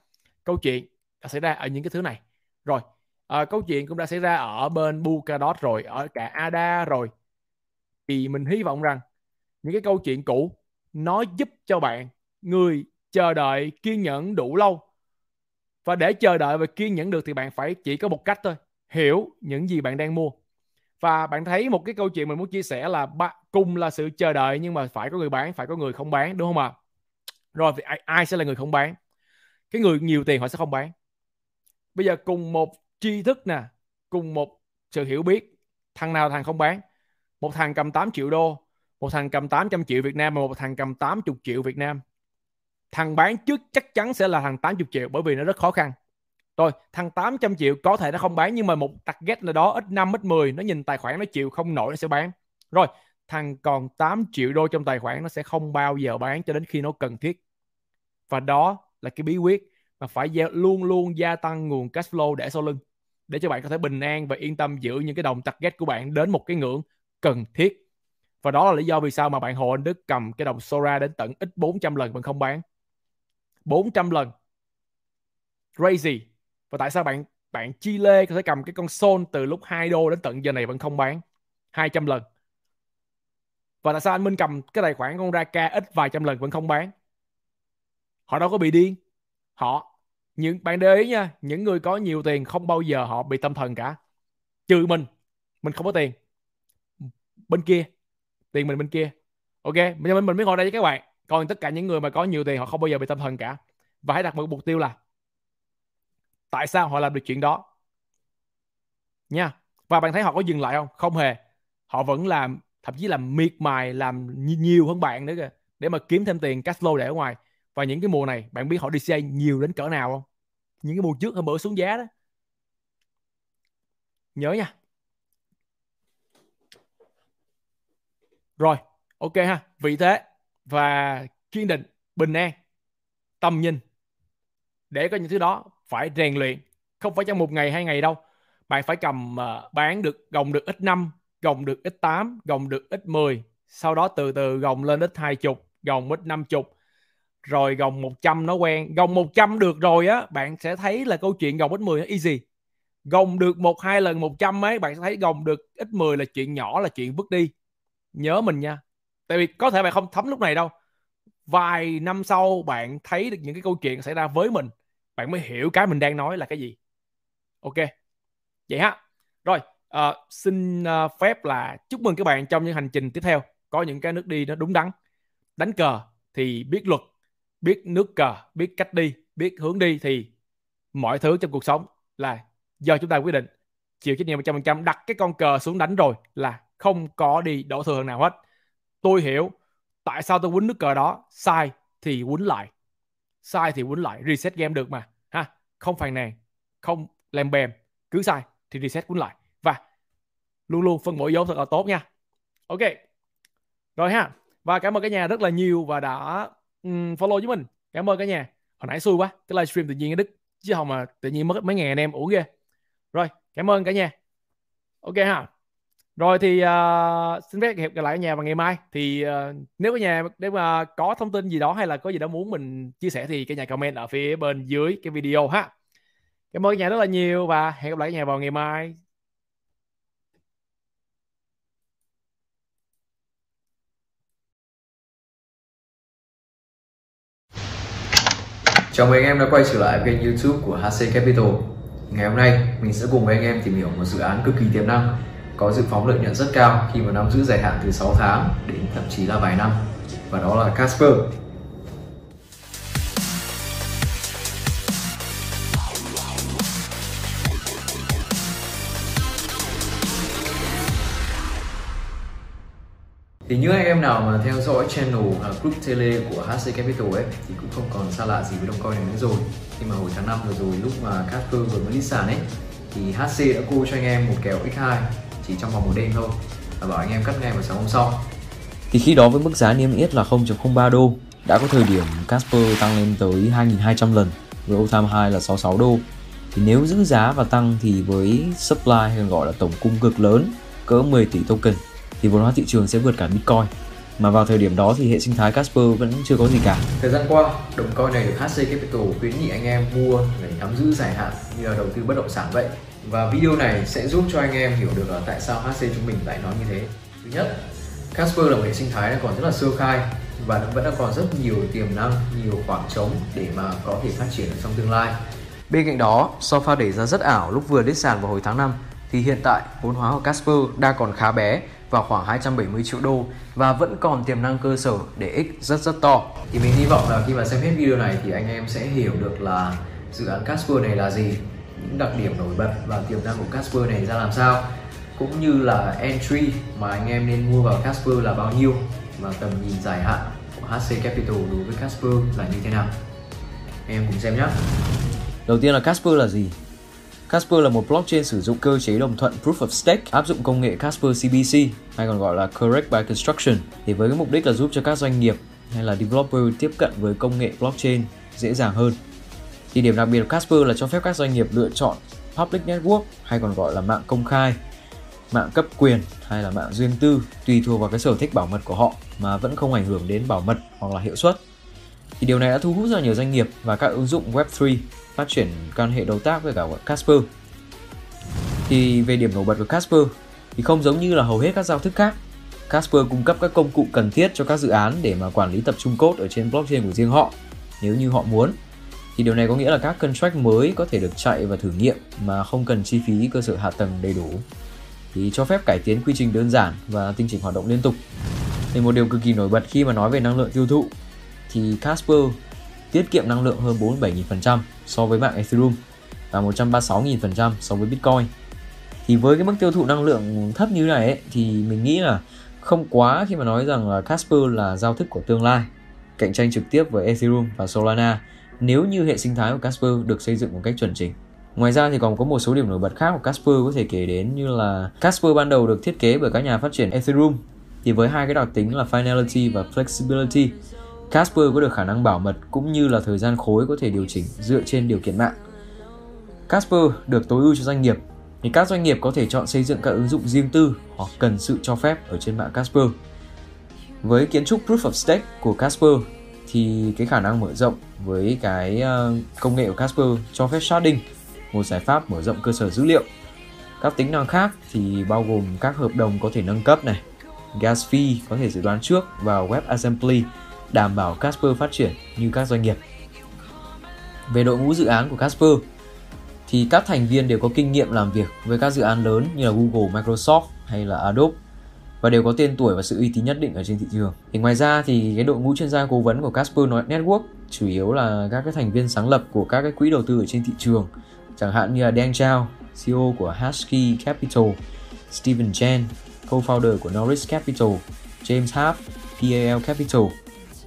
câu chuyện đã xảy ra ở những cái thứ này. Rồi à, câu chuyện cũng đã xảy ra ở bên Bukadot rồi ở cả Ada rồi. Thì mình hy vọng rằng những cái câu chuyện cũ nó giúp cho bạn người chờ đợi kiên nhẫn đủ lâu và để chờ đợi và kiên nhẫn được thì bạn phải chỉ có một cách thôi. Hiểu những gì bạn đang mua. Và bạn thấy một cái câu chuyện mình muốn chia sẻ là cùng là sự chờ đợi nhưng mà phải có người bán phải có người không bán đúng không ạ? Rồi thì ai, ai sẽ là người không bán? Cái người nhiều tiền họ sẽ không bán. Bây giờ cùng một tri thức nè cùng một sự hiểu biết thằng nào thằng không bán? Một thằng cầm 8 triệu đô một thằng cầm 800 triệu Việt Nam và một thằng cầm 80 triệu Việt Nam thằng bán trước chắc chắn sẽ là thằng 80 triệu, bởi vì nó rất khó khăn. Rồi, thằng 800 triệu có thể nó không bán, nhưng mà một target nào đó, ít 5 ít 10 nó nhìn tài khoản nó chịu không nổi nó sẽ bán. Rồi, thằng còn 8 triệu đô trong tài khoản nó sẽ không bao giờ bán cho đến khi nó cần thiết. Và đó là cái bí quyết mà phải luôn luôn gia tăng nguồn cash flow để sau lưng, để cho bạn có thể bình an và yên tâm giữ những cái đồng target của bạn đến một cái ngưỡng cần thiết. Và đó là lý do vì sao mà bạn Hồ Anh Đức cầm cái đồng Sora đến tận ít 400 lần vẫn không bán. 400 lần. Crazy. Và tại sao bạn bạn chi lê có thể cầm cái con Sol từ lúc 2 đô đến tận giờ này vẫn không bán? 200 lần. Và tại sao anh Minh cầm cái tài khoản con ra ca ít vài trăm lần vẫn không bán? Họ đâu có bị điên. Họ những bạn để ý nha những người có nhiều tiền không bao giờ họ bị tâm thần cả. Trừ mình. Mình không có tiền. Bên kia. Tiền mình bên kia. Ok bây giờ mình, mình mới ngồi đây với các bạn còn tất cả những người mà có nhiều tiền, họ không bao giờ bị tâm thần cả. Và hãy đặt một mục tiêu là tại sao họ làm được chuyện đó? Nha. Và bạn thấy họ có dừng lại không? Không hề. Họ vẫn làm, thậm chí là miệt mài, làm nhiều hơn bạn nữa kìa, để mà kiếm thêm tiền, cash flow để ở ngoài. Và những cái mùa này, bạn biết họ DCA nhiều đến cỡ nào không? Những cái mùa trước hôm bữa xuống giá đó. Nhớ nha. Rồi, ok ha. Vị thế và kiên định bình an tâm nhìn. Để có những thứ đó phải rèn luyện không phải trong một ngày hai ngày đâu. Bạn phải cầm uh, bán được gồng được ít 5 gồng được ít 8 gồng được ít 10 sau đó từ từ gồng lên ít hai chục gồng ít năm chục. Rồi gồng 100 nó quen. Gồng 100 được rồi á bạn sẽ thấy là câu chuyện gồng ít 10 nó easy. Gồng được một hai lần 100 ấy bạn sẽ thấy gồng được ít 10 là chuyện nhỏ là chuyện vứt đi. Nhớ mình nha tại vì có thể bạn không thấm lúc này đâu. Vài năm sau bạn thấy được những cái câu chuyện xảy ra với mình bạn mới hiểu cái mình đang nói là cái gì. Ok vậy ha. Rồi uh, xin uh, phép là chúc mừng các bạn trong những hành trình tiếp theo. Có những cái nước đi nó đúng đắn. Đánh cờ thì biết luật biết nước cờ biết cách đi biết hướng đi thì mọi thứ trong cuộc sống là do chúng ta quyết định. Chịu trách nhiệm một trăm phần trăm đặt cái con cờ xuống đánh rồi là không có đi đổ thừa nào hết tôi hiểu tại sao tôi quýnh nước cờ đó. Sai thì quýnh lại. Sai thì quýnh lại. Reset game được mà. Ha không phàn nàn không làm bèm. Cứ sai thì reset quýnh lại. Và luôn luôn phân bổ vốn thật là tốt nha. Ok rồi ha. Và cảm ơn cả nhà rất là nhiều và đã um, follow với mình. Cảm ơn cả nhà. Hồi nãy xui quá cái livestream tự nhiên đức chứ không mà tự nhiên mất mấy ngày anh em ủ ghê. Rồi cảm ơn cả nhà. Ok ha rồi thì uh, xin phép gặp lại nhà vào ngày mai. Thì uh, nếu cả nhà nếu mà có thông tin gì đó hay là có gì đó muốn mình chia sẻ thì cả nhà comment ở phía bên dưới cái video ha. Cảm ơn cả nhà rất là nhiều và hẹn gặp lại cả nhà vào ngày mai. Chào mừng anh em đã quay trở lại kênh youtube của HC Capital. Ngày hôm nay mình sẽ cùng với anh em tìm hiểu một dự án cực kỳ tiềm năng có dự phóng lợi nhuận rất cao khi mà nắm giữ dài hạn từ 6 tháng đến thậm chí là vài năm và đó là Casper. Thì những anh em nào mà theo dõi channel uh, group tele của HC Capital ấy thì cũng không còn xa lạ gì với đồng coin này nữa rồi. Khi mà hồi tháng 5 vừa rồi lúc mà Casper vừa mới đi sàn ấy thì HC đã cô cho anh em một kèo x2 chỉ trong vòng một đêm thôi và bảo anh em cắt ngay vào sáng hôm sau thì khi đó với mức giá niêm yết là 0.03 đô đã có thời điểm Casper tăng lên tới 2.200 lần với time high là 66 đô thì nếu giữ giá và tăng thì với supply hay gọi là tổng cung cực lớn cỡ 10 tỷ token thì vốn hóa thị trường sẽ vượt cả Bitcoin. Mà vào thời điểm đó thì hệ sinh thái Casper vẫn chưa có gì cả. Thời gian qua, đồng coin này được HC Capital khuyến nghị anh em mua để nắm giữ dài hạn như là đầu tư bất động sản vậy. Và video này sẽ giúp cho anh em hiểu được là tại sao HC chúng mình lại nói như thế. Thứ nhất, Casper là một hệ sinh thái còn rất là sơ khai và nó vẫn đang còn rất nhiều tiềm năng, nhiều khoảng trống để mà có thể phát triển trong tương lai. Bên cạnh đó, so pha đẩy ra rất ảo lúc vừa đích sàn vào hồi tháng 5 thì hiện tại vốn hóa của Casper đang còn khá bé vào khoảng 270 triệu đô và vẫn còn tiềm năng cơ sở để x rất rất to. Thì mình hy vọng là khi mà xem hết video này thì anh em sẽ hiểu được là dự án Casper này là gì, những đặc điểm nổi bật và tiềm năng của Casper này ra làm sao cũng như là entry mà anh em nên mua vào Casper là bao nhiêu và tầm nhìn dài hạn của HC Capital đối với Casper là như thế nào. Anh em cùng xem nhé. Đầu tiên là Casper là gì? Casper là một blockchain sử dụng cơ chế đồng thuận Proof of Stake, áp dụng công nghệ Casper CBC hay còn gọi là Correct by Construction thì với cái mục đích là giúp cho các doanh nghiệp hay là developer tiếp cận với công nghệ blockchain dễ dàng hơn. Thì điểm đặc biệt của Casper là cho phép các doanh nghiệp lựa chọn Public Network hay còn gọi là mạng công khai, mạng cấp quyền hay là mạng riêng tư tùy thuộc vào cái sở thích bảo mật của họ mà vẫn không ảnh hưởng đến bảo mật hoặc là hiệu suất. Thì điều này đã thu hút rất nhiều doanh nghiệp và các ứng dụng Web3 phát triển quan hệ đối tác với cả Casper. Thì về điểm nổi bật của Casper thì không giống như là hầu hết các giao thức khác. Casper cung cấp các công cụ cần thiết cho các dự án để mà quản lý tập trung code ở trên blockchain của riêng họ nếu như họ muốn. Thì điều này có nghĩa là các contract mới có thể được chạy và thử nghiệm mà không cần chi phí cơ sở hạ tầng đầy đủ. Thì cho phép cải tiến quy trình đơn giản và tinh chỉnh hoạt động liên tục. Thì một điều cực kỳ nổi bật khi mà nói về năng lượng tiêu thụ thì Casper tiết kiệm năng lượng hơn 47.000% so với mạng Ethereum và 136.000% so với Bitcoin. Thì với cái mức tiêu thụ năng lượng thấp như này ấy, thì mình nghĩ là không quá khi mà nói rằng là Casper là giao thức của tương lai, cạnh tranh trực tiếp với Ethereum và Solana nếu như hệ sinh thái của Casper được xây dựng một cách chuẩn chỉnh. Ngoài ra thì còn có một số điểm nổi bật khác của Casper có thể kể đến như là Casper ban đầu được thiết kế bởi các nhà phát triển Ethereum thì với hai cái đặc tính là finality và flexibility, Casper có được khả năng bảo mật cũng như là thời gian khối có thể điều chỉnh dựa trên điều kiện mạng. Casper được tối ưu cho doanh nghiệp, thì các doanh nghiệp có thể chọn xây dựng các ứng dụng riêng tư hoặc cần sự cho phép ở trên mạng Casper. Với kiến trúc Proof of Stake của Casper thì cái khả năng mở rộng với cái ờ, công nghệ của Casper cho phép sharding, một giải pháp mở rộng cơ sở dữ liệu. Các tính năng khác thì bao gồm các hợp đồng có thể nâng cấp này, gas fee có thể dự đoán trước vào WebAssembly đảm bảo Casper phát triển như các doanh nghiệp. Về đội ngũ dự án của Casper thì các thành viên đều có kinh nghiệm làm việc với các dự án lớn như là Google, Microsoft hay là Adobe và đều có tên tuổi và sự uy tín nhất định ở trên thị trường. Thì ngoài ra thì cái đội ngũ chuyên gia cố vấn của Casper Network chủ yếu là các cái thành viên sáng lập của các cái quỹ đầu tư ở trên thị trường, chẳng hạn như là Dan Chao, CEO của Hashkey Capital, Steven Chen, co-founder của Norris Capital, James Harp, PAL Capital.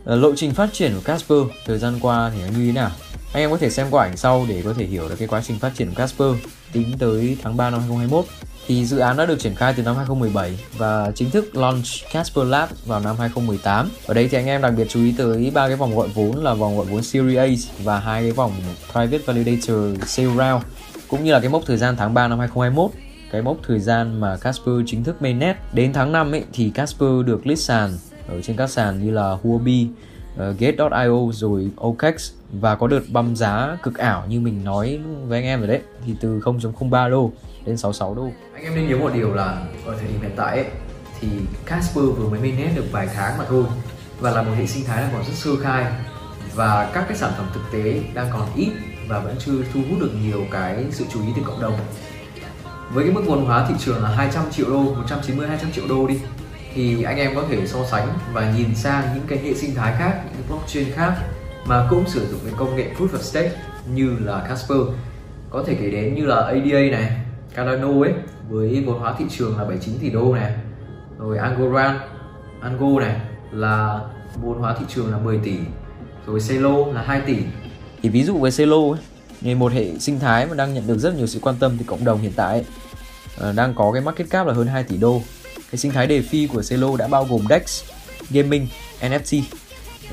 Ờ, lộ trình phát triển của Casper thời gian qua thì nó như thế nào? Anh em có thể xem qua ảnh sau để có thể hiểu được cái quá trình phát triển của Casper tính tới tháng 3 năm 2021 thì dự án đã được triển khai từ năm 2017 và chính thức launch Casper Lab vào năm 2018. Ở đây thì anh em đặc biệt chú ý tới ba cái vòng gọi vốn là vòng gọi vốn Series A và hai cái vòng Private Validator Sale Round cũng như là cái mốc thời gian tháng 3 năm 2021 cái mốc thời gian mà Casper chính thức mainnet. Đến tháng 5 ấy thì Casper được list sàn ở trên các sàn như là Huobi, ờ, uh, Gate.io rồi OKEx và có đợt băm giá cực ảo như mình nói với anh em rồi đấy thì từ 0.03 đô lên 66 đô. Anh em nên nhớ một điều là ở thời điểm hiện tại ấy, thì Casper vừa mới mainnet được vài tháng mà thôi và là một hệ sinh thái đang còn rất sơ khai và các cái sản phẩm thực tế đang còn ít và vẫn chưa thu hút được nhiều cái sự chú ý từ cộng đồng với cái mức vốn hóa thị trường là 200 triệu đô 190 200 triệu đô đi thì anh em có thể so sánh và nhìn sang những cái hệ sinh thái khác những cái blockchain khác mà cũng sử dụng cái công nghệ proof of stake như là Casper có thể kể đến như là ADA này Cardano ấy với vốn hóa thị trường là 79 tỷ đô này. Rồi Angoran Ango này là vốn hóa thị trường là 10 tỷ. Rồi Celo là 2 tỷ. Thì ví dụ với Celo ấy như một hệ sinh thái mà đang nhận được rất nhiều sự quan tâm từ cộng đồng hiện tại ấy, ờ, đang có cái market cap là hơn 2 tỷ đô. Cái sinh thái đề phi của Celo đã bao gồm DEX, Gaming, NFT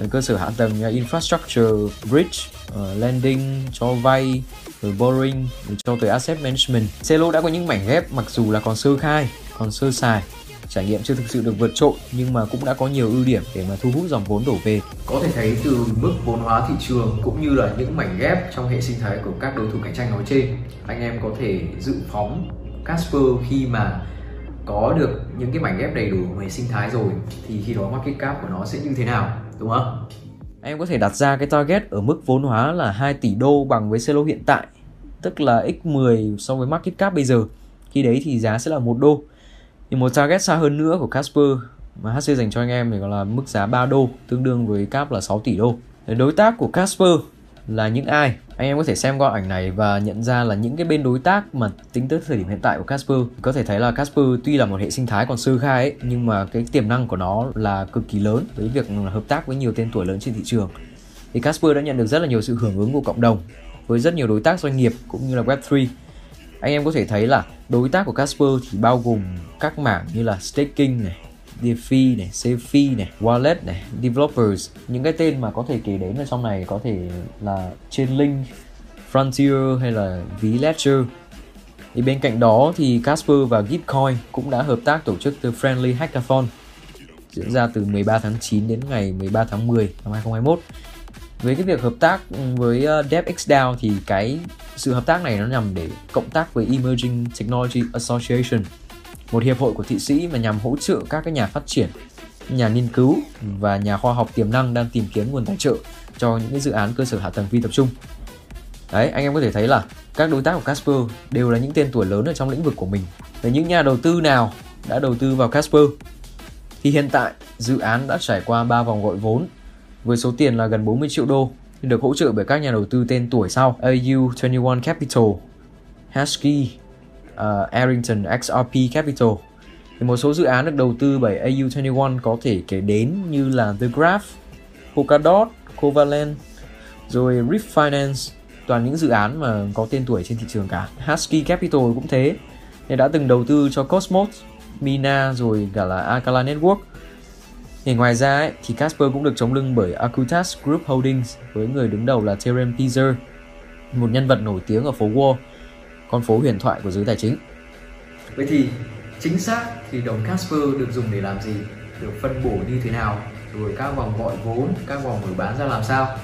cơ sở hạ tầng infrastructure, bridge, uh, lending, cho vay, rồi borrowing, rồi cho tới asset management. Celo đã có những mảnh ghép mặc dù là còn sơ khai, còn sơ sài, trải nghiệm chưa thực sự được vượt trội nhưng mà cũng đã có nhiều ưu điểm để mà thu hút dòng vốn đổ về. Có thể thấy từ mức vốn hóa thị trường cũng như là những mảnh ghép trong hệ sinh thái của các đối thủ cạnh tranh nói trên, anh em có thể dự phóng Casper khi mà có được những cái mảnh ghép đầy đủ về sinh thái rồi thì khi đó market cap của nó sẽ như thế nào đúng không? Em có thể đặt ra cái target ở mức vốn hóa là 2 tỷ đô bằng với Celo hiện tại, tức là x10 so với market cap bây giờ. Khi đấy thì giá sẽ là một đô. Thì một target xa hơn nữa của Casper mà HC dành cho anh em thì gọi là mức giá 3 đô, tương đương với cap là 6 tỷ đô. Đối tác của Casper là những ai? Anh em có thể xem qua ảnh này và nhận ra là những cái bên đối tác mà tính tới thời điểm hiện tại của Casper. Có thể thấy là Casper tuy là một hệ sinh thái còn sơ khai ấy, nhưng mà cái tiềm năng của nó là cực kỳ lớn với việc hợp tác với nhiều tên tuổi lớn trên thị trường. Thì Casper đã nhận được rất là nhiều sự hưởng ứng của cộng đồng với rất nhiều đối tác doanh nghiệp cũng như là Web3 anh em có thể thấy là đối tác của Casper thì bao gồm các mảng như là staking này DeFi này, CeFi này, Wallet này, Developers. Những cái tên mà có thể kể đến ở trong này có thể là Chainlink, Frontier hay là VLedger. Thì bên cạnh đó thì Casper và Gitcoin cũng đã hợp tác tổ chức The Friendly Hackathon diễn ra từ 13 tháng 9 đến ngày 13 tháng 10 năm 2021 với cái việc hợp tác với ờ, DevXDAO thì cái sự hợp tác này nó nhằm để cộng tác với Emerging Technology Association một hiệp hội của Thụy Sĩ mà nhằm hỗ trợ các cái nhà phát triển, nhà nghiên cứu và nhà khoa học tiềm năng đang tìm kiếm nguồn tài trợ cho những cái dự án cơ sở hạ tầng phi tập trung. Đấy, anh em có thể thấy là các đối tác của Casper đều là những tên tuổi lớn ở trong lĩnh vực của mình. Và những nhà đầu tư nào đã đầu tư vào Casper thì hiện tại dự án đã trải qua 3 vòng gọi vốn với số tiền là gần 40 triệu đô được hỗ trợ bởi các nhà đầu tư tên tuổi sau AU21 Capital, Hashkey, uh, Arrington XRP Capital. Thì một số dự án được đầu tư bởi AU21 có thể kể đến như là The Graph, Polkadot, Covalent, rồi Rift Finance, toàn những dự án mà có tên tuổi trên thị trường cả. Husky Capital cũng thế, thì đã từng đầu tư cho Cosmos, Mina rồi cả là Alcala Network. Thì ngoài ra ấy, thì Casper cũng được chống lưng bởi Acutas Group Holdings với người đứng đầu là Terem Pizer, một nhân vật nổi tiếng ở phố Wall con phố huyền thoại của giới tài chính. Vậy thì chính xác thì đồng Casper được dùng để làm gì, được phân bổ như thế nào, rồi các vòng gọi vốn, các vòng mở bán ra làm sao?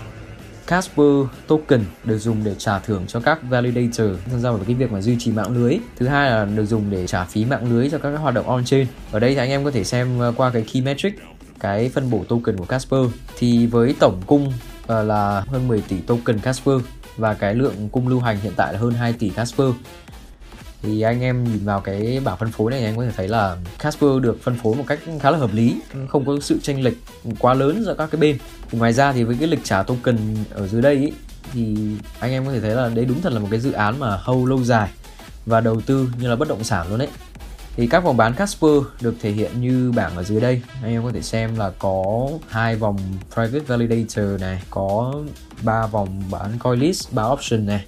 Casper token được dùng để trả thưởng cho các validator tham gia vào cái việc mà duy trì mạng lưới. Thứ hai là được dùng để trả phí mạng lưới cho các hoạt động on chain. Ở đây thì anh em có thể xem ờ, qua cái key metric cái phân bổ token của Casper thì với tổng cung uh, là hơn 10 tỷ token Casper và cái lượng cung lưu hành hiện tại là hơn 2 tỷ Casper. Thì anh em nhìn vào cái bảng phân phối này anh có thể thấy là Casper được phân phối một cách khá là hợp lý không có sự tranh lệch quá lớn giữa các cái bên. Ngoài ra thì với cái lịch trả token ở dưới đây ý, thì anh em có thể thấy là đấy đúng thật là một cái dự án mà hâu lâu dài và đầu tư như là bất động sản luôn đấy thì các vòng bán Casper được thể hiện như bảng ở dưới đây. Anh em có thể xem là có hai vòng private validator này, có ba vòng bán coin list, ba option này.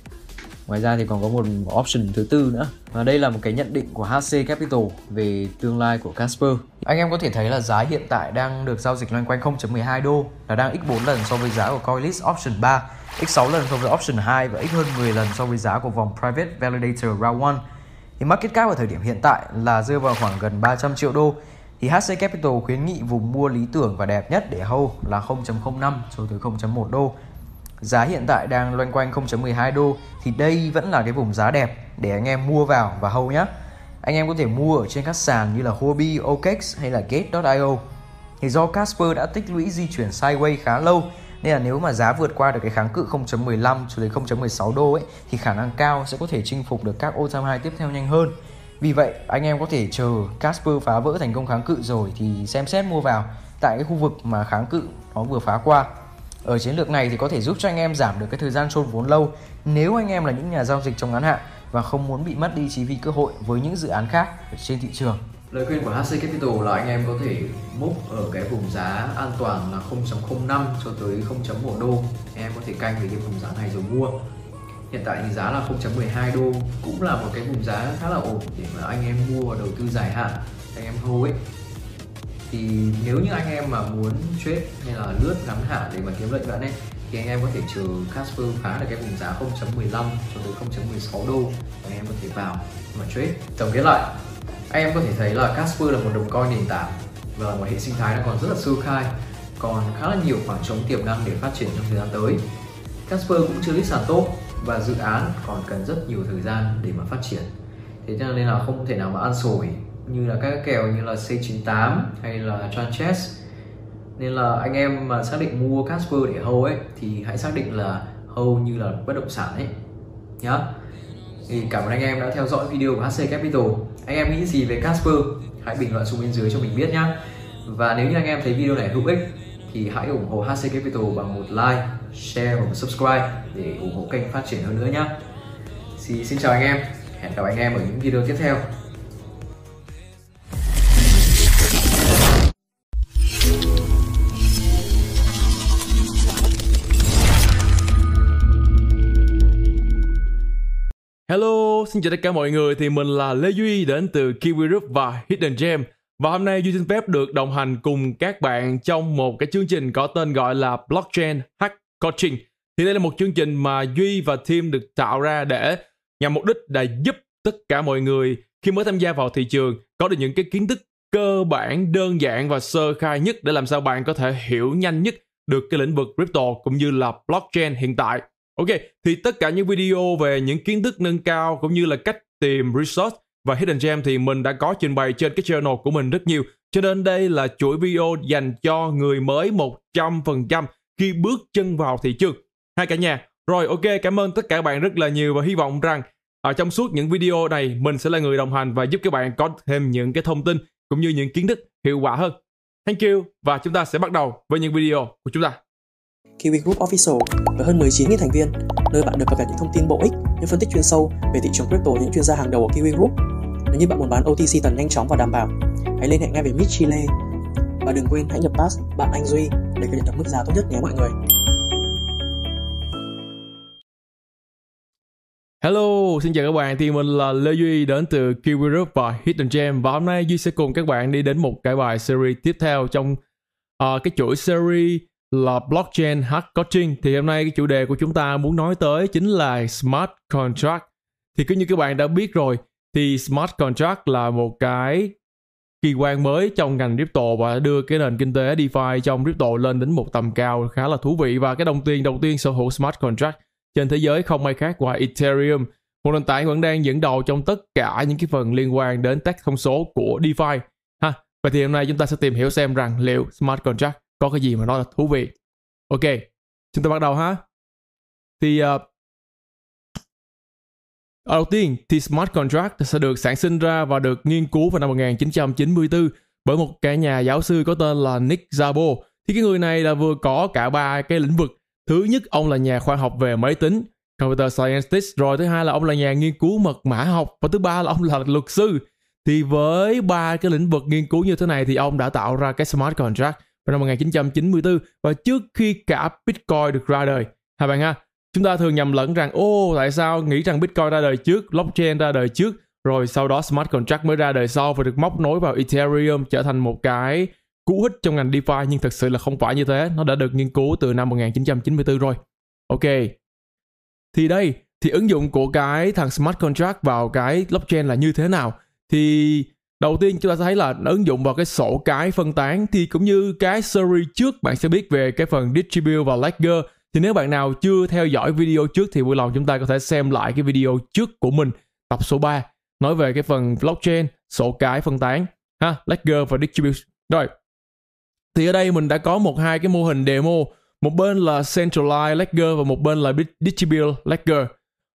Ngoài ra thì còn có một option thứ tư nữa. Và đây là một cái nhận định của HC Capital về tương lai của Casper. Anh em có thể thấy là giá hiện tại đang được giao dịch loanh quanh 0.12 đô, là đang x4 lần so với giá của coin list option 3 x6 lần so với option 2 và x hơn 10 lần so với giá của vòng private validator round 1 thì market cap ở thời điểm hiện tại là rơi vào khoảng gần 300 triệu đô thì HC Capital khuyến nghị vùng mua lý tưởng và đẹp nhất để hold là 0.05 cho tới 0.1 đô. Giá hiện tại đang loanh quanh 0.12 đô thì đây vẫn là cái vùng giá đẹp để anh em mua vào và hold nhé. Anh em có thể mua ở trên các sàn như là Huobi, OKEx hay là Gate.io. Thì do Casper đã tích lũy di chuyển sideways khá lâu nên là nếu mà giá vượt qua được cái kháng cự 0.15 cho đến 0.16 đô ấy thì khả năng cao sẽ có thể chinh phục được các all time high tiếp theo nhanh hơn. Vì vậy, anh em có thể chờ Casper phá vỡ thành công kháng cự rồi thì xem xét mua vào tại cái khu vực mà kháng cự nó vừa phá qua. Ở chiến lược này thì có thể giúp cho anh em giảm được cái thời gian chôn vốn lâu nếu anh em là những nhà giao dịch trong ngắn hạn và không muốn bị mất đi chi phí cơ hội với những dự án khác ở trên thị trường. Lời khuyên của HC Capital là anh em có thể múc ở cái vùng giá an toàn là 0.05 cho tới 0.1 đô. Anh em có thể canh về cái vùng giá này rồi mua. Hiện tại thì giá là 0.12 đô cũng là một cái vùng giá khá là ổn để mà anh em mua đầu tư dài hạn, anh em hold ấy. Thì nếu như anh em mà muốn trade hay là lướt ngắn hạn để mà kiếm lợi nhuận ấy thì anh em có thể chờ Casper phá được cái vùng giá 0.15 cho tới 0.16 đô anh em có thể vào mà trade. Tổng kết lại, anh em có thể thấy là Casper là một đồng coin nền tảng và một hệ sinh thái đang còn rất là sơ khai, còn khá là nhiều khoảng trống tiềm năng để phát triển trong thời gian tới. Casper cũng chưa list sàn tốt và dự án còn cần rất nhiều thời gian để mà phát triển. Thế cho nên là không thể nào mà ăn sổi như là các kèo như là C98 hay là Tranches nên là anh em mà xác định mua Casper để hold ấy, thì hãy xác định là hold như là bất động sản ấy, nhá. Thì cảm ơn anh em đã theo dõi video của HC Capital anh em nghĩ gì về Casper hãy bình luận xuống bên dưới cho mình biết nhé và nếu như anh em thấy video này hữu ích thì hãy ủng hộ HC Capital bằng một like, share và một subscribe để ủng hộ kênh phát triển hơn nữa nhé. Xin, xin chào anh em, hẹn gặp anh em ở những video tiếp theo. Xin chào tất cả mọi người. Thì mình là Lê Duy đến từ Kiwi Group và Hidden Gem. Và hôm nay Duy xin phép được đồng hành cùng các bạn trong một cái chương trình có tên gọi là Blockchain Hack Coaching. Thì đây là một chương trình mà Duy và team được tạo ra để nhằm mục đích là giúp tất cả mọi người khi mới tham gia vào thị trường có được những cái kiến thức cơ bản, đơn giản và sơ khai nhất để làm sao bạn có thể hiểu nhanh nhất được cái lĩnh vực crypto cũng như là blockchain hiện tại. Ok, thì tất cả những video về những kiến thức nâng cao cũng như là cách tìm resource và hidden gem thì mình đã có trình bày trên cái channel của mình rất nhiều. Cho nên đây là chuỗi video dành cho người mới 100% khi bước chân vào thị trường. Hai cả nhà. Rồi ok, cảm ơn tất cả các bạn rất là nhiều và hy vọng rằng ở trong suốt những video này mình sẽ là người đồng hành và giúp các bạn có thêm những cái thông tin cũng như những kiến thức hiệu quả hơn. Thank you và chúng ta sẽ bắt đầu với những video của chúng ta. Kiwi Group Official với hơn 19.000 thành viên, nơi bạn được cập nhật những thông tin bổ ích, những phân tích chuyên sâu về thị trường crypto những chuyên gia hàng đầu của Kiwi Group. Nếu như bạn muốn bán OTC tần nhanh chóng và đảm bảo, hãy liên hệ ngay với Mitch Chile. Và đừng quên hãy nhập pass bạn Anh Duy để cập nhật được mức giá tốt nhất nhé mọi người. Hello, xin chào các bạn. Thì mình là Lê Duy đến từ Kiwi Group và Hidden Gem và hôm nay Duy sẽ cùng các bạn đi đến một cái bài series tiếp theo trong uh, cái chuỗi series là blockchain hard coaching thì hôm nay cái chủ đề của chúng ta muốn nói tới chính là smart contract. Thì cứ như các bạn đã biết rồi, thì smart contract là một cái kỳ quan mới trong ngành crypto và đưa cái nền kinh tế DeFi trong crypto lên đến một tầm cao khá là thú vị. Và cái đồng tiền, đầu tiên sở hữu smart contract trên thế giới không ai khác ngoài Ethereum. Một nền tảng vẫn đang dẫn đầu trong tất cả những cái phần liên quan đến tech thông số của DeFi. Ha và thì hôm nay chúng ta sẽ tìm hiểu xem rằng liệu smart contract có cái gì mà nó là thú vị. Ok chúng ta bắt đầu ha. Thì uh, đầu tiên thì smart contract sẽ được sản sinh ra và được nghiên cứu vào năm 1994 bởi một cái nhà giáo sư có tên là Nick Szabo thì cái người này là vừa có cả ba cái lĩnh vực. Thứ nhất ông là nhà khoa học về máy tính computer scientist rồi thứ hai là ông là nhà nghiên cứu mật mã học và thứ ba là ông là luật sư. Thì với ba cái lĩnh vực nghiên cứu như thế này thì ông đã tạo ra cái smart contract vào năm 1994 và trước khi cả Bitcoin được ra đời. Hai bạn ha, chúng ta thường nhầm lẫn rằng ô tại sao nghĩ rằng Bitcoin ra đời trước, blockchain ra đời trước, rồi sau đó smart contract mới ra đời sau và được móc nối vào Ethereum trở thành một cái cú hích trong ngành DeFi nhưng thực sự là không phải như thế, nó đã được nghiên cứu từ năm 1994 rồi. Ok. Thì đây, thì ứng dụng của cái thằng smart contract vào cái blockchain là như thế nào thì đầu tiên chúng ta sẽ thấy là nó ứng dụng vào cái sổ cái phân tán thì cũng như cái series trước bạn sẽ biết về cái phần distribute và ledger thì nếu bạn nào chưa theo dõi video trước thì vui lòng chúng ta có thể xem lại cái video trước của mình, tập số 3 nói về cái phần blockchain, sổ cái phân tán, ha ledger và distribute. Rồi, thì ở đây mình đã có một hai cái mô hình demo, một bên là centralized ledger và một bên là distributed ledger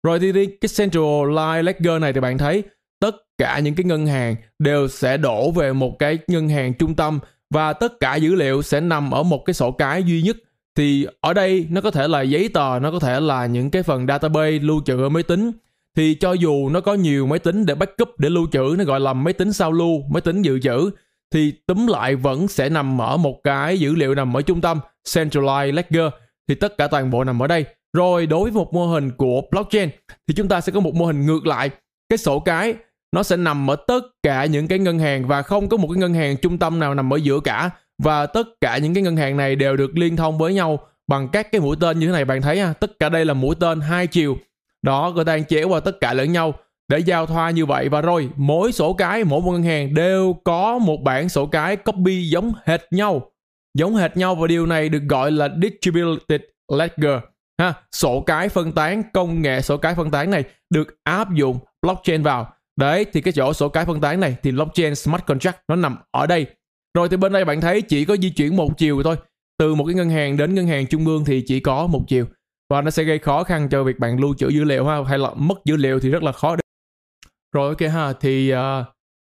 rồi thì cái centralized ledger này thì bạn thấy tất cả những cái ngân hàng đều sẽ đổ về một cái ngân hàng trung tâm và tất cả dữ liệu sẽ nằm ở một cái sổ cái duy nhất. Thì ở đây nó có thể là giấy tờ, nó có thể là những cái phần database lưu trữ ở máy tính. Thì cho dù nó có nhiều máy tính để backup, để lưu trữ, nó gọi là máy tính sao lưu, máy tính dự trữ, thì túm lại vẫn sẽ nằm ở một cái dữ liệu nằm ở trung tâm, centralized ledger. Thì tất cả toàn bộ nằm ở đây. Rồi đối với một mô hình của blockchain, thì chúng ta sẽ có một mô hình ngược lại. Cái sổ cái nó sẽ nằm ở tất cả những cái ngân hàng và không có một cái ngân hàng trung tâm nào nằm ở giữa cả. Và tất cả những cái ngân hàng này đều được liên thông với nhau bằng các cái mũi tên như thế này. Bạn thấy ha, tất cả đây là mũi tên hai chiều. Đó người ta đang chéo qua tất cả lẫn nhau để giao thoa như vậy. Và rồi, mỗi sổ cái, mỗi một ngân hàng đều có một bản sổ cái copy giống hệt nhau. Giống hệt nhau và điều này được gọi là distributed ledger. Ha, sổ cái phân tán, công nghệ sổ cái phân tán này được áp dụng blockchain vào đấy thì cái chỗ sổ cái phân tán này thì blockchain smart contract nó nằm ở đây. Rồi thì bên đây bạn thấy chỉ có di chuyển một chiều thôi. Từ một cái ngân hàng đến ngân hàng trung ương thì chỉ có một chiều. Và nó sẽ gây khó khăn cho việc bạn lưu trữ dữ liệu ha hay là mất dữ liệu thì rất là khó rồi ok ha thì uh,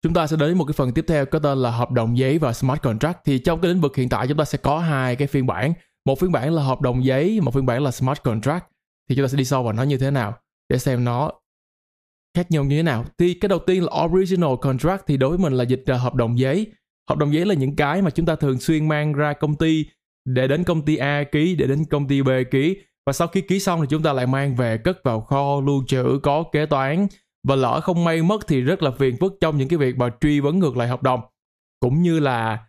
chúng ta sẽ đến một cái phần tiếp theo có tên là hợp đồng giấy và smart contract. Thì trong cái lĩnh vực hiện tại chúng ta sẽ có hai cái phiên bản. Một phiên bản là hợp đồng giấy một phiên bản là smart contract. Thì chúng ta sẽ đi sâu vào nó như thế nào để xem nó khác nhau như thế nào? Thì cái đầu tiên là original contract thì đối với mình là dịch là hợp đồng giấy. Hợp đồng giấy là những cái mà chúng ta thường xuyên mang ra công ty để đến công ty A ký, để đến công ty B ký. Và sau khi ký xong thì chúng ta lại mang về, cất vào kho, lưu trữ, có kế toán. Và lỡ không may mất thì rất là phiền phức trong những cái việc mà truy vấn ngược lại hợp đồng. Cũng như là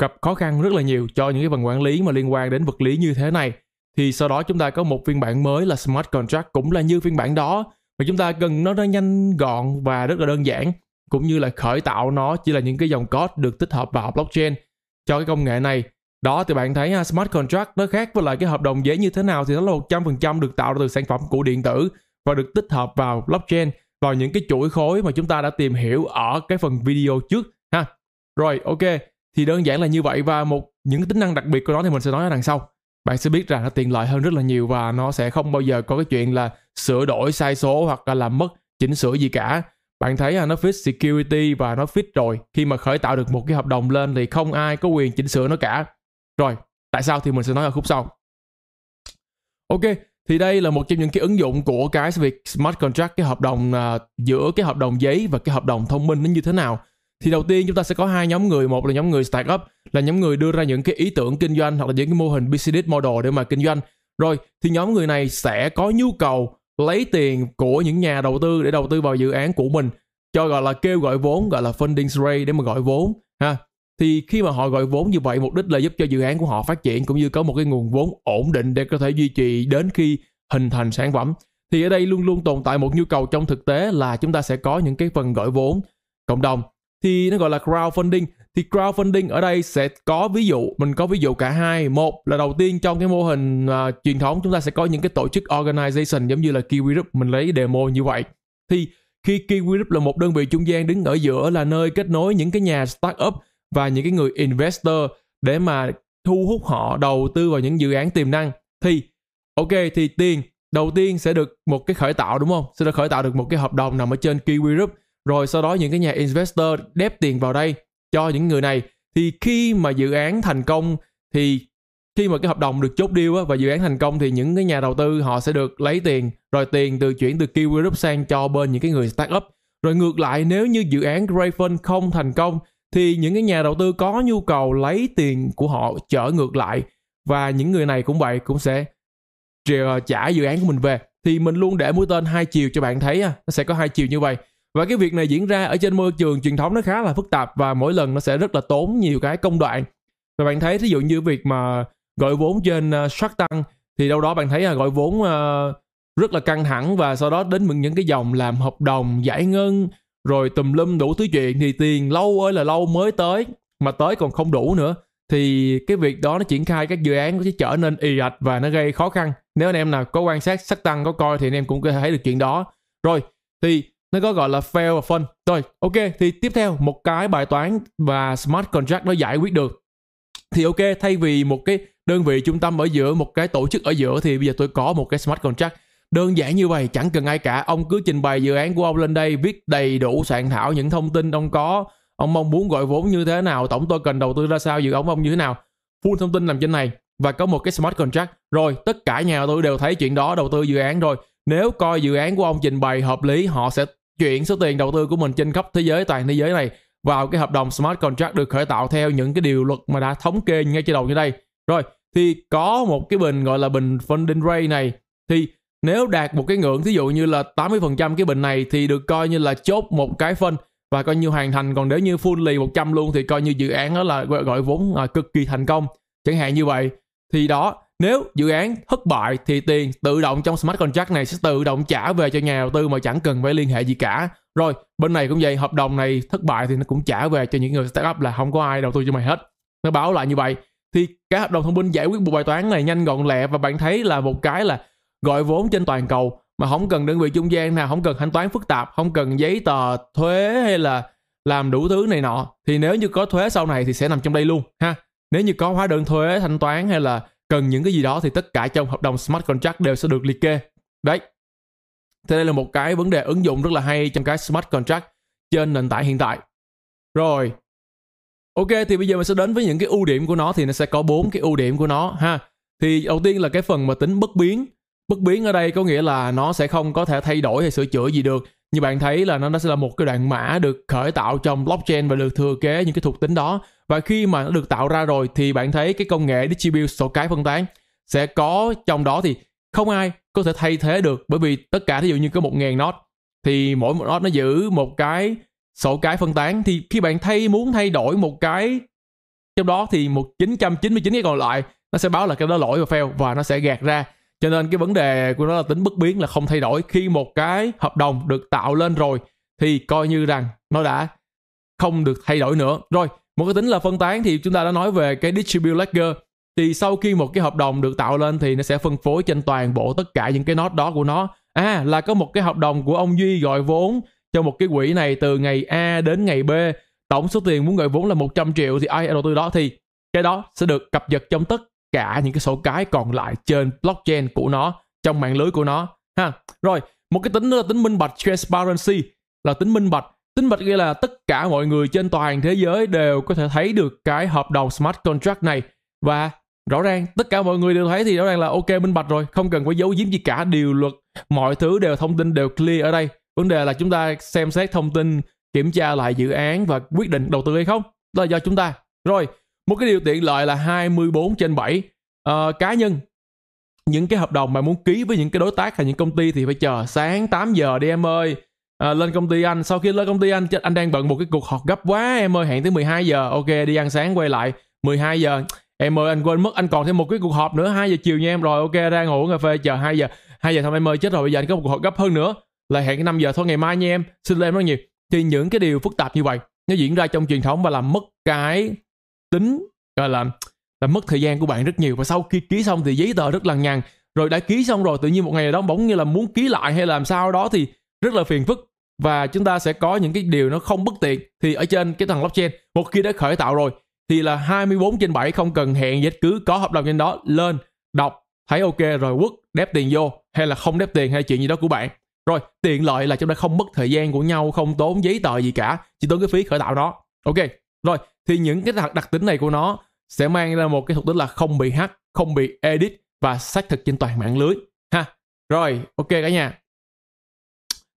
gặp khó khăn rất là nhiều cho những cái phần quản lý mà liên quan đến vật lý như thế này. Thì sau đó chúng ta có một phiên bản mới là smart contract cũng là như phiên bản đó mà chúng ta cần nó nó nhanh gọn và rất là đơn giản cũng như là khởi tạo nó chỉ là những cái dòng code được tích hợp vào blockchain cho cái công nghệ này đó thì bạn thấy ha, smart contract nó khác với lại cái hợp đồng giấy như thế nào thì nó là 100% được tạo ra từ sản phẩm của điện tử và được tích hợp vào blockchain vào những cái chuỗi khối mà chúng ta đã tìm hiểu ở cái phần video trước ha. Rồi ok, thì đơn giản là như vậy và một những tính năng đặc biệt của nó thì mình sẽ nói ở đằng sau. Bạn sẽ biết rằng nó tiện lợi hơn rất là nhiều và nó sẽ không bao giờ có cái chuyện là sửa đổi sai số hoặc là làm mất chỉnh sửa gì cả. Bạn thấy là nó fit security và nó fit rồi. Khi mà khởi tạo được một cái hợp đồng lên thì không ai có quyền chỉnh sửa nó cả. Rồi, tại sao thì mình sẽ nói ở khúc sau. Ok, thì đây là một trong những cái ứng dụng của cái việc smart contract cái hợp đồng uh, giữa cái hợp đồng giấy và cái hợp đồng thông minh nó như thế nào thì đầu tiên chúng ta sẽ có hai nhóm người một là nhóm người startup là nhóm người đưa ra những cái ý tưởng kinh doanh hoặc là những cái mô hình business model để mà kinh doanh rồi thì nhóm người này sẽ có nhu cầu lấy tiền của những nhà đầu tư để đầu tư vào dự án của mình, cho gọi là kêu gọi vốn, gọi là funding raise để mà gọi vốn, ha. Thì khi mà họ gọi vốn như vậy, mục đích là giúp cho dự án của họ phát triển cũng như có một cái nguồn vốn ổn định để có thể duy trì đến khi hình thành sản phẩm. Thì ở đây luôn luôn tồn tại một nhu cầu trong thực tế là chúng ta sẽ có những cái phần gọi vốn cộng đồng. Thì nó gọi là crowdfunding thì crowdfunding ở đây sẽ có ví dụ mình có ví dụ cả hai. Một là đầu tiên trong cái mô hình uh, truyền thống chúng ta sẽ có những cái tổ chức organization giống như là Kiwi Group mình lấy demo như vậy. Thì khi Kiwi Group là một đơn vị trung gian đứng ở giữa là nơi kết nối những cái nhà startup và những cái người investor để mà thu hút họ đầu tư vào những dự án tiềm năng. Thì ok thì tiền đầu tiên sẽ được một cái khởi tạo đúng không? Sẽ được khởi tạo được một cái hợp đồng nằm ở trên Kiwi Group. Rồi sau đó những cái nhà investor đép tiền vào đây cho những người này. Thì khi mà dự án thành công thì khi mà cái hợp đồng được chốt deal á, và dự án thành công thì những cái nhà đầu tư họ sẽ được lấy tiền rồi tiền từ chuyển từ Kiwi Group sang cho bên những cái người startup. Rồi ngược lại nếu như dự án Grayfund không thành công thì những cái nhà đầu tư có nhu cầu lấy tiền của họ trở ngược lại. Và những người này cũng vậy cũng sẽ ờ, trả dự án của mình về. Thì mình luôn để mũi tên hai chiều cho bạn thấy nó sẽ có hai chiều như vậy và cái việc này diễn ra ở trên môi trường truyền thống nó khá là phức tạp và mỗi lần nó sẽ rất là tốn nhiều cái công đoạn. Và bạn thấy ví dụ như việc mà gọi vốn trên ờ, Shark Tank thì đâu đó bạn thấy là gọi vốn uh, rất là căng thẳng và sau đó đến những cái dòng làm hợp đồng giải ngân rồi tùm lum đủ thứ chuyện thì tiền lâu ơi là lâu mới tới mà tới còn không đủ nữa. Thì cái việc đó nó triển khai các dự án nó sẽ trở nên ì ạch và nó gây khó khăn. Nếu anh em nào có quan sát sắc tăng có coi thì anh em cũng có thể thấy được chuyện đó. Rồi thì nó có gọi là fail và fun rồi, ok, thì tiếp theo, một cái bài toán và smart contract nó giải quyết được. Thì ok, thay vì một cái đơn vị trung tâm ở giữa, một cái tổ chức ở giữa, thì bây giờ tôi có một cái smart contract. Đơn giản như vậy, chẳng cần ai cả. Ông cứ trình bày dự án của ông lên đây, viết đầy đủ, soạn thảo những thông tin ông có. Ông mong muốn gọi vốn như thế nào, tổng tôi cần đầu tư ra sao, dự án ông như thế nào. Full thông tin nằm trên này và có một cái smart contract. Rồi, tất cả nhà đầu tư đều thấy chuyện đó, đầu tư dự án rồi. Nếu coi dự án của ông trình bày hợp lý, họ sẽ chuyển số tiền đầu tư của mình trên khắp thế giới toàn thế giới này vào cái hợp đồng smart contract được khởi tạo theo những cái điều luật mà đã thống kê ngay trên đầu như đây. Rồi thì có một cái bình gọi là bình funding rate này. Thì nếu đạt một cái ngưỡng thí dụ như là 80% cái bình này thì được coi như là chốt một cái phân và coi như hoàn thành. Còn nếu như full 100 luôn thì coi như dự án đó là gọi, gọi vốn là cực kỳ thành công. Chẳng hạn như vậy. Thì đó nếu dự án thất bại thì tiền tự động trong smart contract này sẽ tự động trả về cho nhà đầu tư mà chẳng cần phải liên hệ gì cả. Rồi, bên này cũng vậy, hợp đồng này thất bại thì nó cũng trả về cho những người startup là không có ai đầu tư cho mày hết. Nó báo lại như vậy, thì cái hợp đồng thông minh giải quyết một bài toán này nhanh gọn lẹ và bạn thấy là một cái là gọi vốn trên toàn cầu mà không cần đơn vị trung gian nào, không cần thanh toán phức tạp, không cần giấy tờ thuế hay là làm đủ thứ này nọ. Thì nếu như có thuế sau này thì sẽ nằm trong đây luôn, ha. Nếu như có hóa đơn thuế thanh toán hay là cần những cái gì đó thì tất cả trong hợp đồng smart contract đều sẽ được liệt kê. Đấy. Thế đây là một cái vấn đề ứng dụng rất là hay trong cái smart contract trên nền tảng hiện tại. Rồi. Ok, thì bây giờ mình sẽ đến với những cái ưu điểm của nó thì nó sẽ có bốn cái ưu điểm của nó, ha. Thì đầu tiên là cái phần mà tính bất biến. Bất biến ở đây có nghĩa là nó sẽ không có thể thay đổi hay sửa chữa gì được như bạn thấy là nó sẽ là một cái đoạn mã được khởi tạo trong blockchain và được thừa kế những cái thuộc tính đó. Và khi mà nó được tạo ra rồi thì bạn thấy cái công nghệ distribute sổ cái phân tán sẽ có trong đó thì không ai có thể thay thế được. Bởi vì tất cả ví dụ như có một ngàn nốt thì mỗi một nốt nó giữ một cái sổ cái phân tán. Thì khi bạn thay, muốn thay đổi một cái trong đó thì một 999 cái còn lại nó sẽ báo là cái đó lỗi và fail và nó sẽ gạt ra cho nên cái vấn đề của nó là tính bất biến, là không thay đổi. Khi một cái hợp đồng được tạo lên rồi, thì coi như rằng nó đã không được thay đổi nữa. Rồi, một cái tính là phân tán thì chúng ta đã nói về cái distribute ledger. Thì sau khi một cái hợp đồng được tạo lên thì nó sẽ phân phối trên toàn bộ tất cả những cái nốt đó của nó. À là có một cái hợp đồng của ông duy gọi vốn cho một cái quỹ này từ ngày a đến ngày b. Tổng số tiền muốn gọi vốn là 100 triệu thì ai đầu tư đó thì cái đó sẽ được cập nhật trong tất cả những cái sổ cái còn lại trên blockchain của nó, trong mạng lưới của nó, ha. Rồi, một cái tính đó là tính minh bạch, transparency, là tính minh bạch. Tính bạch nghĩa là tất cả mọi người trên toàn thế giới đều có thể thấy được cái hợp đồng smart contract này. Và rõ ràng, tất cả mọi người đều thấy thì rõ ràng là ok, minh bạch rồi, không cần phải giấu giếm gì cả. Điều luật, mọi thứ đều, thông tin đều clear ở đây. Vấn đề là chúng ta xem xét thông tin, kiểm tra lại dự án và quyết định đầu tư hay không. Đó là do chúng ta. Rồi một cái điều tiện lợi là 24 trên 7 uh, ờ, cá nhân những cái hợp đồng mà muốn ký với những cái đối tác hay những công ty thì phải chờ sáng 8 giờ đi em ơi. À, lên công ty anh. Sau khi lên công ty anh anh đang bận một cái cuộc họp gấp quá em ơi. Hẹn tới 12 giờ. Ok đi ăn sáng quay lại. 12 giờ. Em ơi anh quên mất anh còn thêm một cái cuộc họp nữa. 2 giờ chiều nha em. Rồi ok ra ngủ cà phê chờ 2 giờ. 2 giờ thôi em ơi chết rồi. Bây giờ anh có một cuộc họp gấp hơn nữa. Lại hẹn cái 5 giờ thôi ngày mai nha em. Xin lỗi em rất nhiều. Thì những cái điều phức tạp như vậy nó diễn ra trong truyền thống và làm mất cái tính, gọi là là mất thời gian của bạn rất nhiều. Và sau khi ký xong thì giấy tờ rất lằng nhằng rồi đã ký xong rồi, tự nhiên một ngày đó bỗng như là muốn ký lại hay làm sao đó thì rất là phiền phức. Và chúng ta sẽ có những cái điều nó không bất tiện. Thì ở trên cái thằng blockchain, một khi đã khởi tạo rồi, thì là 24 trên 7 không cần hẹn dịch, cứ có hợp đồng trên đó, lên, đọc, thấy ok rồi quất, đép tiền vô, hay là không đép tiền, hay chuyện gì đó của bạn. Rồi, tiện lợi là chúng ta không mất thời gian của nhau, không tốn giấy tờ gì cả, chỉ tốn cái phí khởi tạo đó ok, rồi thì những cái đặc, đặc tính này của nó sẽ mang ra một cái thuộc tính là không bị hack không bị edit và xác thực trên toàn mạng lưới ha. Rồi ok cả nhà.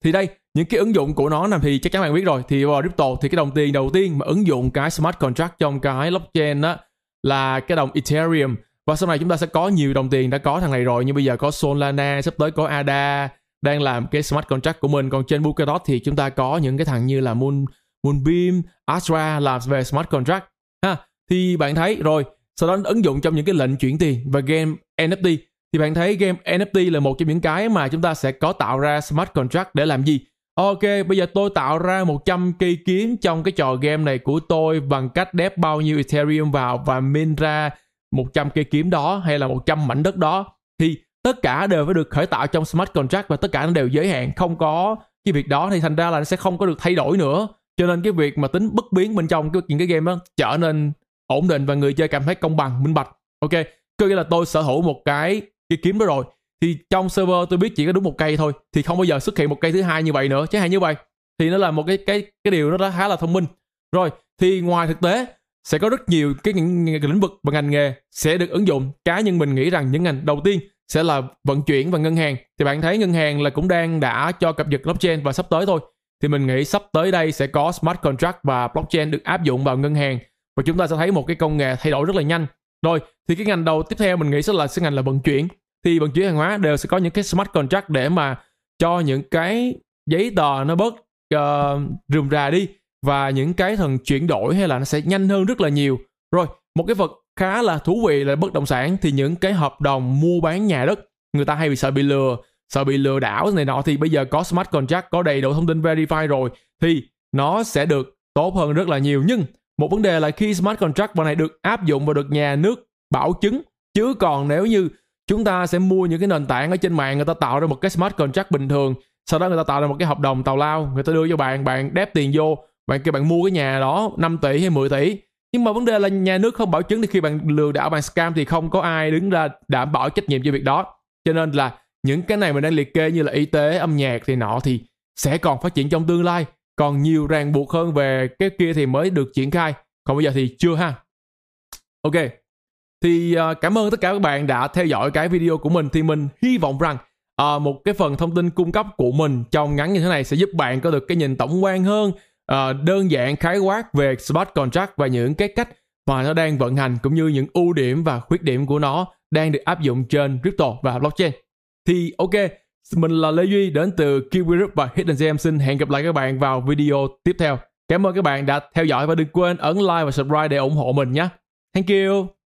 Thì đây những cái ứng dụng của nó nằm thì chắc chắn bạn biết rồi thì vào crypto thì cái đồng tiền đầu tiên mà ứng dụng cái smart contract trong cái blockchain đó là cái đồng ethereum. Và sau này chúng ta sẽ có nhiều đồng tiền đã có thằng này rồi nhưng bây giờ có solana sắp tới có ada đang làm cái smart contract của mình. Còn trên Polkadot thì chúng ta có những cái thằng như là Moon Moonbeam, Astra làm về smart contract. Ha thì bạn thấy rồi sau đó ứng dụng trong những cái lệnh chuyển tiền và game NFT thì bạn thấy game NFT là một trong những cái mà chúng ta sẽ có tạo ra smart contract để làm gì? Ok, bây giờ tôi tạo ra 100 cây kiếm trong cái trò game này của tôi bằng cách đép bao nhiêu Ethereum vào và min ra 100 cây kiếm đó hay là 100 mảnh đất đó. Thì tất cả đều phải được khởi tạo trong smart contract và tất cả nó đều giới hạn không có cái việc đó. Thì thành ra là nó sẽ không có được thay đổi nữa cho nên cái việc mà tính bất biến bên trong cái những cái game đó trở nên ổn định và người chơi cảm thấy công bằng, minh bạch. Ok, có nghĩa là tôi sở hữu một cái cái kiếm đó rồi. Thì trong server tôi biết chỉ có đúng một cây thôi, thì không bao giờ xuất hiện một cây thứ hai như vậy nữa. Chẳng hạn như vậy, thì nó là một cái cái cái điều nó khá là thông minh. Rồi, thì ngoài thực tế, sẽ có rất nhiều cái những lĩnh vực và ngành nghề sẽ được ứng dụng. Cá nhân mình nghĩ rằng những ngành đầu tiên sẽ là vận chuyển và ngân hàng. Thì bạn thấy ngân hàng là cũng đang đã cho cập nhật blockchain và sắp tới thôi thì mình nghĩ sắp tới đây sẽ có smart contract và blockchain được áp dụng vào ngân hàng. Và chúng ta sẽ thấy một cái công nghệ thay đổi rất là nhanh. Rồi thì cái ngành đầu tiếp theo mình nghĩ sẽ là sẽ ngành là vận chuyển. Thì vận chuyển hàng hóa đều sẽ có những cái smart contract để mà cho những cái giấy tờ nó bớt uh, rườm rà đi và những cái thần chuyển đổi hay là nó sẽ nhanh hơn rất là nhiều. Rồi một cái vật khá là thú vị là bất động sản thì những cái hợp đồng mua bán nhà đất người ta hay bị sợ bị lừa sợ bị lừa đảo này nọ. Thì bây giờ có smart contract, có đầy đủ thông tin verify rồi, thì nó sẽ được tốt hơn rất là nhiều. Nhưng một vấn đề là khi smart contract vào này được áp dụng và được nhà nước bảo chứng, chứ còn nếu như chúng ta sẽ mua những cái nền tảng ở trên mạng, người ta tạo ra một cái smart contract bình thường, sau đó người ta tạo ra một cái hợp đồng tào lao, người ta đưa cho bạn bạn đép tiền vô, bạn kêu bạn mua cái nhà đó 5 tỷ hay 10 tỷ. Nhưng mà vấn đề là nhà nước không bảo chứng, thì khi bạn lừa đảo, bạn scam thì không có ai đứng ra đảm bảo trách nhiệm cho việc đó. Cho nên là những cái này mình đang liệt kê như là y tế âm nhạc thì nọ thì sẽ còn phát triển trong tương lai. Còn nhiều ràng buộc hơn về cái kia thì mới được triển khai. Còn bây giờ thì chưa ha. Ok. Thì uh, cảm ơn tất cả các bạn đã theo dõi cái video của mình. Thì mình hy vọng rằng uh, một cái phần thông tin cung cấp của mình trong ngắn như thế này sẽ giúp bạn có được cái nhìn tổng quan hơn uh, đơn giản khái quát về smart contract và những cái cách mà nó đang vận hành cũng như những ưu điểm và khuyết điểm của nó đang được áp dụng trên crypto và blockchain thì ok, mình là Lê Duy, đến từ Kiwi Group và Hidden Gem. Xin hẹn gặp lại các bạn vào video tiếp theo. Cảm ơn các bạn đã theo dõi và đừng quên ấn like và subscribe để ủng hộ mình nhé. Thank you.